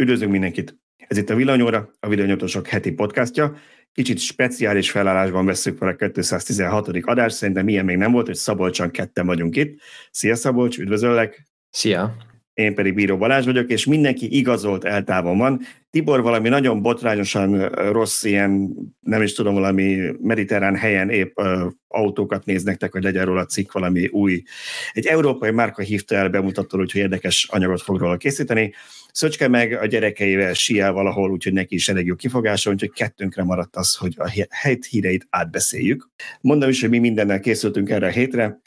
Üdvözlünk mindenkit! Ez itt a Villanyóra, a Villanyotosok heti podcastja. Kicsit speciális felállásban veszük fel a 216. adás, szerintem ilyen még nem volt, hogy Szabolcsan ketten vagyunk itt. Szia Szabolcs, üdvözöllek! Szia! Én pedig Bíró Balázs vagyok, és mindenki igazolt eltávon van. Tibor valami nagyon botrányosan rossz, ilyen, nem is tudom, valami mediterrán helyen épp uh, autókat néz nektek, hogy legyen róla cikk, valami új. Egy európai márka hívta el bemutattól, úgyhogy érdekes anyagot fog róla készíteni. Szöcske meg a gyerekeivel siel valahol, úgyhogy neki is elég jó kifogása, úgyhogy kettőnkre maradt az, hogy a helyt híreit átbeszéljük. Mondom is, hogy mi mindennel készültünk erre a hétre,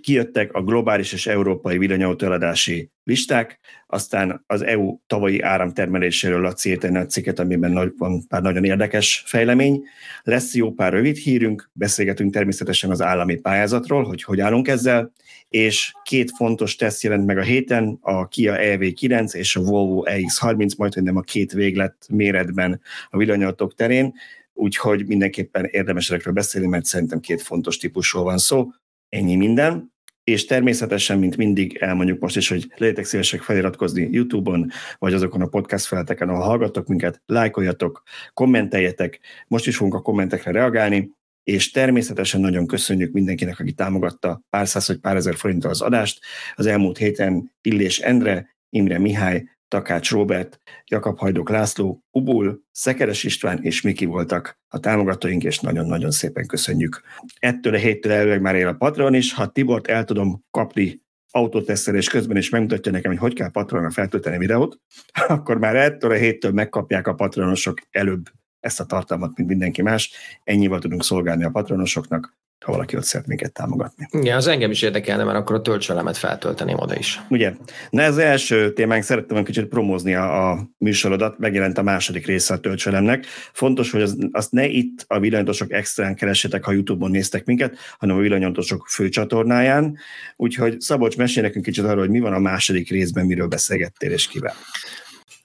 kijöttek a globális és európai villanyautó eladási listák, aztán az EU tavalyi áramtermeléséről a írteni a cikket, amiben van pár nagyon érdekes fejlemény. Lesz jó pár rövid hírünk, beszélgetünk természetesen az állami pályázatról, hogy hogy állunk ezzel, és két fontos teszt jelent meg a héten, a Kia EV9 és a Volvo EX30, majd nem a két véglet méretben a villanyautók terén, úgyhogy mindenképpen érdemes ezekről beszélni, mert szerintem két fontos típusról van szó. Ennyi minden. És természetesen, mint mindig elmondjuk most is, hogy legyetek szívesek feliratkozni YouTube-on, vagy azokon a podcast felteken, ahol hallgatok minket, lájkoljatok, kommenteljetek. Most is fogunk a kommentekre reagálni, és természetesen nagyon köszönjük mindenkinek, aki támogatta pár száz vagy pár ezer forinttal az adást. Az elmúlt héten Illés Endre, Imre Mihály, Takács Robert, Jakab Hajdok László, Ubul, Szekeres István és Miki voltak a támogatóink, és nagyon-nagyon szépen köszönjük. Ettől a héttől elvileg már él a Patreon is, ha Tibort el tudom kapni autótesztelés közben, és megmutatja nekem, hogy hogy kell Patreonra feltölteni videót, akkor már ettől a héttől megkapják a patronosok előbb ezt a tartalmat, mint mindenki más. Ennyivel tudunk szolgálni a patronosoknak, ha valaki ott szeret minket támogatni. Igen, az engem is érdekelne, mert akkor a töltselemet feltölteném oda is. Ugye? Na ez az első témánk, szerettem egy kicsit promózni a, a műsorodat, megjelent a második része a töltselemnek. Fontos, hogy az, azt ne itt a villanyosok extrán keressetek, ha YouTube-on néztek minket, hanem a villanyosok főcsatornáján. Úgyhogy Szabolcs, mesél nekünk kicsit arról, hogy mi van a második részben, miről beszélgettél és kivel.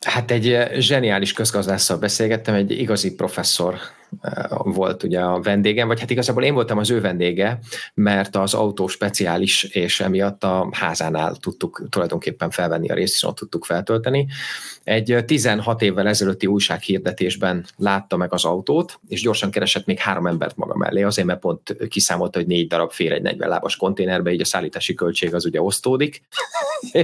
Hát egy zseniális közgazdásszal beszélgettem, egy igazi professzor volt ugye a vendégem, vagy hát igazából én voltam az ő vendége, mert az autó speciális, és emiatt a házánál tudtuk tulajdonképpen felvenni a részt, és ott tudtuk feltölteni. Egy 16 évvel ezelőtti újsághirdetésben látta meg az autót, és gyorsan keresett még három embert maga mellé, azért mert pont kiszámolta, hogy négy darab fér egy 40 lábas konténerbe, így a szállítási költség az ugye osztódik.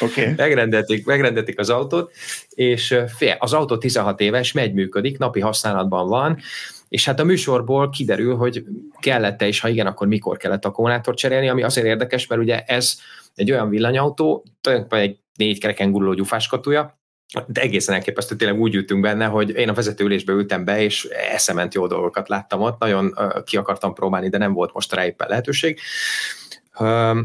okay. megrendelték, megrendelték az autót, és fél, az autó 16 éves, megy, működik, napi használatban van, és hát a műsorból kiderül, hogy kellett-e, és ha igen, akkor mikor kellett akkumulátort cserélni, ami azért érdekes, mert ugye ez egy olyan villanyautó, tulajdonképpen egy négy kereken guruló gyufáskatúja, de egészen elképesztő, tényleg úgy ültünk benne, hogy én a vezetőülésbe ültem be, és eszement jó dolgokat láttam ott, nagyon ki akartam próbálni, de nem volt most rá éppen lehetőség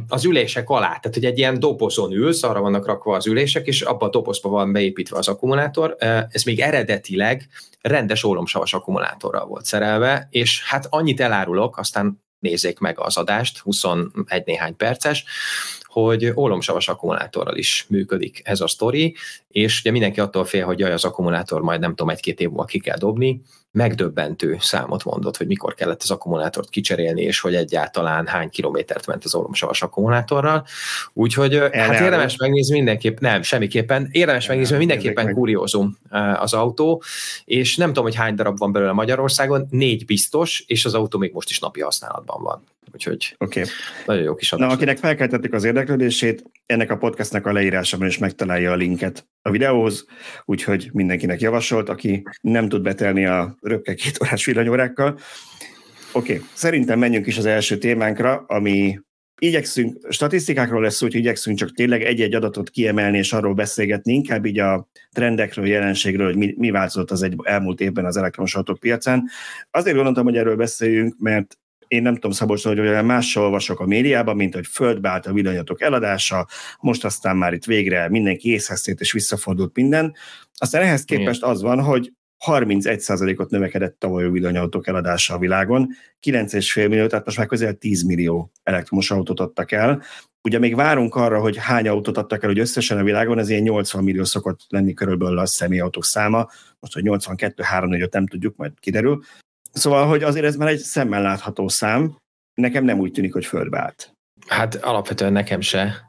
az ülések alá, tehát hogy egy ilyen dobozon ülsz, arra vannak rakva az ülések, és abban a dobozba van beépítve az akkumulátor. Ez még eredetileg rendes ólomsavas akkumulátorral volt szerelve, és hát annyit elárulok, aztán nézzék meg az adást, 21 néhány perces, hogy ólomsavas akkumulátorral is működik ez a sztori, és ugye mindenki attól fél, hogy jaj, az akkumulátor majd nem tudom, egy-két év múlva ki kell dobni, megdöbbentő számot mondott, hogy mikor kellett az akkumulátort kicserélni, és hogy egyáltalán hány kilométert ment az ólomsavas akkumulátorral. Úgyhogy El hát érdemes megnézni mindenképp, nem, semmiképpen, érdemes megnézni, mindenképpen kuriózum az autó, és nem tudom, hogy hány darab van belőle Magyarországon, négy biztos, és az autó még most is napi használatban van. Úgyhogy okay. nagyon jó kis adás. Na, akinek felkeltettük az érdeklődését, ennek a podcastnak a leírásában is megtalálja a linket a videóhoz, úgyhogy mindenkinek javasolt, aki nem tud betelni a röpke két órás villanyórákkal. Oké, okay. szerintem menjünk is az első témánkra, ami igyekszünk, statisztikákról lesz hogy igyekszünk csak tényleg egy-egy adatot kiemelni és arról beszélgetni, inkább így a trendekről, jelenségről, hogy mi, mi változott az egy elmúlt évben az elektromos autók piacán. Azért gondoltam, hogy erről beszéljünk, mert én nem tudom Szabolcs, hogy olyan mással olvasok a médiában, mint hogy földbe állt a villanyatok eladása, most aztán már itt végre mindenki észheztét és visszafordult minden. Aztán ehhez képest az van, hogy 31%-ot növekedett tavaly a villanyautók eladása a világon, 9,5 millió, tehát most már közel 10 millió elektromos autót adtak el. Ugye még várunk arra, hogy hány autót adtak el, hogy összesen a világon, ez ilyen 80 millió szokott lenni körülbelül a személyautók száma, most, hogy 82, 3, 4, nem tudjuk, majd kiderül. Szóval, hogy azért ez már egy szemmel látható szám, nekem nem úgy tűnik, hogy földbe. Hát alapvetően nekem se.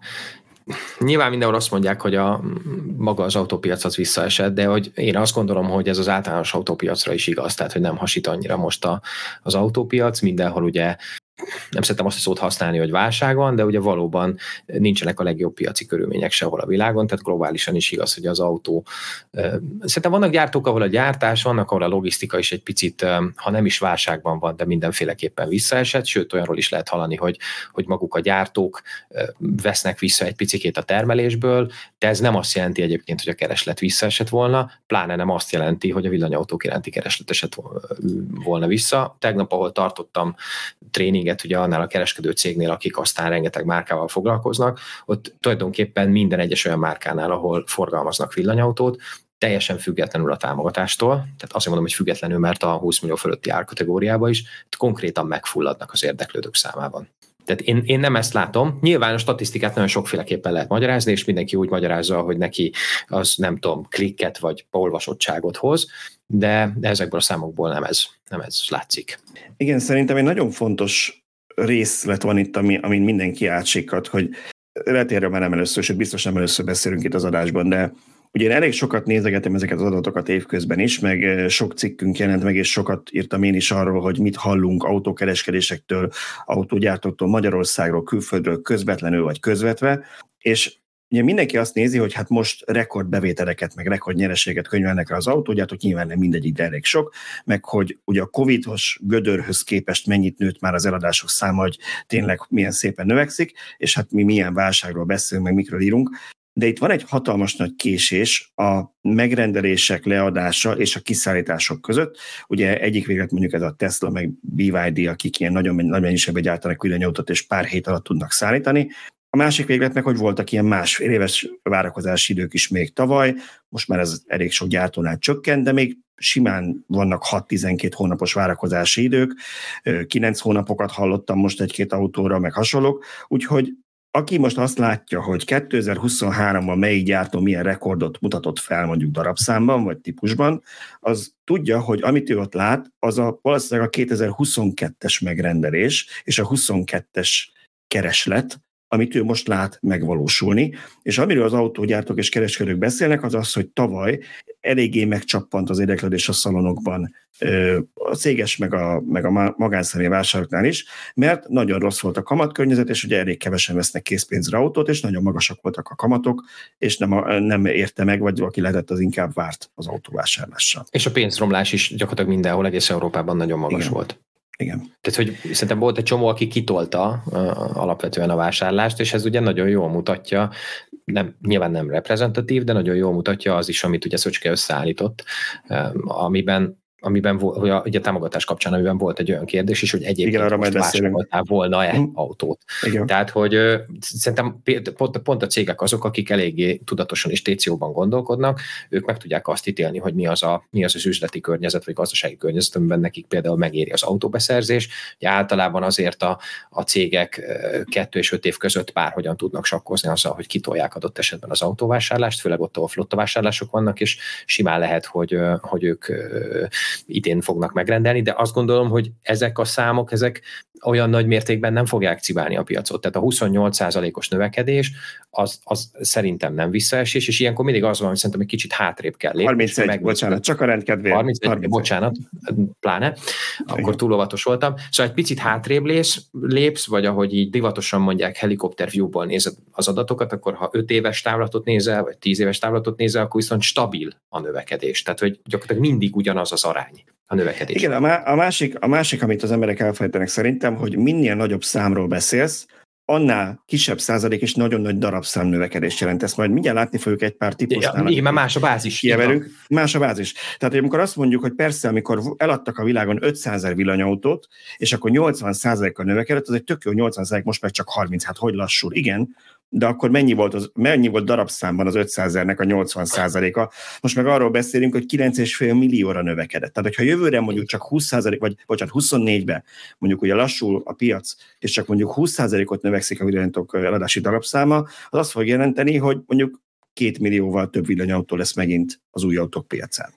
nyilván mindenhol azt mondják, hogy a maga az autópiac az visszaesett, de hogy én azt gondolom, hogy ez az általános autópiacra is igaz, tehát hogy nem hasít annyira most a, az autópiac, mindenhol ugye nem szeretem azt a szót használni, hogy válság van, de ugye valóban nincsenek a legjobb piaci körülmények sehol a világon, tehát globálisan is igaz, hogy az autó. Szerintem vannak gyártók, ahol a gyártás, vannak, ahol a logisztika is egy picit, ha nem is válságban van, de mindenféleképpen visszaesett, sőt olyanról is lehet hallani, hogy, hogy maguk a gyártók vesznek vissza egy picikét a termelésből, de ez nem azt jelenti egyébként, hogy a kereslet visszaesett volna, pláne nem azt jelenti, hogy a villanyautók iránti kereslet esett volna vissza. Tegnap, ahol tartottam tréninget, céget, ugye annál a kereskedő cégnél, akik aztán rengeteg márkával foglalkoznak, ott tulajdonképpen minden egyes olyan márkánál, ahol forgalmaznak villanyautót, teljesen függetlenül a támogatástól, tehát azt mondom, hogy függetlenül, mert a 20 millió fölötti árkategóriában is konkrétan megfulladnak az érdeklődők számában. Tehát én, én nem ezt látom. Nyilván a statisztikát nagyon sokféleképpen lehet magyarázni, és mindenki úgy magyarázza, hogy neki az nem tudom, klikket vagy olvasottságot hoz, de ezekből a számokból nem ez, nem ez látszik. Igen, szerintem egy nagyon fontos részlet van itt, ami, amin mindenki átsikat, hogy lehet erről már nem először, sőt biztos nem először beszélünk itt az adásban, de ugye én elég sokat nézegetem ezeket az adatokat évközben is, meg eh, sok cikkünk jelent meg, és sokat írtam én is arról, hogy mit hallunk autókereskedésektől, autógyártóktól, Magyarországról, külföldről, közvetlenül vagy közvetve, és Ugye mindenki azt nézi, hogy hát most rekordbevételeket, meg rekordnyereséget könyvelnek el az autógyártók, nyilván nem mindegyik, de elég sok, meg hogy ugye a covidos gödörhöz képest mennyit nőtt már az eladások száma, hogy tényleg milyen szépen növekszik, és hát mi milyen válságról beszélünk, meg mikről írunk. De itt van egy hatalmas nagy késés a megrendelések leadása és a kiszállítások között. Ugye egyik véglet mondjuk ez a Tesla, meg BYD, akik ilyen nagyon nagy mennyiségben gyártanak villanyautót, és pár hét alatt tudnak szállítani. A másik véglet meg, hogy voltak ilyen másfél éves várakozási idők is még tavaly, most már ez elég sok gyártónál csökkent, de még simán vannak 6-12 hónapos várakozási idők, 9 hónapokat hallottam most egy-két autóra, meg hasonlók, úgyhogy aki most azt látja, hogy 2023-ban melyik gyártó milyen rekordot mutatott fel mondjuk darabszámban vagy típusban, az tudja, hogy amit ő ott lát, az a valószínűleg a 2022-es megrendelés és a 22-es kereslet, amit ő most lát megvalósulni. És amiről az autógyártók és kereskedők beszélnek, az az, hogy tavaly eléggé megcsappant az érdeklődés a szalonokban, a céges meg a, meg a magánszemély vásároknál is, mert nagyon rossz volt a kamatkörnyezet, és ugye elég kevesen vesznek készpénzre autót, és nagyon magasak voltak a kamatok, és nem, a, nem érte meg, vagy aki lehetett, az inkább várt az autóvásárlással. És a pénzromlás is gyakorlatilag mindenhol, egész Európában nagyon magas Igen. volt. Igen. Tehát, hogy szerintem volt egy csomó, aki kitolta alapvetően a vásárlást, és ez ugye nagyon jól mutatja, nem, nyilván nem reprezentatív, de nagyon jól mutatja az is, amit ugye Szöcske összeállított, amiben amiben hogy a, ugye a támogatás kapcsán, amiben volt egy olyan kérdés is, hogy egyébként Igen, arra most vásároltál volna-e mm. autót. Igen. Tehát, hogy szerintem pont, pont a cégek azok, akik eléggé tudatosan és técióban gondolkodnak, ők meg tudják azt ítélni, hogy mi az, a, mi az az üzleti környezet, vagy gazdasági környezet, amiben nekik például megéri az autóbeszerzés. Ugye általában azért a, a cégek kettő és öt év között bárhogyan tudnak sakkozni azzal, hogy kitolják adott esetben az autóvásárlást, főleg ott, ahol flottavásárlások vannak, és simán lehet, hogy, hogy ők idén fognak megrendelni, de azt gondolom, hogy ezek a számok, ezek olyan nagy mértékben nem fogják cibálni a piacot. Tehát a 28%-os növekedés az, az szerintem nem visszaesés, és ilyenkor mindig az van, hogy szerintem egy kicsit hátrébb kell lépni. 31, meg, bocsánat, csak a rendkedvéért. 31, 31, bocsánat, pláne, akkor túl óvatos voltam. Szóval egy picit hátrébb lépsz, lépsz, vagy ahogy így divatosan mondják, helikopter view-ból nézed az adatokat, akkor ha 5 éves távlatot nézel, vagy 10 éves távlatot nézel, akkor viszont stabil a növekedés. Tehát, hogy gyakorlatilag mindig ugyanaz az arány a növekedés. Igen, a, má- a, másik, a másik, amit az emberek elfelejtenek szerintem, hogy minél nagyobb számról beszélsz, annál kisebb százalék és nagyon nagy darabszám növekedést jelent. Ezt majd mindjárt látni fogjuk egy pár típusnál. Ja, igen, mert más a bázis. Kiemelünk. Más a bázis. Tehát, hogy amikor azt mondjuk, hogy persze, amikor eladtak a világon 500 ezer villanyautót, és akkor 80 százalékkal növekedett, az egy tök jó 80 százalék, most meg csak 30, hát hogy lassul? Igen, de akkor mennyi volt, az, mennyi volt darabszámban az 500 ezernek a 80 százaléka? Most meg arról beszélünk, hogy 9,5 millióra növekedett. Tehát, hogyha jövőre mondjuk csak 20 százalék, vagy bocsánat, 24-be mondjuk ugye lassul a piac, és csak mondjuk 20 százalékot növekszik a villanyautók eladási darabszáma, az azt fog jelenteni, hogy mondjuk két millióval több villanyautó lesz megint az új autók piacán.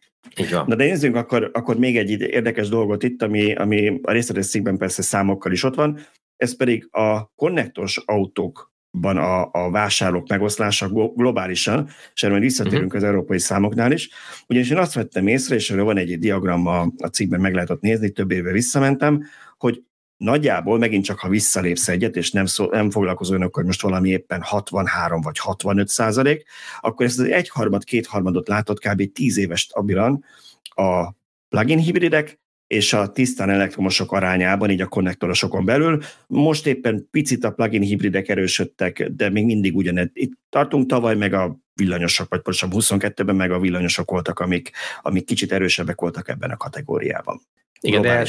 Van. Na de nézzünk akkor, akkor még egy érdekes dolgot itt, ami, ami a részletes persze számokkal is ott van, ez pedig a konnektos autók van a, a vásárlók megoszlása globálisan, és erről visszatérünk uh-huh. az európai számoknál is. Ugyanis én azt vettem észre, és erről van egy diagramma a cikkben meg lehetett nézni, több éve visszamentem, hogy nagyjából megint csak, ha visszalépsz egyet, és nem, szó, nem foglalkozol hogy most valami éppen 63 vagy 65 százalék, akkor ezt az egyharmad, kétharmadot látod kb. 10 éves stabilan a plugin hibridek és a tisztán elektromosok arányában, így a konnektorosokon belül. Most éppen picit a plugin hibridek erősödtek, de még mindig ugyanett. Itt tartunk tavaly, meg a villanyosok, vagy pontosabban 22-ben meg a villanyosok voltak, amik, amik kicsit erősebbek voltak ebben a kategóriában. Igen, de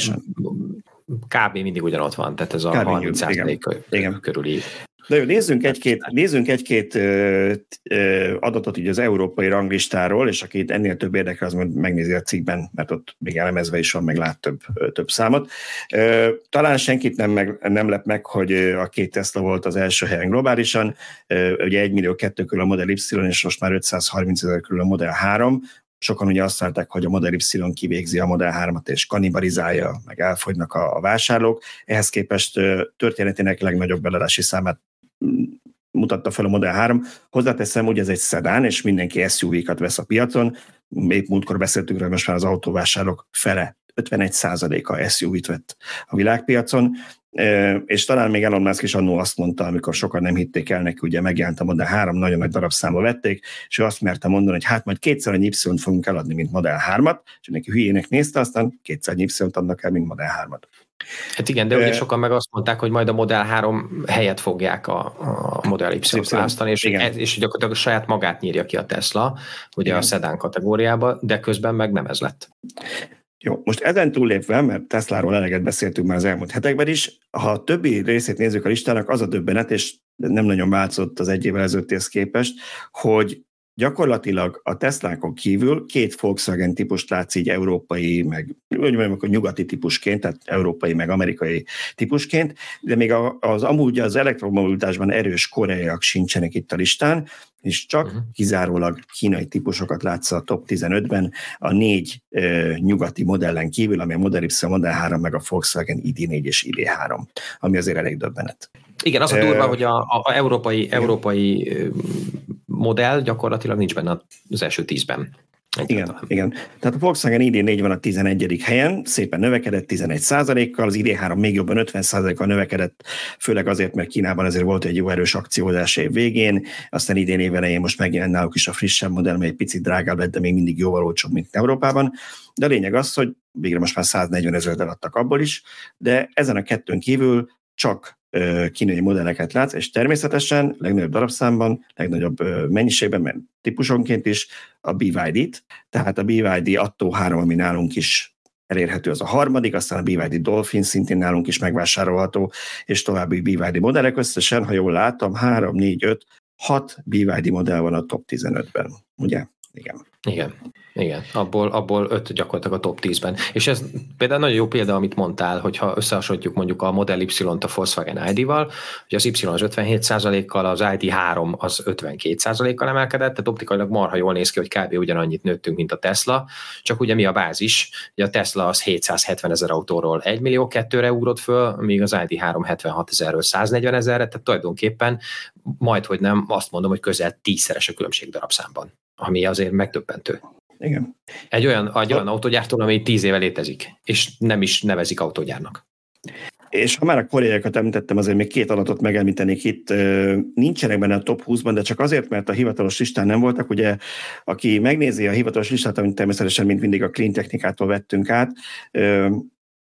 kb. mindig ugyanott van, tehát ez a kb. 30 igen. igen. Na jó, nézzünk egy-két, nézzünk egy-két ö, ö, adatot így az európai ranglistáról, és aki ennél több érdekel, az majd megnézi a cikkben, mert ott még elemezve is van, meg lát több, több számot. Ö, talán senkit nem, meg, nem lep meg, hogy a két Tesla volt az első helyen globálisan, ö, ugye 1 millió 2 körül a Model Y, és most már 530 ezer körül a Model 3, sokan ugye azt várták, hogy a Model Y kivégzi a Model 3-at és kanibalizálja, meg elfogynak a, a vásárlók. Ehhez képest történetének legnagyobb beladási számát mutatta fel a Model 3. Hozzáteszem, hogy ez egy szedán, és mindenki SUV-kat vesz a piacon. Épp múltkor beszéltünk hogy most már az autóvásárlók fele 51%-a SUV-t vett a világpiacon, és talán még Elon Musk is annó azt mondta, amikor sokan nem hitték el neki, ugye megjelent a Model 3, nagyon nagy darabszámba vették, és ő azt merte mondani, hogy hát majd kétszer a y fogunk eladni, mint Model 3-at, és neki hülyének nézte, aztán kétszer y adnak el, mint Model 3-at. Hát igen, de ugye sokan meg azt mondták, hogy majd a Model 3 helyet fogják a, a Model Y választani, és, ez, és gyakorlatilag saját magát nyírja ki a Tesla, ugye igen. a szedán kategóriába, de közben meg nem ez lett. Jó, most ezen túllépve, mert Tesláról eleget beszéltünk már az elmúlt hetekben is, ha a többi részét nézzük a listának, az a döbbenet, és nem nagyon változott az egy évvel ezelőttihez képest, hogy gyakorlatilag a Teslákon kívül két Volkswagen típust látsz így európai, meg úgy mondjam, akkor nyugati típusként, tehát európai, meg amerikai típusként, de még az amúgy az elektromobilitásban erős koreaiak sincsenek itt a listán, és csak uh-huh. kizárólag kínai típusokat látsz a top 15-ben, a négy e, nyugati modellen kívül, ami a Model Y, Model 3, meg a Volkswagen ID4 és ID3, ami azért elég döbbenet. Igen, az a durva, uh, hogy a, a, a európai, európai modell gyakorlatilag nincs benne az első tízben. Igen, igen. Tehát a Volkswagen ID4 van a 11. helyen, szépen növekedett 11 kal az ID3 még jobban 50% kal növekedett, főleg azért, mert Kínában azért volt egy jó erős akciózás év végén, aztán idén év elején most megjelent náluk is a frissebb modell, mely egy picit drágább lett, de még mindig jóval olcsóbb, mint Európában. De a lényeg az, hogy végre most már 140 ezeret eladtak abból is, de ezen a kettőn kívül csak kínai modelleket látsz, és természetesen legnagyobb darabszámban, legnagyobb mennyiségben, mert típusonként is a BYD-t, tehát a BYD Atto 3, ami nálunk is elérhető az a harmadik, aztán a BYD Dolphin szintén nálunk is megvásárolható, és további BYD modellek összesen, ha jól látom, 3, 4, 5, 6 BYD modell van a top 15-ben, ugye? Igen. Igen. Igen, abból, abból öt gyakorlatilag a top 10-ben. És ez például nagyon jó példa, amit mondtál, hogyha összehasonlítjuk mondjuk a Model Y-t a Volkswagen ID-val, hogy az Y az 57%-kal, az ID3 az 52%-kal emelkedett, tehát optikailag marha jól néz ki, hogy kb. ugyanannyit nőttünk, mint a Tesla, csak ugye mi a bázis, hogy a Tesla az 770 ezer autóról 1 millió kettőre ugrott föl, míg az ID3 76 ezerről 140 ezerre, tehát tulajdonképpen majd, hogy nem, azt mondom, hogy közel tízszeres a különbség darabszámban, ami azért megdöbbentő. Igen. Egy olyan, egy olyan autógyártó, ami tíz éve létezik, és nem is nevezik autógyárnak. És ha már a koreaiakat említettem, azért még két adatot megemlítenék itt. Nincsenek benne a top 20-ban, de csak azért, mert a hivatalos listán nem voltak. Ugye, aki megnézi a hivatalos listát, amit természetesen, mint mindig a clean technikától vettünk át,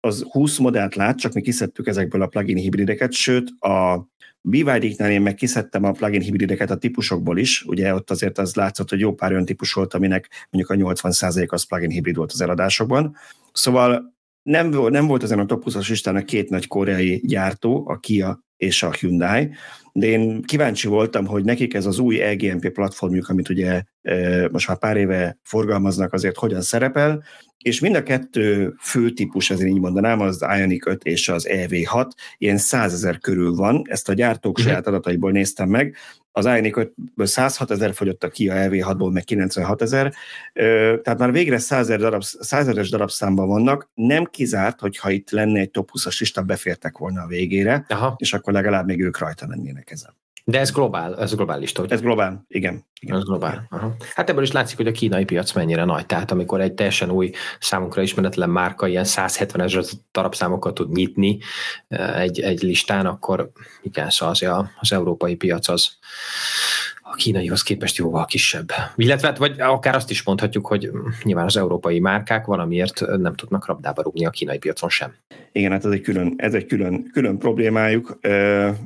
az 20 modellt lát, csak mi kiszedtük ezekből a plugin hibrideket, sőt a BYD-knál én meg kiszedtem a plugin hibrideket a típusokból is, ugye ott azért az látszott, hogy jó pár olyan típus volt, aminek mondjuk a 80% az plugin hibrid volt az eladásokban. Szóval nem, nem volt ezen a top 20-as listának két nagy koreai gyártó, a Kia és a Hyundai, de én kíváncsi voltam, hogy nekik ez az új EGMP platformjuk, amit ugye e, most már pár éve forgalmaznak, azért hogyan szerepel, és mind a kettő fő típus, ezért így mondanám, az Ioniq 5 és az EV6, ilyen 100 ezer körül van, ezt a gyártók uh-huh. saját adataiból néztem meg, az Ioniq 5-ből 106 ezer fogyott a Kia EV6-ból, meg 96 ezer, tehát már végre 100 darab, 100 ezeres darabszámban vannak, nem kizárt, hogyha itt lenne egy top 20-as lista, befértek volna a végére, Aha. és akkor legalább még ők rajta lennének ezen. De ez globál, ez globális, hogy? Ez globál, igen. igen. Ez globál. Aha. Hát ebből is látszik, hogy a kínai piac mennyire nagy. Tehát amikor egy teljesen új számunkra ismeretlen márka ilyen 170 ezer darabszámokat tud nyitni eh, egy, egy listán, akkor igen, szóval az, az európai piac az, a kínaihoz képest jóval kisebb. Illetve, hát, vagy akár azt is mondhatjuk, hogy nyilván az európai márkák valamiért nem tudnak rabdába rúgni a kínai piacon sem. Igen, hát ez egy külön, ez egy külön, külön problémájuk.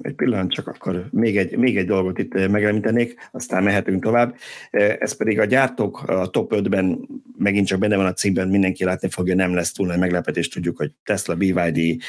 Egy pillanat csak akkor még egy, még egy dolgot itt megemlítenék, aztán mehetünk tovább. Ez pedig a gyártók a top 5-ben megint csak benne van a cikkben, mindenki látni fogja, nem lesz túl nagy meglepetés, tudjuk, hogy Tesla, BYD,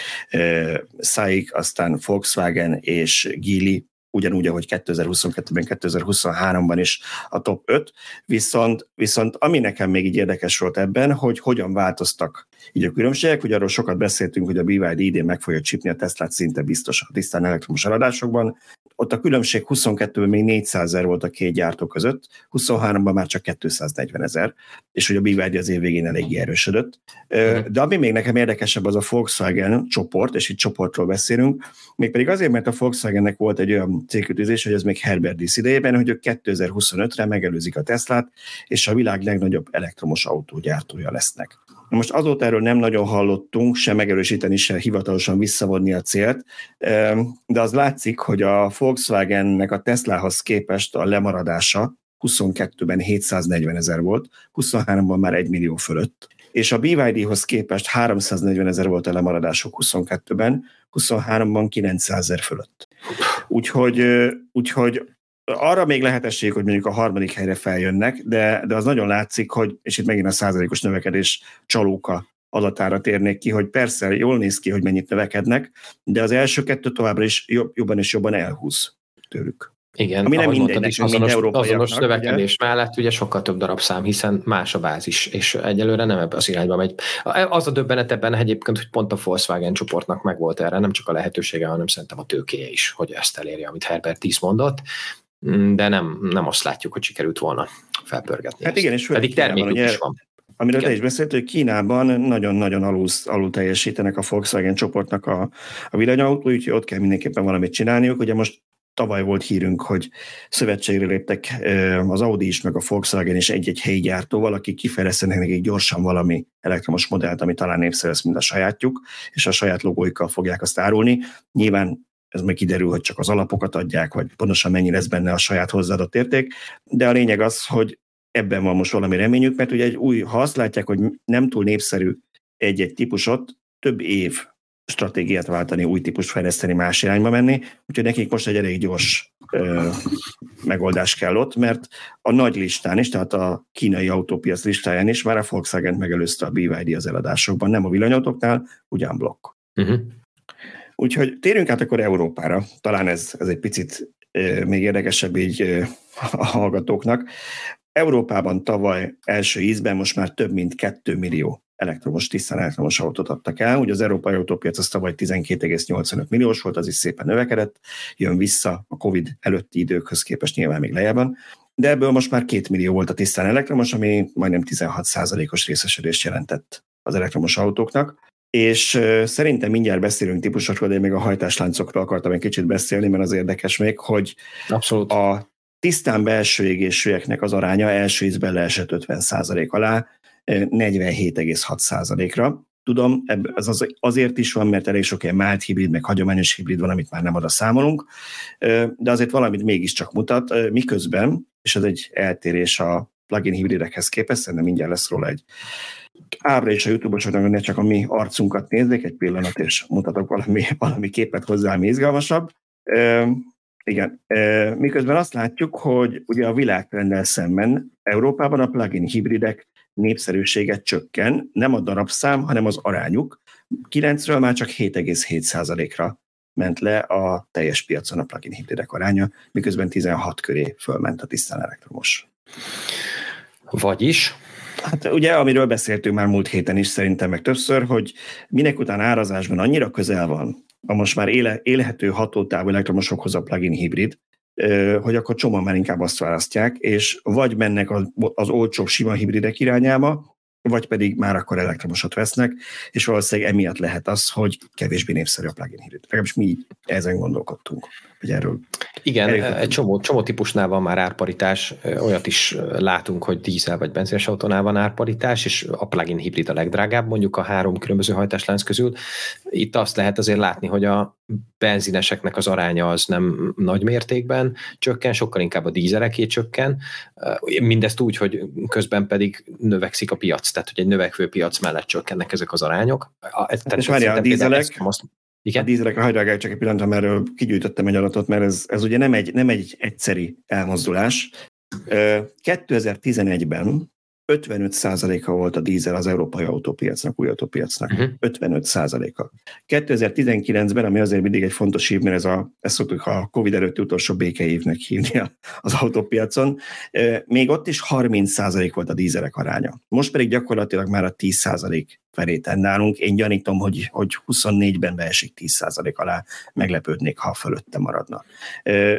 SAIC, aztán Volkswagen és Geely ugyanúgy, ahogy 2022-ben, 2023-ban is a top 5, viszont, viszont ami nekem még így érdekes volt ebben, hogy hogyan változtak így a különbségek, hogy arról sokat beszéltünk, hogy a BYD idén meg fogja csipni a Teslát szinte biztos a tisztán elektromos eladásokban, ott a különbség 22-ben még 400 ezer volt a két gyártó között, 23-ban már csak 240 ezer, és hogy a BYD az év végén eléggé erősödött. Mhm. De ami még nekem érdekesebb, az a Volkswagen csoport, és itt csoportról beszélünk, mégpedig azért, mert a Volkswagennek volt egy olyan célkötőzés, hogy ez még Herbert Diss idejében, hogy ők 2025-re megelőzik a Teslát, és a világ legnagyobb elektromos autógyártója lesznek. Most azóta erről nem nagyon hallottunk, se megerősíteni, se hivatalosan visszavonni a célt, de az látszik, hogy a Volkswagennek a Teslahoz képest a lemaradása 22-ben 740 ezer volt, 23-ban már 1 millió fölött, és a BYD-hoz képest 340 ezer volt a lemaradások 22-ben, 23-ban 900 ezer fölött. Úgyhogy, úgyhogy arra még lehetesség, hogy mondjuk a harmadik helyre feljönnek, de, de az nagyon látszik, hogy, és itt megint a százalékos növekedés csalóka adatára térnék ki, hogy persze jól néz ki, hogy mennyit növekednek, de az első kettő továbbra is jobb, jobban és jobban elhúz tőlük. Igen, Ami nem mindegy, is, azonos, azonos növekedés ugye? mellett ugye sokkal több darabszám, hiszen más a bázis, és egyelőre nem ebbe az irányba megy. Az a döbbenet ebben egyébként, hogy pont a Volkswagen csoportnak megvolt erre nem csak a lehetősége, hanem szerintem a tőkéje is, hogy ezt elérje, amit Herbert 10 mondott, de nem, nem azt látjuk, hogy sikerült volna felpörgetni. Hát ezt. igen, és Pedig termékük ugye, is van. Amiről Igen. te is beszélt, hogy Kínában nagyon-nagyon alul, alul teljesítenek a Volkswagen csoportnak a, a villanyautó, úgyhogy ott kell mindenképpen valamit csinálniuk. Ugye most tavaly volt hírünk, hogy szövetségre léptek az Audi is, meg a Volkswagen is egy-egy helyi gyártóval, akik kifejlesztenek nekik gyorsan valami elektromos modellt, ami talán népszerű lesz, mint a sajátjuk, és a saját logóikkal fogják azt árulni. Nyilván ez meg kiderül, hogy csak az alapokat adják, vagy pontosan mennyi lesz benne a saját hozzáadott érték, de a lényeg az, hogy ebben van most valami reményük, mert ugye egy új, ha azt látják, hogy nem túl népszerű egy-egy típusot, több év stratégiát váltani, új típust fejleszteni, más irányba menni, úgyhogy nekik most egy elég gyors ö, megoldás kell ott, mert a nagy listán is, tehát a kínai autópiac listáján is már a Volkswagen megelőzte a BYD az eladásokban, nem a villanyautóknál, ugyan blokk. Uh-huh. Úgyhogy térjünk át akkor Európára, talán ez, ez egy picit még érdekesebb így a hallgatóknak. Európában tavaly első ízben most már több mint 2 millió elektromos, tisztán elektromos autót adtak el. Ugye az európai autópiac az tavaly 12,85 milliós volt, az is szépen növekedett, jön vissza a Covid előtti időkhöz képest nyilván még lejjebben, de ebből most már 2 millió volt a tisztán elektromos, ami majdnem 16%-os részesedést jelentett az elektromos autóknak. És szerintem mindjárt beszélünk típusokról, de én még a hajtásláncokról akartam egy kicsit beszélni, mert az érdekes még, hogy Abszolút. a tisztán belső égésűeknek az aránya első ízben leesett 50% alá, 47,6%-ra. Tudom, ez az azért is van, mert elég sok ilyen mált hibrid, meg hagyományos hibrid van, amit már nem oda számolunk, de azért valamit mégiscsak mutat, miközben, és ez egy eltérés a plugin hibridekhez képest, szerintem mindjárt lesz róla egy ábra és a YouTube-osoknak ne csak a mi arcunkat nézzék, egy pillanat, és mutatok valami, valami képet hozzá, ami izgalmasabb. Igen. Miközben azt látjuk, hogy ugye a világtrenddel szemben Európában a plugin hibridek népszerűsége csökken, nem a darabszám, hanem az arányuk. 9-ről már csak 7,7%-ra ment le a teljes piacon a plugin hibridek aránya, miközben 16 köré fölment a tisztán elektromos. Vagyis? Hát ugye, amiről beszéltünk már múlt héten is szerintem meg többször, hogy minek után árazásban annyira közel van a most már éle, élhető hatótávú elektromosokhoz a plugin hibrid, hogy akkor csomóan már inkább azt választják, és vagy mennek az, az olcsóbb sima hibridek irányába, vagy pedig már akkor elektromosat vesznek, és valószínűleg emiatt lehet az, hogy kevésbé népszerű a plug-in hibrid. Legalábbis mi ezen gondolkodtunk hogy erről. Igen, egy csomó, csomó típusnál van már árparitás, olyat is látunk, hogy dízel vagy benzines autónál van árparitás, és a plug-in hibrid a legdrágább mondjuk a három különböző hajtáslánc közül. Itt azt lehet azért látni, hogy a benzineseknek az aránya az nem nagy mértékben csökken, sokkal inkább a dízeleké csökken, mindezt úgy, hogy közben pedig növekszik a piac, tehát hogy egy növekvő piac mellett csökkennek ezek az arányok. Hát és várja, a dízelek, igen? A dízelekre hagyd csak egy pillanatra, mert kigyűjtöttem egy adatot, mert ez, ez ugye nem egy, nem egy egyszeri elmozdulás. 2011-ben 55%-a volt a dízel az európai autópiacnak, új autópiacnak. Uh-huh. 55%-a. 2019-ben, ami azért mindig egy fontos év, mert ez a, ezt szoktuk a Covid előtti utolsó békeévnek hívni az autópiacon, még ott is 30% volt a dízelek aránya. Most pedig gyakorlatilag már a 10% felé nálunk. Én gyanítom, hogy, hogy 24-ben beesik 10% alá, meglepődnék, ha fölötte maradna.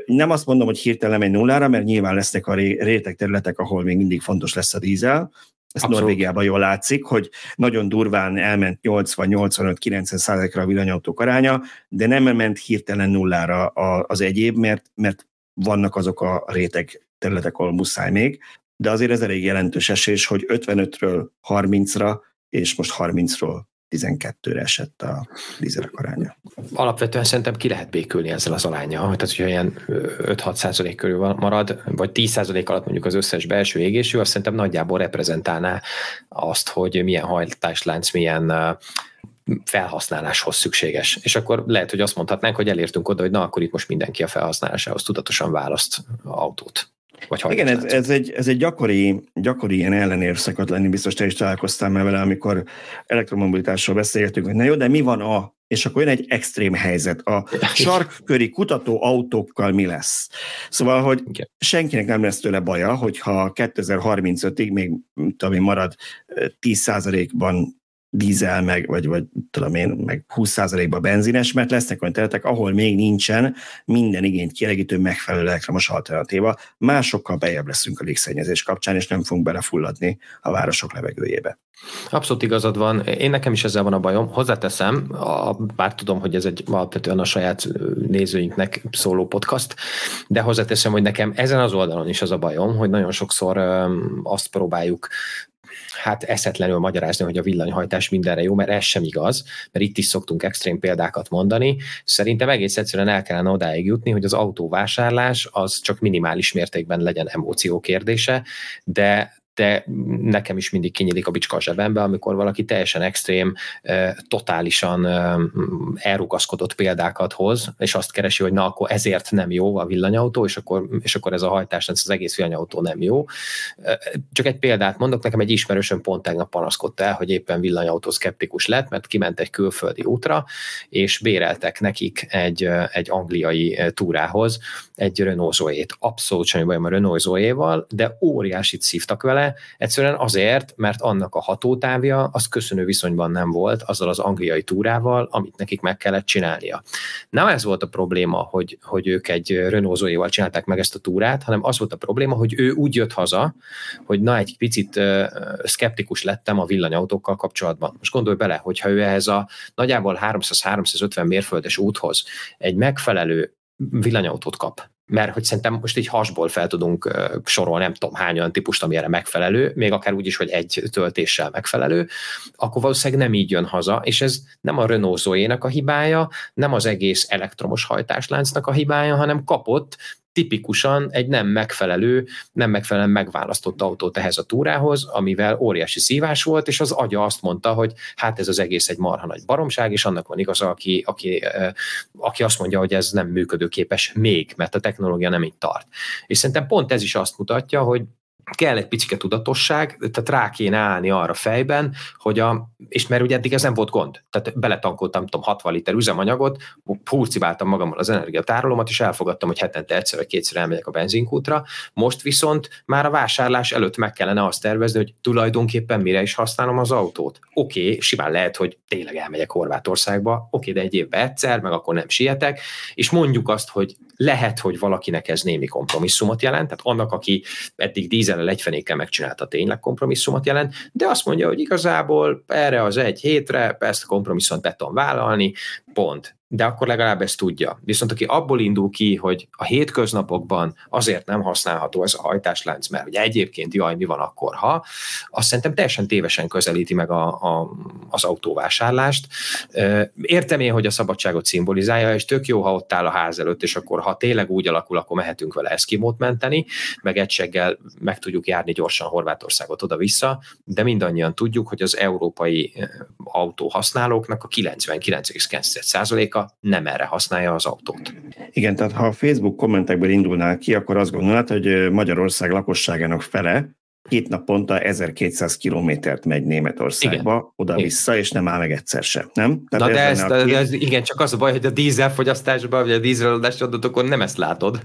Nem azt mondom, hogy hirtelen megy nullára, mert nyilván lesznek a réteg területek, ahol még mindig fontos lesz a dízel, ezt Abszolút. Norvégiában jól látszik, hogy nagyon durván elment 80-85-90 százalékra a villanyautók aránya, de nem ment hirtelen nullára az egyéb, mert, mert vannak azok a réteg területek, ahol muszáj még, de azért ez elég jelentős esés, hogy 55-ről 30-ra és most 30-ról 12-re esett a dízelek aránya. Alapvetően szerintem ki lehet békülni ezzel az aránya. Tehát, hogyha ilyen 5-6 százalék körül marad, vagy 10 százalék alatt mondjuk az összes belső égésű, azt szerintem nagyjából reprezentálná azt, hogy milyen hajtáslánc, milyen felhasználáshoz szükséges. És akkor lehet, hogy azt mondhatnánk, hogy elértünk oda, hogy na, akkor itt most mindenki a felhasználásához tudatosan választ autót. Vagy Igen, ez, ez, egy, ez egy gyakori, gyakori ilyen ellenérv szokott lenni, biztos te is találkoztál már vele, amikor elektromobilitásról beszélgetünk, hogy na jó, de mi van a és akkor jön egy extrém helyzet. A sarkköri kutató autókkal mi lesz? Szóval, hogy senkinek nem lesz tőle baja, hogyha 2035-ig még tudom én, marad 10%-ban dízel, meg, vagy, vagy tudom én, meg 20%-ban benzines, mert lesznek olyan területek, ahol még nincsen minden igényt kielégítő megfelelő elektromos alternatíva. Másokkal bejebb leszünk a légszennyezés kapcsán, és nem fogunk belefulladni a városok levegőjébe. Abszolút igazad van. Én nekem is ezzel van a bajom. Hozzáteszem, a, bár tudom, hogy ez egy alapvetően a saját nézőinknek szóló podcast, de hozzáteszem, hogy nekem ezen az oldalon is az a bajom, hogy nagyon sokszor azt próbáljuk hát eszetlenül magyarázni, hogy a villanyhajtás mindenre jó, mert ez sem igaz, mert itt is szoktunk extrém példákat mondani. Szerintem egész egyszerűen el kellene odáig jutni, hogy az autóvásárlás az csak minimális mértékben legyen emóció kérdése, de de nekem is mindig kinyílik a bicska a zsebembe, amikor valaki teljesen extrém, totálisan elrugaszkodott példákat hoz, és azt keresi, hogy na, akkor ezért nem jó a villanyautó, és akkor, és akkor ez a hajtás, ez az egész villanyautó nem jó. Csak egy példát mondok, nekem egy ismerősöm pont tegnap panaszkodta el, hogy éppen villanyautó szkeptikus lett, mert kiment egy külföldi útra, és béreltek nekik egy, egy angliai túrához egy Renault Zoe-t. Abszolút semmi bajom a Renault Zoe-val, de óriásit szívtak vele, egyszerűen azért, mert annak a hatótávja az köszönő viszonyban nem volt azzal az angliai túrával, amit nekik meg kellett csinálnia. Nem ez volt a probléma, hogy, hogy ők egy Renault Zoe-val csinálták meg ezt a túrát, hanem az volt a probléma, hogy ő úgy jött haza, hogy na, egy picit uh, szkeptikus lettem a villanyautókkal kapcsolatban. Most gondolj bele, hogyha ő ehhez a nagyjából 300-350 mérföldes úthoz egy megfelelő villanyautót kap, mert hogy szerintem most így hasból fel tudunk sorolni, nem tudom hány olyan típust, ami erre megfelelő, még akár úgy is, hogy egy töltéssel megfelelő, akkor valószínűleg nem így jön haza, és ez nem a Renault zoe a hibája, nem az egész elektromos hajtásláncnak a hibája, hanem kapott tipikusan egy nem megfelelő, nem megfelelően megválasztott autót ehhez a túrához, amivel óriási szívás volt, és az agya azt mondta, hogy hát ez az egész egy marha nagy baromság, és annak van igaza, aki, aki, aki azt mondja, hogy ez nem működőképes még, mert a technológia nem így tart. És szerintem pont ez is azt mutatja, hogy kell egy picike tudatosság, tehát rá kéne állni arra fejben, hogy a, és mert ugye eddig ez nem volt gond, tehát beletankoltam, tudom, 60 liter üzemanyagot, hurcibáltam magammal az energiatárolómat, és elfogadtam, hogy hetente egyszer vagy kétszer elmegyek a benzinkútra, most viszont már a vásárlás előtt meg kellene azt tervezni, hogy tulajdonképpen mire is használom az autót. Oké, okay, simán lehet, hogy tényleg elmegyek Horvátországba, oké, okay, de egy évben egyszer, meg akkor nem sietek, és mondjuk azt, hogy lehet, hogy valakinek ez némi kompromisszumot jelent, tehát annak, aki eddig dízel dízellel egyfenéken megcsinálta tényleg kompromisszumot jelent, de azt mondja, hogy igazából erre az egy hétre ezt a kompromisszumot be tudom vállalni, pont de akkor legalább ezt tudja. Viszont aki abból indul ki, hogy a hétköznapokban azért nem használható ez a hajtáslánc, mert hogy egyébként jaj, mi van akkor, ha, azt szerintem teljesen tévesen közelíti meg a, a, az autóvásárlást. Értem én, hogy a szabadságot szimbolizálja, és tök jó, ha ott áll a ház előtt, és akkor ha tényleg úgy alakul, akkor mehetünk vele eszkimót menteni, meg egyseggel meg tudjuk járni gyorsan Horvátországot oda-vissza, de mindannyian tudjuk, hogy az európai autóhasználóknak a 99,9%-a százaléka nem erre használja az autót. Igen, tehát ha a Facebook kommentekből indulnál ki, akkor azt gondolnád, hogy Magyarország lakosságának fele két naponta 1200 kilométert megy Németországba, oda-vissza, és nem áll meg egyszer sem, nem? Tehát Na de ez, de két... ez, igen, csak az a baj, hogy a dízel fogyasztásban, vagy a dízeladás adatokon nem ezt látod.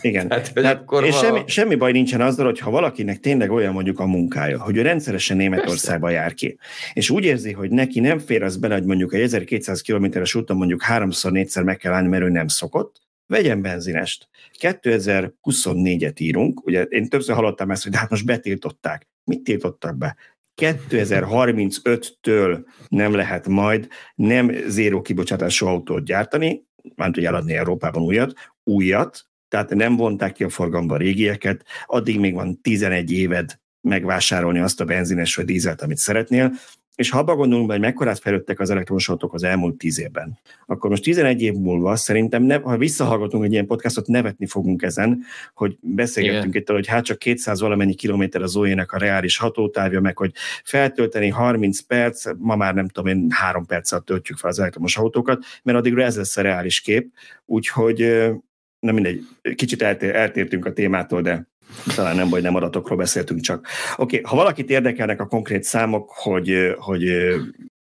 Igen. Tehát, Tehát, akkor és semmi, semmi baj nincsen azzal, hogy ha valakinek tényleg olyan mondjuk a munkája, hogy ő rendszeresen Németországba Persze. jár ki, és úgy érzi, hogy neki nem fér az bele, hogy mondjuk egy 1200 kilométeres úton mondjuk háromszor, négyszer meg kell állni, mert ő nem szokott, vegyen benzinest. 2024-et írunk, ugye én többször hallottam ezt, hogy de hát most betiltották. Mit tiltottak be? 2035-től nem lehet majd nem zéró kibocsátású autót gyártani, már tudja eladni Európában újat, újat, tehát nem vonták ki a forgalomba a régieket, addig még van 11 éved megvásárolni azt a benzines vagy dízelt, amit szeretnél, és ha abba gondolunk hogy mekkorát fejlődtek az elektromos autók az elmúlt tíz évben, akkor most 11 év múlva szerintem, ne, ha visszahallgatunk egy ilyen podcastot, nevetni fogunk ezen, hogy beszélgettünk Igen. itt, hogy hát csak 200 valamennyi kilométer az ójének a reális hatótávja, meg hogy feltölteni 30 perc, ma már nem tudom én, három perc alatt töltjük fel az elektromos autókat, mert addigra ez lesz a reális kép, úgyhogy nem mindegy, kicsit eltér, eltértünk a témától, de talán nem baj, nem adatokról beszéltünk csak. Oké, okay, ha valakit érdekelnek a konkrét számok, hogy, hogy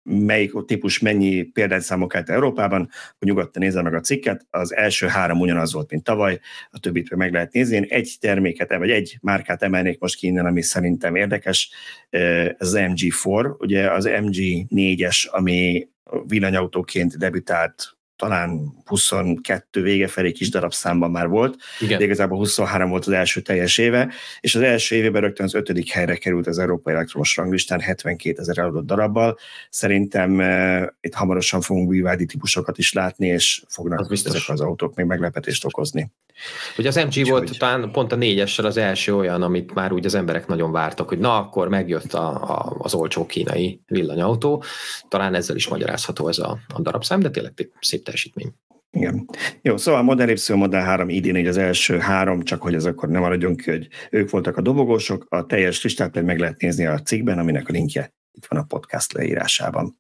melyik típus mennyi példányszámok állt Európában, hogy nyugodtan nézze meg a cikket. Az első három ugyanaz volt, mint tavaly, a többit meg lehet nézni. Én egy terméket, vagy egy márkát emelnék most ki innen, ami szerintem érdekes, az MG4, ugye az MG4-es, ami villanyautóként debütált talán 22 vége felé kis darabszámban már volt, Igen. de igazából 23 volt az első teljes éve, és az első évében rögtön az ötödik helyre került az Európai Elektromos Ranglistán 72 ezer eladott darabbal. Szerintem uh, itt hamarosan fogunk bűvádi típusokat is látni, és fognak az ezek az autók még meglepetést okozni. Ugye az MG volt hogy... talán pont a négyessel az első olyan, amit már úgy az emberek nagyon vártak, hogy na, akkor megjött a, a, az olcsó kínai villanyautó. Talán ezzel is magyarázható ez a, a darabszám, de tényleg szép teljesítmény. Igen. Jó, szóval Model Y, Model 3 idén így az első három, csak hogy ez akkor nem maradjunk ki, hogy ők voltak a dobogósok, a teljes listát pedig meg lehet nézni a cikkben, aminek a linkje itt van a podcast leírásában.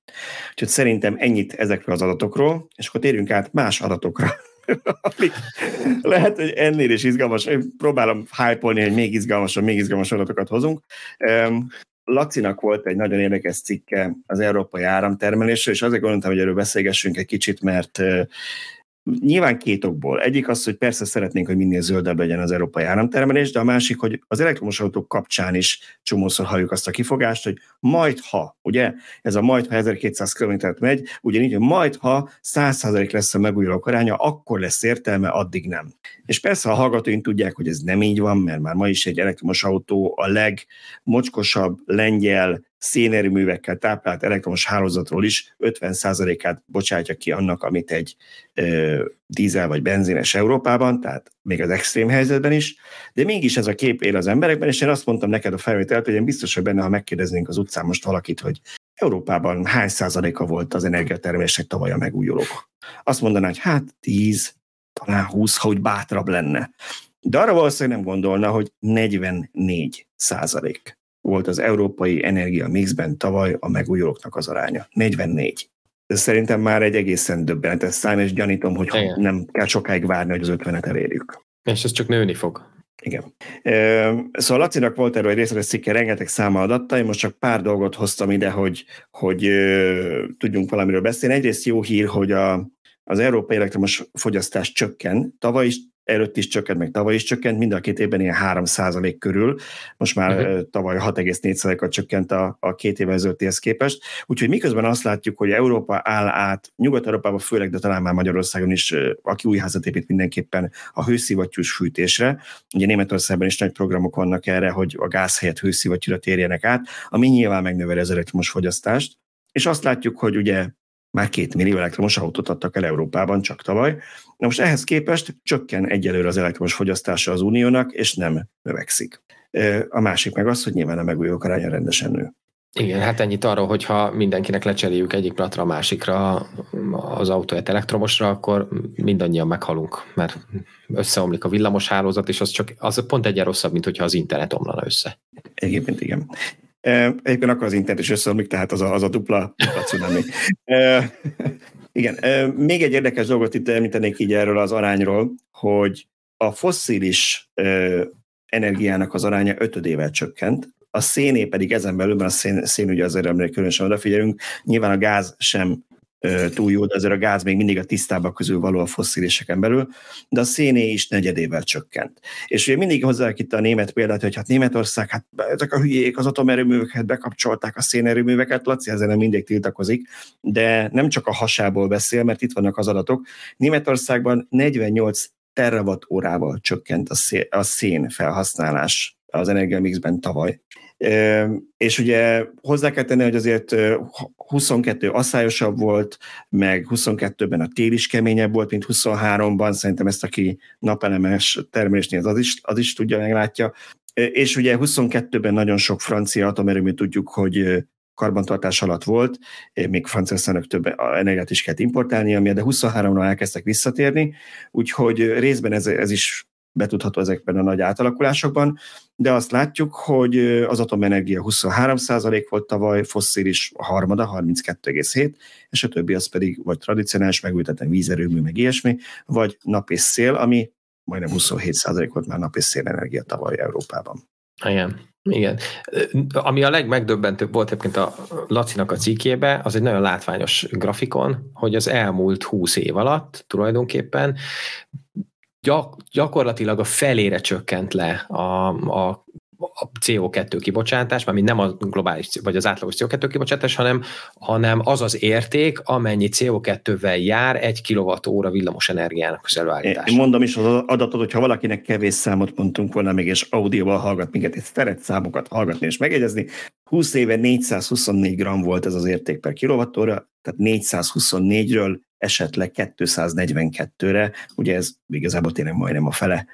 Úgyhogy szerintem ennyit ezekről az adatokról, és akkor térjünk át más adatokra, lehet, hogy ennél is izgalmas. Én próbálom hype hogy még izgalmasabb, még izgalmas adatokat hozunk. Lacinak volt egy nagyon érdekes cikke az európai áramtermelésről, és azért gondoltam, hogy erről beszélgessünk egy kicsit, mert Nyilván két okból. Egyik az, hogy persze szeretnénk, hogy minél zöldebb legyen az európai áramtermelés, de a másik, hogy az elektromos autók kapcsán is csomószor halljuk azt a kifogást, hogy majd ha, ugye, ez a majd ha 1200 km megy, ugyanígy, hogy majd ha 100% lesz a megújulók aránya, akkor lesz értelme, addig nem. És persze a hallgatóink tudják, hogy ez nem így van, mert már ma is egy elektromos autó a legmocskosabb lengyel szénerőművekkel táplált elektromos hálózatról is 50%-át bocsátja ki annak, amit egy ö, dízel vagy benzines Európában, tehát még az extrém helyzetben is, de mégis ez a kép él az emberekben, és én azt mondtam neked a felvételt, hogy én biztos, hogy benne, ha megkérdeznénk az utcán most valakit, hogy Európában hány százaléka volt az energiatermelésnek tavaly a megújulók. Azt mondaná, hogy hát 10, talán 20, ha úgy bátrabb lenne. De arra valószínűleg nem gondolna, hogy 44 százalék volt az európai energia mixben tavaly a megújulóknak az aránya. 44. Ez szerintem már egy egészen döbbenetes szám, és gyanítom, hogy Igen. nem kell sokáig várni, hogy az 50-et elérjük. És ez csak nőni fog. Igen. Szóval Lacinak volt erről egy részletes cikke, rengeteg száma adatta, én most csak pár dolgot hoztam ide, hogy, hogy tudjunk valamiről beszélni. Egyrészt jó hír, hogy a, az európai elektromos fogyasztás csökken. Tavaly is előtt is csökkent, meg tavaly is csökkent, mind a két évben ilyen 3% körül, most már uh-huh. tavaly 6,4%-kal csökkent a, a két évvel ezelőttihez képest, úgyhogy miközben azt látjuk, hogy Európa áll át, Nyugat-Európában főleg, de talán már Magyarországon is, aki új házat épít mindenképpen a hőszivattyús fűtésre, ugye Németországban is nagy programok vannak erre, hogy a gáz helyett hőszivattyúra térjenek át, ami nyilván megnöveli az elektromos fogyasztást, és azt látjuk, hogy ugye már két millió elektromos autót adtak el Európában csak tavaly. Na most ehhez képest csökken egyelőre az elektromos fogyasztása az uniónak, és nem növekszik. A másik meg az, hogy nyilván a megújulók aránya rendesen nő. Igen, hát ennyit arról, hogyha mindenkinek lecseréljük egyik platra a másikra az autóját elektromosra, akkor mindannyian meghalunk, mert összeomlik a villamos hálózat, és az csak az pont egyen rosszabb, mint hogyha az internet omlana össze. Egyébként igen. Egyébként akkor az internet is összeomlik, tehát az a, az a dupla, dupla cunami. Igen, még egy érdekes dolgot itt említenék így erről az arányról, hogy a fosszilis energiának az aránya ötödével csökkent, a széné pedig ezen belül, mert a szén, szén ugye azért emlék különösen odafigyelünk, nyilván a gáz sem túl jó, de azért a gáz még mindig a tisztábbak közül való a fossziliseken belül, de a széné is negyedével csökkent. És ugye mindig hozzák itt a német példát, hogy hát Németország, hát ezek a hülyék az atomerőműveket bekapcsolták, a szénerőműveket, Laci ezzel nem mindig tiltakozik, de nem csak a hasából beszél, mert itt vannak az adatok. Németországban 48 terawatt órával csökkent a a szén felhasználás az energiamixben tavaly. És ugye hozzá kell tenni, hogy azért 22 asszályosabb volt, meg 22-ben a tél is keményebb volt, mint 23-ban, szerintem ezt aki napelemes termelésnél az is, az is tudja, meglátja. És ugye 22-ben nagyon sok francia atomerőmű tudjuk, hogy karbantartás alatt volt, még Franciaországnak több energiát is kellett importálni, ami de 23-ra elkezdtek visszatérni, úgyhogy részben ez, ez is betudható ezekben a nagy átalakulásokban, de azt látjuk, hogy az atomenergia 23% volt tavaly, fosszilis a harmada, 32,7, és a többi az pedig vagy tradicionális megültetlen vízerőmű, meg ilyesmi, vagy nap és szél, ami majdnem 27% volt már nap és szélenergia tavaly Európában. Igen. Igen. Ami a legmegdöbbentőbb volt egyébként a Lacinak a cikkébe, az egy nagyon látványos grafikon, hogy az elmúlt 20 év alatt tulajdonképpen gyak, gyakorlatilag a felére csökkent le a, a a CO2 kibocsátás, mint nem a globális, vagy az átlagos CO2 kibocsátás, hanem, hanem az az érték, amennyi CO2-vel jár egy kilovattóra villamos energiának az előállítása. Én mondom is az adatot, hogyha valakinek kevés számot mondtunk volna még, és audióval hallgat minket, és szeret számokat hallgatni és megjegyezni, 20 éve 424 gram volt ez az érték per kilovattóra, tehát 424-ről esetleg 242-re, ugye ez igazából tényleg majdnem a fele.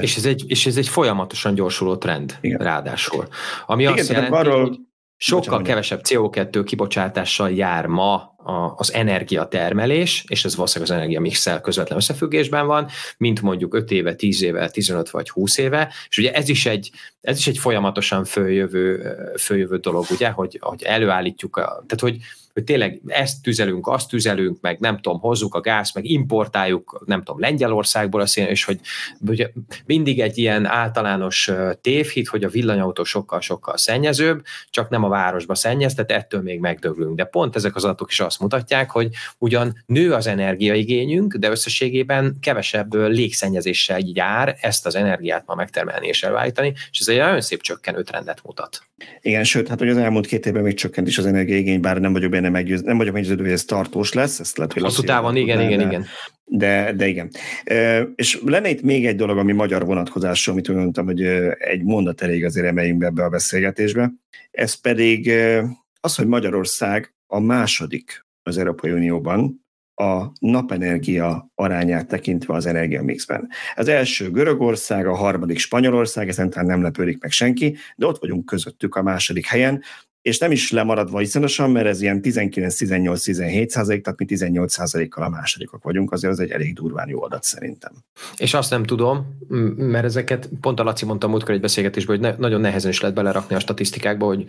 És ez egy, és ez egy folyamatosan gyorsuló trend, Igen. ráadásul. Ami Igen, azt jelenti, arról, hogy sokkal bocsánat, kevesebb CO2 kibocsátással jár ma az energiatermelés, és ez valószínűleg az energiamixel közvetlen összefüggésben van, mint mondjuk 5 éve, 10 éve, 15 vagy 20 éve, és ugye ez is egy, ez is egy folyamatosan följövő, följövő dolog, ugye, hogy, hogy előállítjuk, a, tehát hogy hogy tényleg ezt tüzelünk, azt tüzelünk, meg nem tudom, hozzuk a gáz, meg importáljuk, nem tudom, Lengyelországból a szén, és hogy ugye mindig egy ilyen általános tévhit, hogy a villanyautó sokkal-sokkal szennyezőbb, csak nem a városba szennyez, tehát ettől még megdöglünk. De pont ezek az adatok is azt mutatják, hogy ugyan nő az energiaigényünk, de összességében kevesebb légszennyezéssel jár ezt az energiát ma megtermelni és előállítani, és ez egy nagyon szép csökkenő trendet mutat. Igen, sőt, hát hogy az elmúlt két évben még csökkent is az energiaigény, bár nem vagyok meggyőző, nem vagyok meggyőződő, hogy ez tartós lesz. Ezt lehet, hogy Hosszú távon, igen, igen, igen. De, de igen. És lenne itt még egy dolog, ami magyar vonatkozású, amit úgy mondtam, hogy egy mondat elég azért emeljünk be ebbe a beszélgetésbe. Ez pedig az, hogy Magyarország a második az Európai Unióban a napenergia arányát tekintve az energiamixben. Az első Görögország, a harmadik Spanyolország, ezen talán nem lepődik meg senki, de ott vagyunk közöttük a második helyen, és nem is lemaradva iszonyosan, mert ez ilyen 19-18-17 százalék, tehát mi 18 százalékkal a másodikok vagyunk, azért az egy elég durván jó adat szerintem. És azt nem tudom, mert ezeket pont a Laci mondta múltkor egy beszélgetésben, hogy ne, nagyon nehezen is lehet belerakni a statisztikákba, hogy,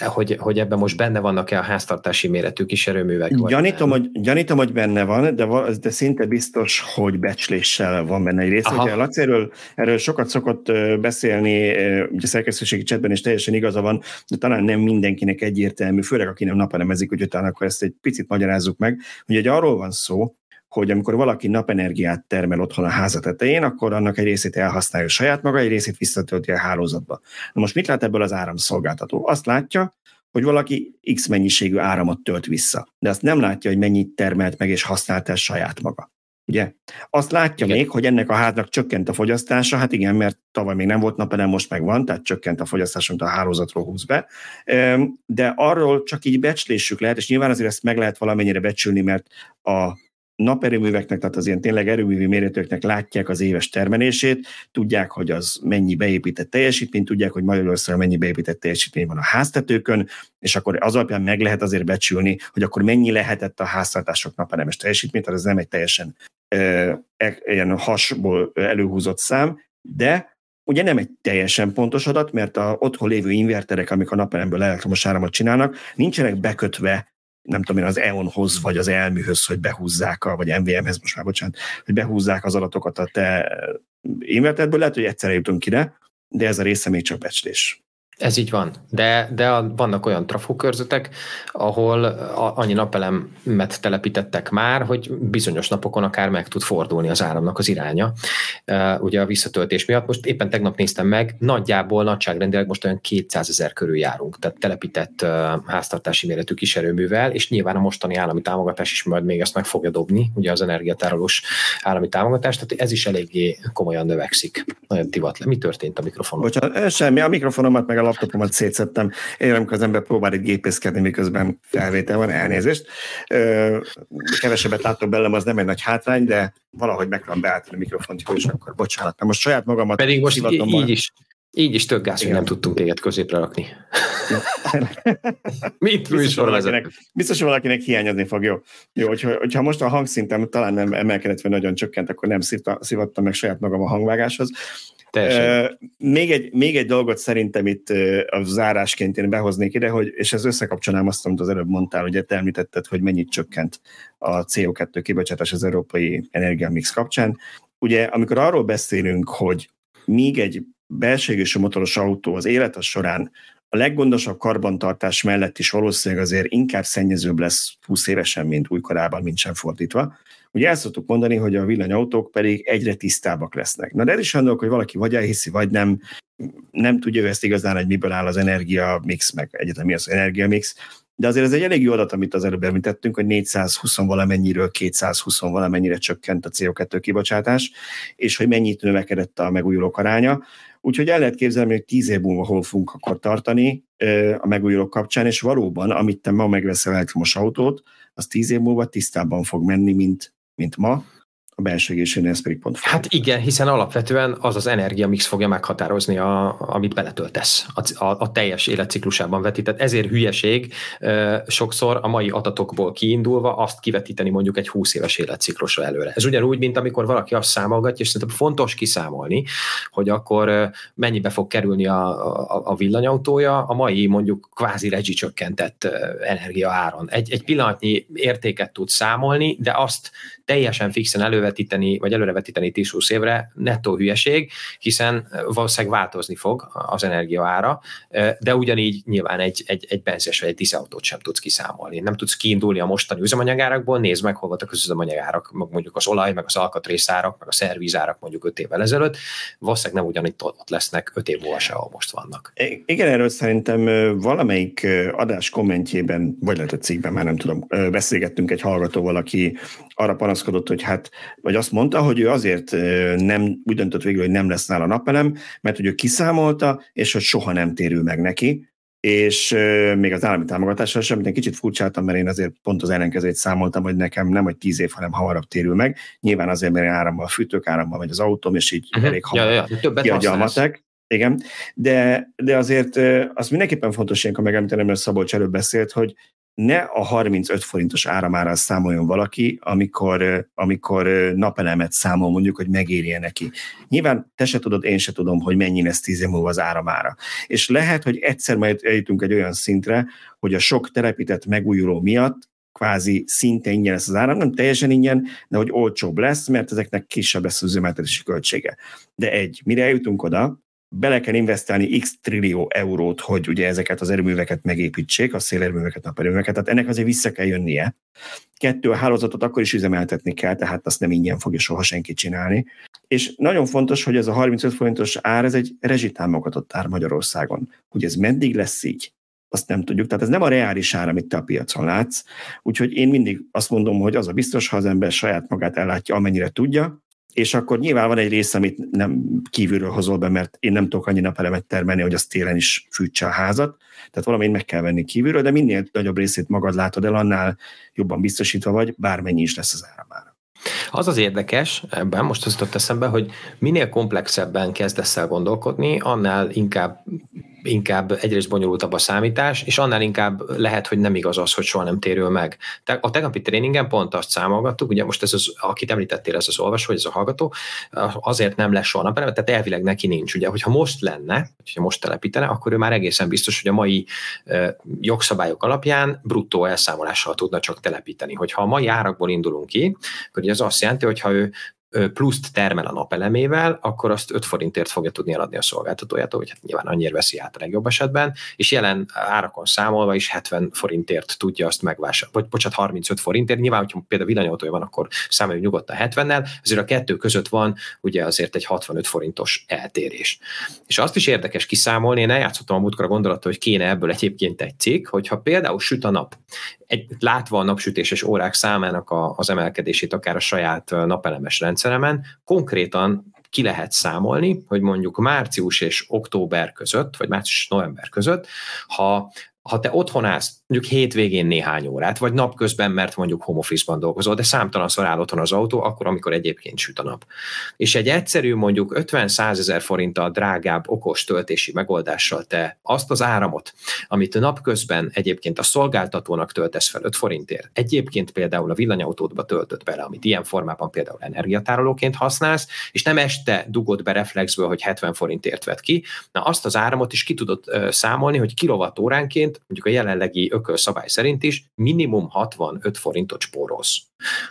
hogy, hogy ebben most benne vannak-e a háztartási méretű kis erőművek. Gyanítom, hogy, gyanítom, hogy benne van, de, de szinte biztos, hogy becsléssel van benne egy rész. Ugye Laci erről, erről sokat szokott beszélni, ugye szerkesztőségi csetben is teljesen igaza van, de talán nem minden mindenkinek egyértelmű, főleg aki nem napelemezik, hogy talán akkor ezt egy picit magyarázzuk meg, hogy egy arról van szó, hogy amikor valaki napenergiát termel otthon a háza tetején, akkor annak egy részét elhasználja saját maga, egy részét visszatölti a hálózatba. Na most mit lát ebből az áramszolgáltató? Azt látja, hogy valaki X mennyiségű áramot tölt vissza, de azt nem látja, hogy mennyit termelt meg és használt el saját maga. Ugye? Azt látja igen. még, hogy ennek a háznak csökkent a fogyasztása, hát igen, mert tavaly még nem volt napelem, most meg van, tehát csökkent a fogyasztás, amit a hálózatról húz be. De arról csak így becslésük lehet, és nyilván azért ezt meg lehet valamennyire becsülni, mert a naperőműveknek, tehát az ilyen tényleg erőművi méretőknek látják az éves termelését, tudják, hogy az mennyi beépített teljesítmény, tudják, hogy Magyarországon mennyi beépített teljesítmény van a háztetőkön, és akkor az alapján meg lehet azért becsülni, hogy akkor mennyi lehetett a háztartások naperemes teljesítmény, tehát ez nem egy teljesen e, ilyen hasból előhúzott szám, de ugye nem egy teljesen pontos adat, mert a otthon lévő inverterek, amik a napelemből elektromos áramot csinálnak, nincsenek bekötve nem tudom én, az EON-hoz, vagy az elműhöz, hogy behúzzák, a, vagy MVM-hez most már, bocsánat, hogy behúzzák az adatokat a te invertedből, lehet, hogy egyszerre jutunk ide, de ez a része még csak becslés. Ez így van, de, de vannak olyan trafókörzetek, ahol annyi napelemet telepítettek már, hogy bizonyos napokon akár meg tud fordulni az áramnak az iránya, ugye a visszatöltés miatt. Most éppen tegnap néztem meg, nagyjából nagyságrendileg most olyan 200 ezer körül járunk, tehát telepített háztartási méretű kiserőművel, és nyilván a mostani állami támogatás is majd még ezt meg fogja dobni, ugye az energiatárolós állami támogatás, tehát ez is eléggé komolyan növekszik. Nagyon divat le. Mi történt a mikrofonon? Bocsánat, semmi, a mikrofonomat meg laptopomat szétszettem. Én amikor az ember próbál itt gépészkedni, miközben felvétel van, elnézést. Kevesebbet látok belőlem, az nem egy nagy hátrány, de valahogy meg tudom beállítani a mikrofont, és akkor bocsánat. Na most saját magamat Pedig most így, így is, így is tök gáz, hogy nem tudtunk téged középre rakni. Mit műsorvezető? Biztos, hogy valakinek hiányozni fog, jó. Jó, hogyha, hogyha most a hangszintem talán nem emelkedett, vagy nagyon csökkent, akkor nem szívattam meg saját magam a hangvágáshoz. Teljesen. Még egy, még egy dolgot szerintem itt a zárásként én behoznék ide, hogy, és ez összekapcsolnám azt, amit az előbb mondtál, hogy te említetted, hogy mennyit csökkent a CO2 kibocsátás az európai energiamix kapcsán. Ugye, amikor arról beszélünk, hogy míg egy belségésű motoros autó az élete során a leggondosabb karbantartás mellett is valószínűleg azért inkább szennyezőbb lesz 20 évesen, mint újkorában, mint sem fordítva. Ugye el szoktuk mondani, hogy a villanyautók pedig egyre tisztábbak lesznek. Na de ez is gondolok, hogy valaki vagy elhiszi, vagy nem, nem tudja ezt igazán, hogy miből áll az energia mix, meg egyetlen mi az energia mix, de azért ez egy elég jó adat, amit az előbb említettünk, hogy 420 valamennyiről 220 valamennyire csökkent a CO2 kibocsátás, és hogy mennyit növekedett a megújulók aránya. Úgyhogy el lehet képzelni, hogy tíz év múlva hol fogunk akkor tartani a megújulók kapcsán, és valóban, amit te ma megveszel elektromos autót, az tíz év múlva tisztában fog menni, mint, mint ma, a belső égésénél ez pedig pont Hát igen, hiszen alapvetően az az energiamix fogja meghatározni, a, amit beletöltesz a, a, a teljes életciklusában vetített. Ezért hülyeség e, sokszor a mai adatokból kiindulva azt kivetíteni mondjuk egy 20 éves életciklusra előre. Ez ugyanúgy, mint amikor valaki azt számolgatja, és szerintem fontos kiszámolni, hogy akkor mennyibe fog kerülni a, a, a villanyautója a mai mondjuk kvázi rezsicsökkentett energia áron. Egy, egy pillanatnyi értéket tud számolni, de azt teljesen fixen elővetíteni, vagy előrevetíteni 10-20 évre nettó hülyeség, hiszen valószínűleg változni fog az energia ára, de ugyanígy nyilván egy, egy, egy benzes vagy egy dízelautót sem tudsz kiszámolni. Nem tudsz kiindulni a mostani üzemanyagárakból, nézd meg, hol voltak az üzemanyagárak, mondjuk az olaj, meg az alkatrészárak, meg a szervízárak mondjuk 5 évvel ezelőtt, valószínűleg nem ugyanitt ott lesznek 5 év múlva se, ahol most vannak. Igen, erről szerintem valamelyik adás kommentjében, vagy lehet a cikkben, már nem tudom, beszélgettünk egy hallgatóval, aki arra panaszkodott, hogy hát, vagy azt mondta, hogy ő azért nem, úgy döntött végül, hogy nem lesz nála napelem, mert hogy ő kiszámolta, és hogy soha nem térül meg neki, és még az állami támogatással sem, egy kicsit furcsáltam, mert én azért pont az ellenkezőt számoltam, hogy nekem nem hogy tíz év, hanem hamarabb térül meg. Nyilván azért, mert árammal, fűtők árammal vagy az autóm, és így uh-huh. elég hamar ja, ja, kiadja a matek. Igen, de, de azért az mindenképpen fontos ilyenkor megemlíteni, mert Szabolcs előbb beszélt, hogy ne a 35 forintos áramára számoljon valaki, amikor, amikor napelemet számol mondjuk, hogy megérje neki. Nyilván te se tudod, én se tudom, hogy mennyi lesz tíz év múlva az áramára. És lehet, hogy egyszer majd eljutunk egy olyan szintre, hogy a sok telepített megújuló miatt kvázi szinte ingyen lesz az áram, nem teljesen ingyen, de hogy olcsóbb lesz, mert ezeknek kisebb lesz az üzemeltetési költsége. De egy, mire eljutunk oda, bele kell investálni x trillió eurót, hogy ugye ezeket az erőműveket megépítsék, a szélerőműveket, naperőműveket, tehát ennek azért vissza kell jönnie. Kettő, a hálózatot akkor is üzemeltetni kell, tehát azt nem ingyen fogja soha senki csinálni. És nagyon fontos, hogy ez a 35 forintos ár, ez egy rezsitámogatott ár Magyarországon. Hogy ez meddig lesz így, azt nem tudjuk. Tehát ez nem a reális ár, amit te a piacon látsz. Úgyhogy én mindig azt mondom, hogy az a biztos, ha az ember saját magát ellátja, amennyire tudja, és akkor nyilván van egy része, amit nem kívülről hozol be, mert én nem tudok annyi napelemet termelni, hogy az télen is fűtse a házat, tehát valamit meg kell venni kívülről, de minél nagyobb részét magad látod el, annál jobban biztosítva vagy, bármennyi is lesz az áramára. Az az érdekes ebben, most az jutott eszembe, hogy minél komplexebben kezdesz el gondolkodni, annál inkább inkább egyrészt bonyolultabb a számítás, és annál inkább lehet, hogy nem igaz az, hogy soha nem térül meg. A tegnapi tréningen pont azt számolgattuk, ugye most ez az, akit említettél, ez az olvasó, ez a hallgató, azért nem lesz soha napelem, tehát elvileg neki nincs. Ugye, hogyha most lenne, hogyha most telepítene, akkor ő már egészen biztos, hogy a mai jogszabályok alapján bruttó elszámolással tudna csak telepíteni. Hogyha a mai árakból indulunk ki, akkor ez azt jelenti, hogy ha ő pluszt termel a napelemével, akkor azt 5 forintért fogja tudni eladni a szolgáltatójától, hogy hát nyilván annyira veszi át a legjobb esetben, és jelen árakon számolva is 70 forintért tudja azt megvásárolni, vagy bocsánat, 35 forintért. Nyilván, hogyha például villanyautója van, akkor számoljuk nyugodtan 70-nel, ezért a kettő között van ugye azért egy 65 forintos eltérés. És azt is érdekes kiszámolni, én eljátszottam a múltkor a gondolattal, hogy kéne ebből egyébként egy cikk, hogyha például süt a nap, egy, látva a napsütéses órák számának a, az emelkedését akár a saját napelemes rendszeremen, konkrétan ki lehet számolni, hogy mondjuk március és október között, vagy március és november között, ha ha te otthon állsz, mondjuk hétvégén néhány órát, vagy napközben, mert mondjuk home office-ban dolgozol, de számtalanszor áll otthon az autó, akkor, amikor egyébként süt a nap. És egy egyszerű, mondjuk 50-100 ezer forinttal drágább okos töltési megoldással te azt az áramot, amit napközben egyébként a szolgáltatónak töltesz fel 5 forintért, egyébként például a villanyautódba töltött bele, amit ilyen formában például energiatárolóként használsz, és nem este dugod be reflexből, hogy 70 forintért vett ki, na azt az áramot is ki tudod számolni, hogy kilovattóránként mondjuk a jelenlegi ökölszabály szerint is minimum 65 forintot spórolsz.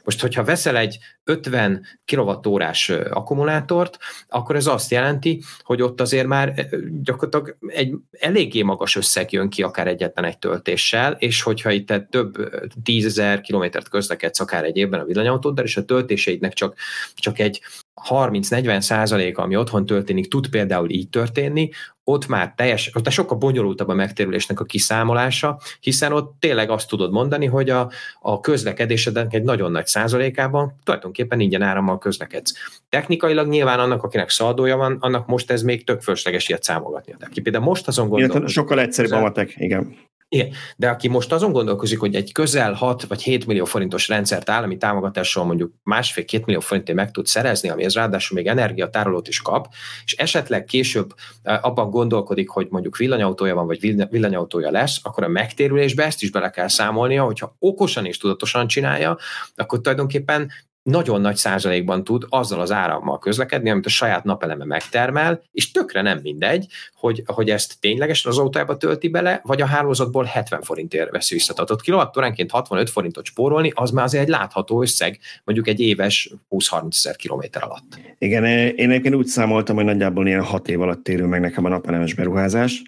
Most, hogyha veszel egy 50 kWh-órás akkumulátort, akkor ez azt jelenti, hogy ott azért már gyakorlatilag egy eléggé magas összeg jön ki akár egyetlen egy töltéssel, és hogyha itt több tízezer kilométert közlekedsz akár egy évben a villanyautóddal, és a töltéseidnek csak, csak egy 30-40 százaléka, ami otthon történik, tud például így történni, ott már teljes, ott sokkal bonyolultabb a megtérülésnek a kiszámolása, hiszen ott tényleg azt tudod mondani, hogy a, a közlekedésednek egy nagyon nagy százalékában tulajdonképpen ingyen árammal közlekedsz. Technikailag nyilván annak, akinek szaldója van, annak most ez még tök fölösleges ilyet számogatni. De ki például most azon gondolkodik. Sokkal egyszerűbb a matek, igen. Igen, de aki most azon gondolkozik, hogy egy közel 6 vagy 7 millió forintos rendszert állami támogatással mondjuk másfél-két millió forintért meg tud szerezni, ami ez ráadásul még energiatárolót is kap, és esetleg később abban gondolkodik, hogy mondjuk villanyautója van, vagy villanyautója lesz, akkor a megtérülésbe ezt is bele kell számolnia, hogyha okosan és tudatosan csinálja, akkor tulajdonképpen nagyon nagy százalékban tud azzal az árammal közlekedni, amit a saját napeleme megtermel, és tökre nem mindegy, hogy, hogy ezt ténylegesen az autójába tölti bele, vagy a hálózatból 70 forintért veszi vissza. Tehát ott kilovattóránként 65 forintot spórolni, az már azért egy látható összeg, mondjuk egy éves 20-30 ezer kilométer alatt. Igen, én egyébként úgy számoltam, hogy nagyjából ilyen 6 év alatt térül meg nekem a napelemes beruházás,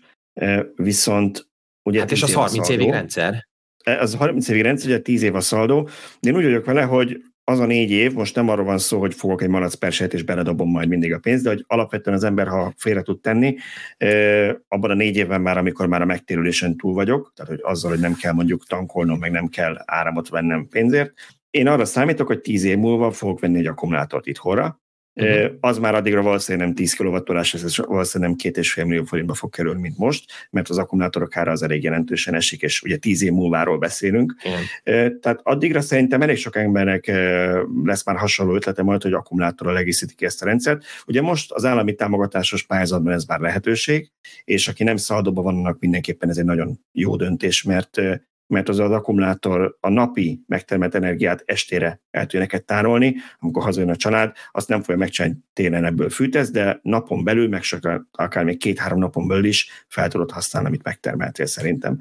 viszont ugye... Hát és az 30 évig rendszer. Az 30 évig rendszer, ugye 10 év a szaldó. Én úgy vagyok vele, hogy az a négy év, most nem arról van szó, hogy fogok egy malac perset és beledobom majd mindig a pénzt, de hogy alapvetően az ember, ha félre tud tenni, abban a négy évben már, amikor már a megtérülésen túl vagyok, tehát hogy azzal, hogy nem kell mondjuk tankolnom, meg nem kell áramot vennem pénzért, én arra számítok, hogy tíz év múlva fogok venni egy akkumulátort itthonra, Uh-huh. Az már addigra valószínűleg nem 10 kWh, ez valószínűleg nem 2,5 millió forintba fog kerülni, mint most, mert az akkumulátorok ára az elég jelentősen esik, és ugye 10 év múlváról beszélünk. Uh-huh. Tehát addigra szerintem elég sok embernek lesz már hasonló ötlete majd, hogy akkumulátorral egészíti ki ezt a rendszert. Ugye most az állami támogatásos pályázatban ez már lehetőség, és aki nem szaldóban vannak, mindenképpen ez egy nagyon jó döntés, mert mert az az akkumulátor a napi megtermelt energiát estére el tudja neked tárolni, amikor hazajön a család, azt nem fogja megcsinálni télen ebből fűtesz, de napon belül, meg sokkal, akár még két-három napon belül is fel tudod használni, amit megtermeltél szerintem.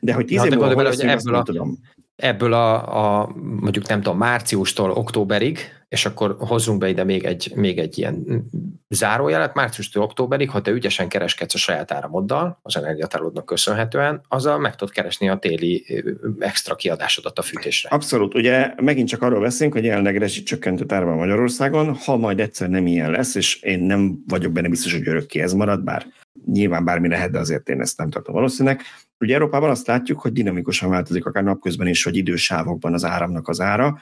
De hogy tíz év múlva, hogy ebből a, tudom. Ebből a, a mondjuk nem tudom, márciustól októberig, és akkor hozzunk be ide még egy, még egy ilyen zárójelet, márciustól októberig, ha te ügyesen kereskedsz a saját áramoddal, az energiatárolódnak köszönhetően, azzal meg tudod keresni a téli extra kiadásodat a fűtésre. Abszolút, ugye megint csak arról beszélünk, hogy jelenleg rezsicsökkentő árban Magyarországon, ha majd egyszer nem ilyen lesz, és én nem vagyok benne biztos, hogy örökké ez marad, bár nyilván bármi lehet, de azért én ezt nem tartom valószínűleg. Ugye Európában azt látjuk, hogy dinamikusan változik akár napközben is, vagy idősávokban az áramnak az ára,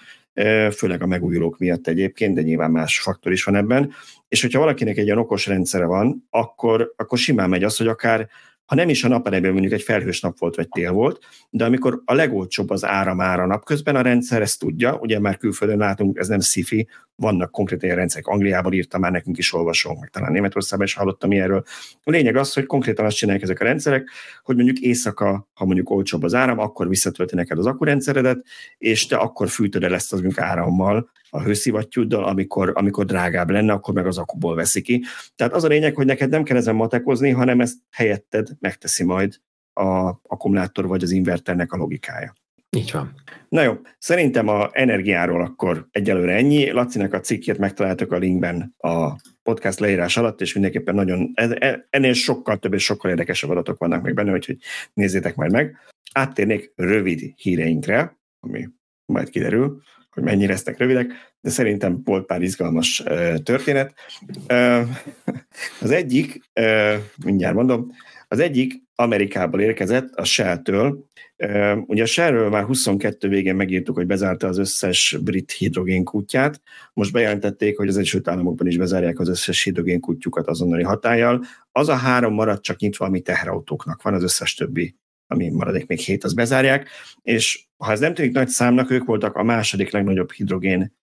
főleg a megújulók miatt egyébként, de nyilván más faktor is van ebben. És hogyha valakinek egy ilyen okos rendszere van, akkor, akkor simán megy az, hogy akár ha nem is a napelemben mondjuk egy felhős nap volt, vagy tél volt, de amikor a legolcsóbb az áram ára napközben, a rendszer ezt tudja, ugye már külföldön látunk, ez nem sci vannak konkrét ilyen rendszerek, Angliában írta már nekünk is olvasónk, meg talán Németországban is hallottam ilyenről. A lényeg az, hogy konkrétan azt csinálják ezek a rendszerek, hogy mondjuk éjszaka, ha mondjuk olcsóbb az áram, akkor visszatölti neked az akkurendszeredet, és te akkor fűtöd el ezt az árammal, a hőszivattyúddal, amikor, amikor drágább lenne, akkor meg az akuból veszi ki. Tehát az a lényeg, hogy neked nem kell ezen matekozni, hanem ezt helyetted megteszi majd a akkumulátor vagy az inverternek a logikája. Így van. Na jó, szerintem a energiáról akkor egyelőre ennyi. Lacinak a cikkét megtaláltok a linkben a podcast leírás alatt, és mindenképpen nagyon, e, ennél sokkal több és sokkal érdekesebb adatok vannak még benne, úgyhogy nézzétek majd meg. Áttérnék rövid híreinkre, ami majd kiderül, hogy mennyire lesznek rövidek, de szerintem volt pár izgalmas történet. Az egyik, mindjárt mondom, az egyik Amerikából érkezett, a Shell-től. Ugye a Shell-ről már 22 végén megírtuk, hogy bezárta az összes brit hidrogén kutyát. Most bejelentették, hogy az Egyesült Államokban is bezárják az összes hidrogén kutyukat azonnali hatállyal. Az a három maradt csak nyitva, ami teherautóknak van, az összes többi ami maradék még hét, az bezárják, és ha ez nem tűnik nagy számnak, ők voltak a második legnagyobb hidrogén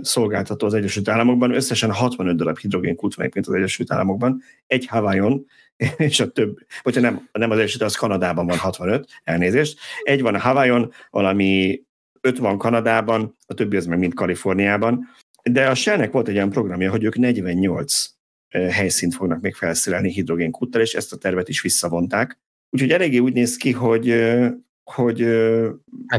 szolgáltató az Egyesült Államokban, összesen 65 darab hidrogén kút van az Egyesült Államokban, egy Hawaiion, és a több, hogyha nem, nem az Egyesült, az Kanadában van 65, elnézést. Egy van a Hawaiion, valami 5 van Kanadában, a többi az meg mind Kaliforniában. De a Shell-nek volt egy olyan programja, hogy ők 48 helyszínt fognak még felszerelni hidrogénkúttal, és ezt a tervet is visszavonták. Úgyhogy eléggé úgy néz ki, hogy, hogy